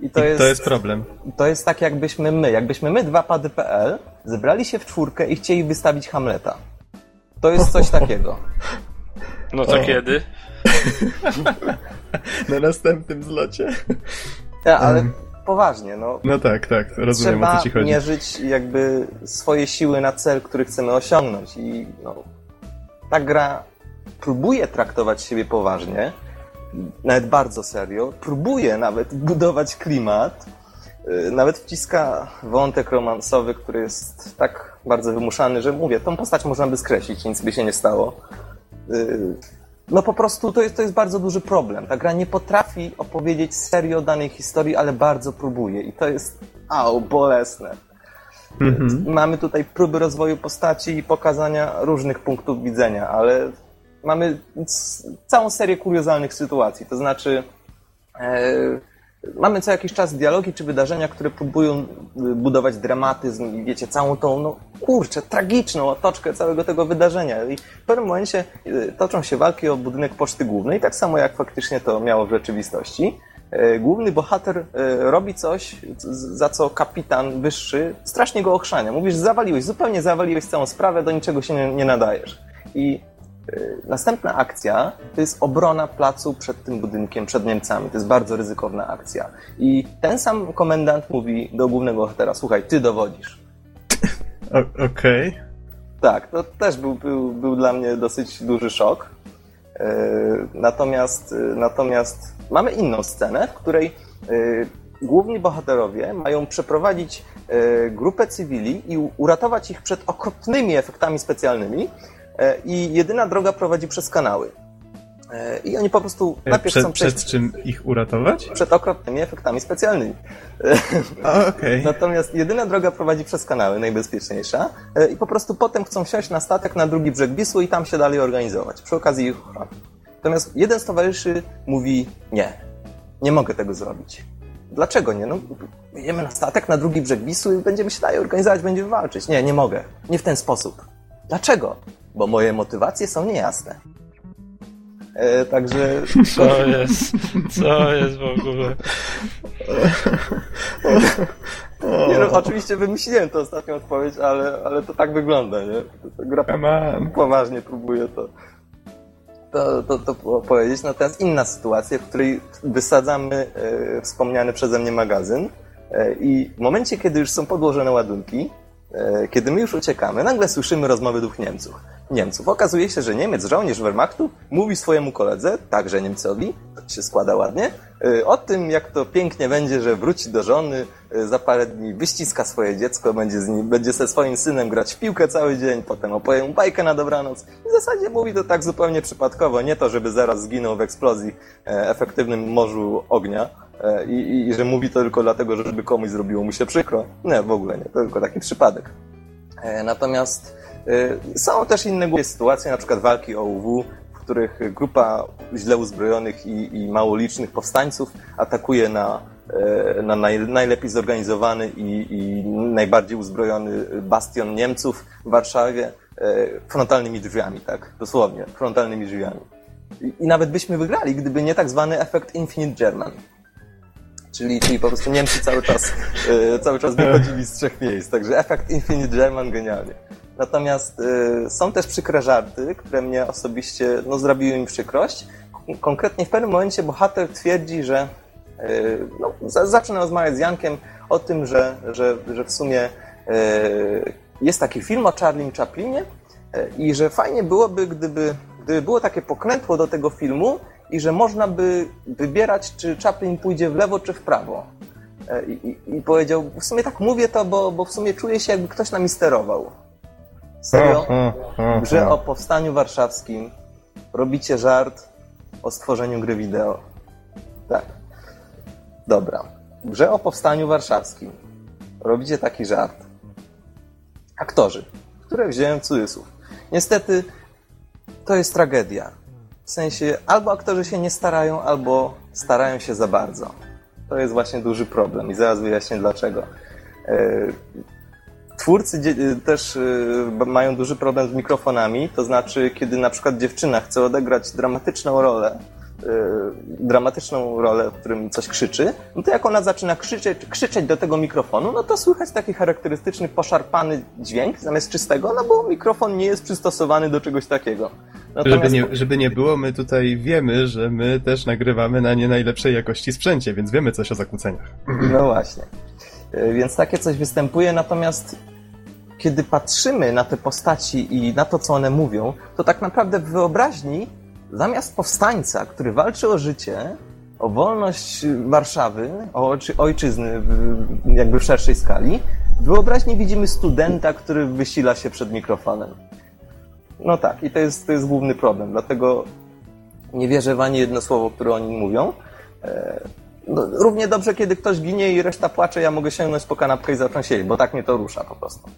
I to, I jest, to jest problem. To jest tak, jakbyśmy my, jakbyśmy my, dwa pady.pl, zebrali się w czwórkę i chcieli wystawić Hamleta. To jest coś (laughs) takiego. No to o. kiedy? (laughs) Na następnym zlocie. Ja, ale poważnie. No, no tak, tak, rozumiem Trzeba o co ci chodzi. mierzyć jakby swoje siły na cel, który chcemy osiągnąć i no, ta gra próbuje traktować siebie poważnie, nawet bardzo serio, próbuje nawet budować klimat, y, nawet wciska wątek romansowy, który jest tak bardzo wymuszany, że mówię, tą postać można by skreślić, nic by się nie stało. No po prostu to jest, to jest bardzo duży problem. Ta gra nie potrafi opowiedzieć serio danej historii, ale bardzo próbuje i to jest au, bolesne. Mhm. Mamy tutaj próby rozwoju postaci i pokazania różnych punktów widzenia, ale mamy całą serię kuriozalnych sytuacji. To znaczy, e, mamy co jakiś czas dialogi czy wydarzenia, które próbują y, budować dramatyzm i wiecie, całą tą, no kurczę, tragiczną otoczkę całego tego wydarzenia. I w pewnym momencie y, toczą się walki o budynek Poczty Głównej, tak samo jak faktycznie to miało w rzeczywistości. E, główny bohater e, robi coś, za co kapitan wyższy strasznie go ochrzania. Mówisz, zawaliłeś, zupełnie zawaliłeś całą sprawę, do niczego się nie, nie nadajesz. I następna akcja to jest obrona placu przed tym budynkiem, przed Niemcami. To jest bardzo ryzykowna akcja. I ten sam komendant mówi do głównego bohatera, słuchaj, ty dowodzisz. Okej. Okay. Tak, to też był, był, był dla mnie dosyć duży szok. Y, natomiast, y, natomiast mamy inną scenę, w której główni bohaterowie mają przeprowadzić grupę cywili i uratować ich przed okropnymi efektami specjalnymi, i jedyna droga prowadzi przez kanały. E, I oni po prostu e, najpierw przed, przejść... Przed czym ich uratować? Przed okropnymi efektami specjalnymi. Okay. Natomiast jedyna droga prowadzi przez kanały, najbezpieczniejsza. I po prostu potem chcą wsiąść na statek na drugi brzeg Wisły i tam się dalej organizować. Przy okazji ich Natomiast jeden z towarzyszy mówi nie, nie mogę tego zrobić. Dlaczego nie? No, jedziemy na statek na drugi brzeg Wisły i będziemy się dalej organizować, będziemy walczyć. Nie, nie mogę. Nie w ten sposób. Dlaczego? Bo moje motywacje są niejasne. E, także... Co jest? Co jest w ogóle? Nie, no, oczywiście wymyśliłem tę ostatnią odpowiedź, ale, ale to tak wygląda, nie? Gra poważnie próbuje to, to, to, to powiedzieć. Natomiast inna sytuacja, w której wysadzamy e, wspomniany przeze mnie magazyn e, i w momencie, kiedy już są podłożone ładunki, kiedy my już uciekamy, nagle słyszymy rozmowy dwóch Niemców. Niemców. Okazuje się, że Niemiec, żołnierz Wehrmachtu, mówi swojemu koledze, także Niemcowi, to się składa ładnie, y, o tym, jak to pięknie będzie, że wróci do żony, y, za parę dni wyściska swoje dziecko, będzie, z nim, będzie ze swoim synem grać w piłkę cały dzień, potem opowie mu bajkę na dobranoc. I w zasadzie mówi to tak zupełnie przypadkowo, nie to, żeby zaraz zginął w eksplozji e, efektywnym morzu ognia, e, i, i, i, że mówi to tylko dlatego, żeby komuś zrobiło mu się przykro. Nie, w ogóle nie, to tylko taki przypadek. E, natomiast Y, są też inne sytuacje, na przykład walki OUW, w których grupa źle uzbrojonych i, i mało licznych powstańców atakuje na, na naj, najlepiej zorganizowany i, najbardziej uzbrojony bastion Niemców w Warszawie frontalnymi drzwiami, tak? Dosłownie, frontalnymi drzwiami. I, nawet byśmy wygrali, gdyby nie tak zwany efekt Infinite German. Czyli, czyli po prostu Niemcy cały czas, cały czas wychodzili z trzech miejsc. Także efekt Infinite German genialnie. Natomiast y, są też przykre żarty, które mnie osobiście no, zrobiły mi przykrość. Konkretnie w pewnym momencie bohater twierdzi, że y, no, zaczyna rozmawiać z Jankiem o tym, że, że, że w sumie jest taki film o Charlie Chaplinie i że fajnie byłoby, gdyby, gdyby było takie pokrętło do tego filmu i że można by wybierać, czy Chaplin pójdzie w lewo, czy w prawo. Y, I, i, powiedział, w sumie tak mówię to, bo, bo w sumie czuję się, jakby ktoś nami sterował. Serio? W grze o powstaniu warszawskim robicie żart o stworzeniu gry wideo. Tak. Dobra. W grze o powstaniu warszawskim robicie taki żart. Aktorzy, które wziąłem cudzysłów. Niestety to jest tragedia. W sensie albo aktorzy się nie starają, albo starają się za bardzo. To jest właśnie duży problem i zaraz wyjaśnię dlaczego. E, Twórcy y, też y, mają duży problem z mikrofonami, to znaczy, kiedy na przykład dziewczyna chce odegrać dramatyczną rolę, dramatyczną rolę, w którym coś krzyczy, no to jak ona zaczyna krzyczeć, krzyczeć do tego mikrofonu, no to słychać taki charakterystyczny, poszarpany dźwięk zamiast czystego, no bo mikrofon nie jest przystosowany do czegoś takiego. Natomiast... Żeby, nie, żeby nie było, my tutaj wiemy, że my też nagrywamy na nie najlepszej jakości sprzęcie, więc wiemy coś o zakłóceniach. (clears throat) No właśnie. E, więc takie coś występuje, natomiast kiedy patrzymy na te postaci i na to, co one mówią, to tak naprawdę w wyobraźni zamiast powstańca, który walczy o życie, o wolność Warszawy, o ojczyzny jakby w szerszej skali, w wyobraźni widzimy studenta, który wysila się przed mikrofonem. No tak, i to jest, to jest główny problem, dlatego nie wierzę w ani jedno słowo, które oni mówią. E, no, równie dobrze, kiedy ktoś ginie i reszta płacze, ja mogę sięgnąć po kanapkę i zacząć siedzieć, bo tak mnie to rusza po prostu.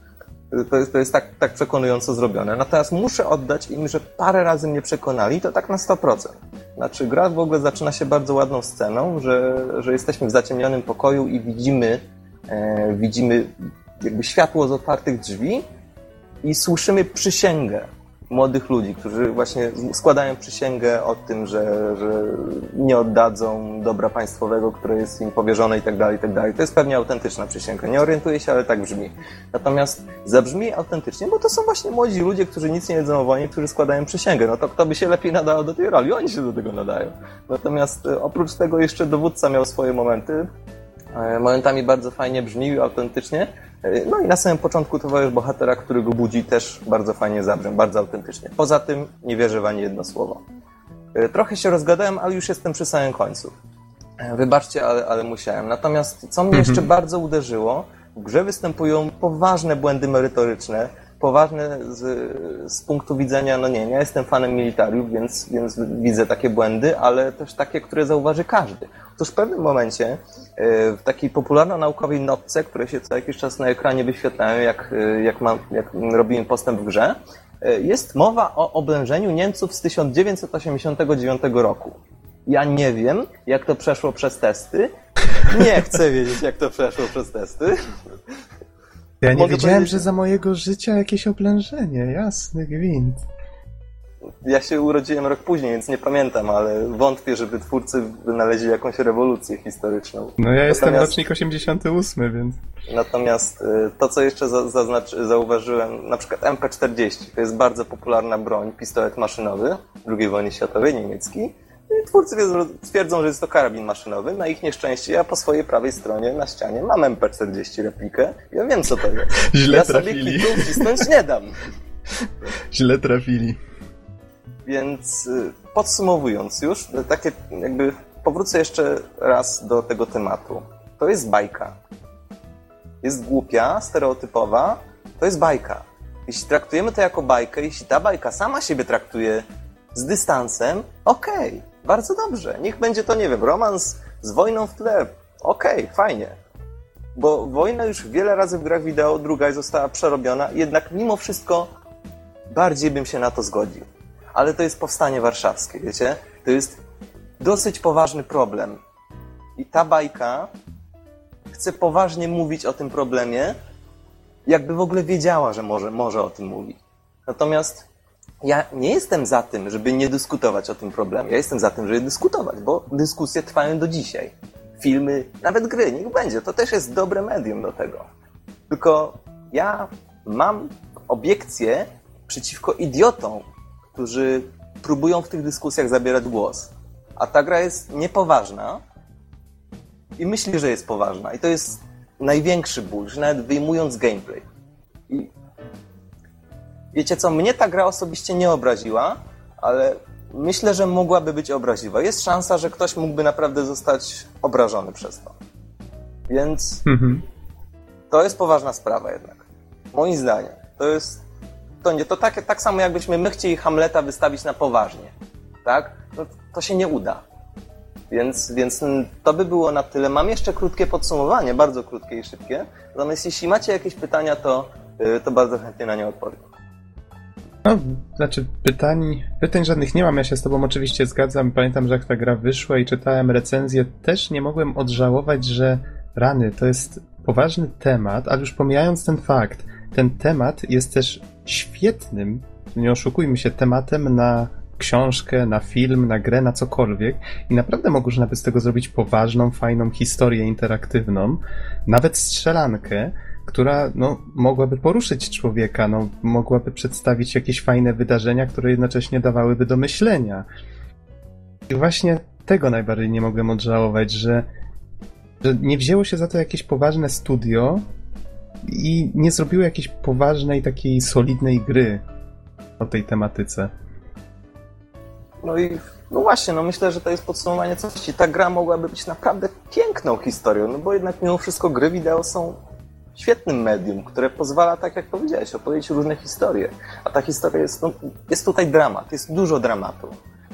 To jest, to jest tak, tak przekonująco zrobione. Natomiast muszę oddać im, że parę razy mnie przekonali, to tak na 100%. Znaczy, gra w ogóle zaczyna się bardzo ładną sceną, że, że jesteśmy w zaciemnionym pokoju i widzimy, e, widzimy jakby światło z otwartych drzwi i słyszymy przysięgę młodych ludzi, którzy właśnie składają przysięgę o tym, że, że nie oddadzą dobra państwowego, które jest im powierzone i tak dalej, i tak dalej. To jest pewnie autentyczna przysięga. Nie orientuję się, ale tak brzmi. Natomiast zabrzmi autentycznie, bo to są właśnie młodzi ludzie, którzy nic nie wiedzą o wojnie, którzy składają przysięgę. No to kto by się lepiej nadał do tej roli? Oni się do tego nadają. Natomiast e, oprócz tego jeszcze dowódca miał swoje momenty. E, momentami bardzo fajnie brzmił, autentycznie. No i na samym początku towarzysz bohatera, który go budzi, też bardzo fajnie zabrzmiał, bardzo autentycznie. Poza tym nie wierzę w ani jedno słowo. E, trochę się rozgadałem, ale już jestem przy samym końcu. E, wybaczcie, ale, ale musiałem. Natomiast co mnie jeszcze mhm. bardzo uderzyło, w grze występują poważne błędy merytoryczne, poważne z, z punktu widzenia, no nie, ja jestem fanem militariów, więc, więc widzę takie błędy, ale też takie, które zauważy każdy. Otóż w pewnym momencie e, w takiej popularno-naukowej notce, które się co jakiś czas na ekranie wyświetlają, jak, e, jak, ma, jak robimy postęp w grze, e, jest mowa o oblężeniu Niemców z 1989 roku. Ja nie wiem, jak to przeszło przez testy. Nie chcę wiedzieć, jak to przeszło przez testy. Ja nie wiedziałem, że za mojego życia jakieś oblężenie, jasny gwint. ja się urodziłem rok później, więc nie pamiętam, ale wątpię, żeby twórcy wynaleźli jakąś rewolucję historyczną. No ja jestem Natomiast- rocznik 88, więc... Natomiast y, to, co jeszcze zauważyłem, na przykład MP40, to jest bardzo popularna broń, pistolet maszynowy II wojny światowej, niemiecki. I twórcy twierdzą, że jest to karabin maszynowy. Na ich nieszczęście ja po swojej prawej stronie na ścianie mam MP40 replikę. Ja wiem, co to jest. Źle ja sobie trafili. kitu wcisnąć nie dam. Źle trafili. Więc y, podsumowując już, takie jakby powrócę jeszcze raz do tego tematu. To jest bajka. Jest głupia, stereotypowa, to jest bajka. Jeśli traktujemy to jako bajkę, jeśli ta bajka sama siebie traktuje z dystansem, okej, bardzo dobrze. Niech będzie to, nie wiem, romans z wojną w tle. Okej, fajnie. Bo wojna już wiele razy w grach wideo, druga została przerobiona, jednak mimo wszystko bardziej bym się na to zgodził ale to jest powstanie warszawskie, wiecie? To jest dosyć poważny problem. I ta bajka chce poważnie mówić o tym problemie, jakby w ogóle wiedziała, że może, może o tym mówić. Natomiast ja nie jestem za tym, żeby nie dyskutować o tym problemie. Ja jestem za tym, żeby dyskutować, bo dyskusje trwają do dzisiaj. Filmy, nawet gry, niech będzie. To też jest dobre medium do tego. Tylko ja mam obiekcje przeciwko idiotom, którzy próbują w tych dyskusjach zabierać głos. A ta gra jest niepoważna i myślę, że jest poważna. I to jest największy ból, że nawet wyjmując gameplay. I wiecie co, mnie ta gra osobiście nie obraziła, ale myślę, że mogłaby być obraźliwa. Jest szansa, że ktoś mógłby naprawdę zostać obrażony przez to. Więc Mhm. to jest poważna sprawa jednak. Moim zdaniem. To jest. To nie, to tak, tak samo jakbyśmy my chcieli Hamleta wystawić na poważnie. Tak? No, to się nie uda. Więc, więc to by było na tyle. Mam jeszcze krótkie podsumowanie, bardzo krótkie i szybkie. Natomiast jeśli macie jakieś pytania, to, yy, to bardzo chętnie na nie odpowiem. No, znaczy pytań, pytań żadnych nie mam, ja się z tobą oczywiście zgadzam. Pamiętam, że jak ta gra wyszła i czytałem recenzję, też nie mogłem odżałować, że rany, to jest poważny temat, ale już pomijając ten fakt, ten temat jest też świetnym, nie oszukujmy się, tematem na książkę, na film, na grę, na cokolwiek. I naprawdę można by z tego zrobić poważną, fajną historię interaktywną, nawet strzelankę, która no, mogłaby poruszyć człowieka, no, mogłaby przedstawić jakieś fajne wydarzenia, które jednocześnie dawałyby do myślenia. I właśnie tego najbardziej nie mogłem odżałować, że, że nie wzięło się za to jakieś poważne studio i nie zrobiło jakiejś poważnej, takiej solidnej gry o tej tematyce. No i no właśnie, no myślę, że to jest podsumowanie całości. Ta gra mogłaby być naprawdę piękną historią, no bo jednak mimo wszystko gry wideo są świetnym medium, które pozwala, tak jak powiedziałeś, opowiedzieć różne historie. A ta historia jest, no, jest tutaj dramat, jest dużo dramatu.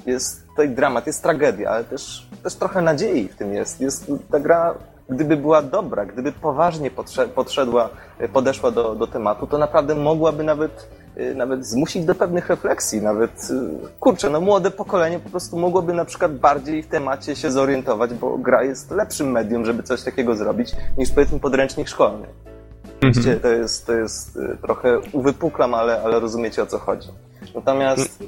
Jest tutaj dramat, jest tragedia, ale też, też trochę nadziei w tym jest. jest ta gra, gdyby była dobra, gdyby poważnie podsze- podszedła, podeszła do, do tematu, to naprawdę mogłaby nawet, y, nawet zmusić do pewnych refleksji. Nawet, y, kurczę, no młode pokolenie po prostu mogłoby na przykład bardziej w temacie się zorientować, bo gra jest lepszym medium, żeby coś takiego zrobić, niż powiedzmy podręcznik szkolny. Oczywiście to jest, to jest y, trochę uwypuklam, ale, ale rozumiecie o co chodzi. Natomiast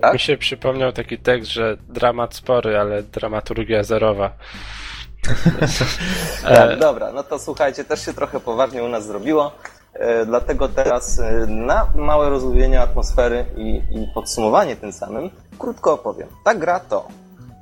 Tak? Mi się przypomniał taki tekst, że dramat spory, ale dramaturgia zerowa. E, (laughs) dobra, no to słuchajcie, też się trochę poważnie u nas zrobiło, e, dlatego teraz e, na małe rozluźnienie atmosfery i, i podsumowanie tym samym krótko opowiem. Ta gra to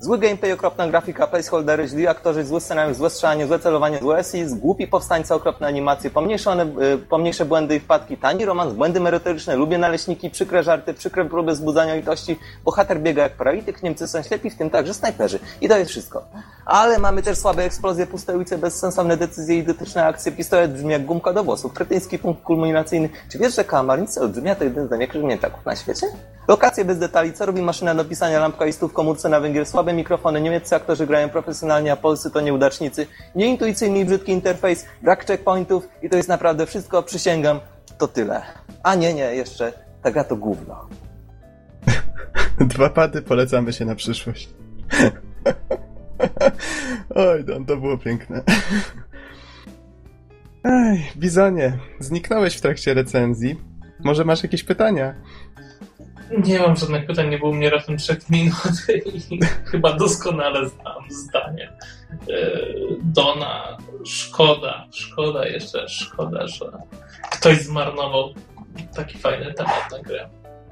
zły gameplay, okropna grafika, placeholdery, źli aktorzy, zły scenariusz, złe strzelanie, złe celowanie, złe SI, głupi powstańcy, okropne animacje, pomniejszone, e, pomniejsze błędy i wpadki, tani romans, błędy merytoryczne, lubię naleśniki, przykre żarty, przykre próby wzbudzania litości, bohater biega jak paralityk, Niemcy są ślepi, w tym także snajperzy. I to jest wszystko. Ale mamy też słabe eksplozje, puste ulice, bezsensowne decyzje, idiotyczne akcje, pistolet brzmi jak gumka do włosów, kretyński punkt kulminacyjny. Czy wiesz, że kałamarnica olbrzymia to jeden z największych na świecie? Lokacje bez detali, co robi maszyna do pisania, lampka i stów komórce na węgiel, słabe mikrofony, niemieccy aktorzy grają profesjonalnie, a polscy to nieudacznicy, nieintuicyjny i brzydki interfejs, brak checkpointów i to jest naprawdę wszystko, przysięgam, to tyle. A nie, nie, jeszcze, ta gra to gówno. (laughs) Dwa pady polecamy się na przyszłość. (laughs) Oj, Don, to było piękne. (laughs) Ej, Bizonie, zniknąłeś w trakcie recenzji. Może masz jakieś pytania? Nie mam żadnych pytań, nie było mnie raptem 3 minut (laughs) i chyba doskonale znam zdanie e, Dona. Szkoda, szkoda jeszcze, szkoda, że ktoś zmarnował taki fajny temat na grę.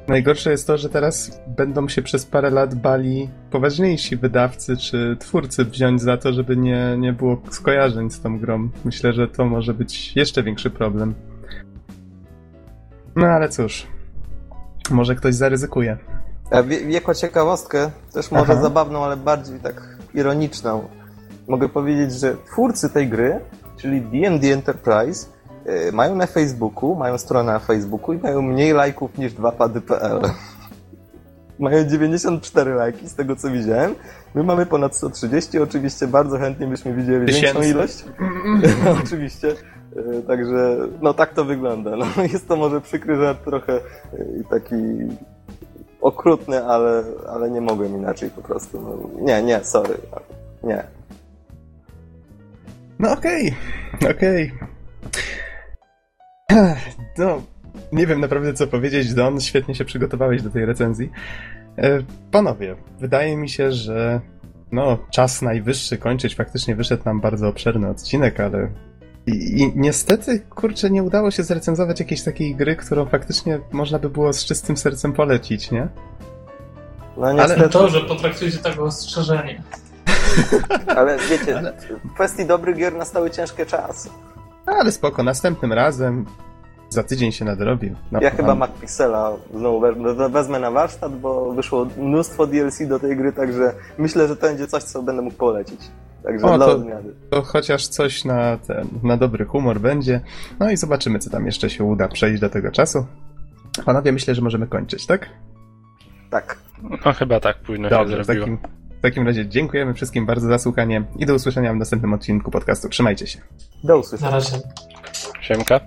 Najgorsze jest to, że teraz będą się przez parę lat bali poważniejsi wydawcy czy twórcy wziąć za to, żeby nie, nie było skojarzeń z tą grą. Myślę, że to może być jeszcze większy problem. No ale cóż, może ktoś zaryzykuje. A wie, jako ciekawostkę, też może Aha. zabawną, ale bardziej tak ironiczną, mogę powiedzieć, że twórcy tej gry, czyli D&D Enterprise, y, mają na Facebooku, mają stronę na Facebooku i mają mniej lajków niż 2pady.pl. (laughs) Mają 94 lajki z tego co widziałem. My mamy ponad 130, oczywiście bardzo chętnie byśmy widzieli większą ilość. (laughs) (laughs) oczywiście. Y, Także no tak to wygląda. No, (laughs) jest to może przykry żart trochę y, taki okrutny, ale, ale nie mogłem inaczej po prostu. No, nie, nie, sorry. Nie. No okej, okej. No, nie wiem naprawdę co powiedzieć, Don. Świetnie się przygotowałeś do tej recenzji. E, Panowie, wydaje mi się, że no, czas najwyższy kończyć. Faktycznie wyszedł nam bardzo obszerny odcinek, ale i, i niestety, kurczę, nie udało się zrecenzować jakiejś takiej gry, którą faktycznie można by było z czystym sercem polecić, nie? No niestety, To, że potraktujecie tak ostrzeżenie. (laughs) ale wiecie, Ale- w kwestii dobrych gier nastały ciężkie czasy. Ale spoko, następnym razem za tydzień się nadrobił. No, Ja chyba MacPixela znowu we- wezmę na warsztat, bo wyszło mnóstwo DLC do tej gry, także myślę, że to będzie coś, co będę mógł polecić. Także O, dla to- odmiany. to chociaż coś na, ten, na dobry humor będzie. No i zobaczymy, co tam jeszcze się uda przejść do tego czasu. Panowie, myślę, że możemy kończyć, tak? Tak. No chyba tak późno Dobrze, się w takim, w takim razie dziękujemy wszystkim bardzo za słuchanie i do usłyszenia w następnym odcinku podcastu. Trzymajcie się. Do Na usłyszenia. razie. Siemka.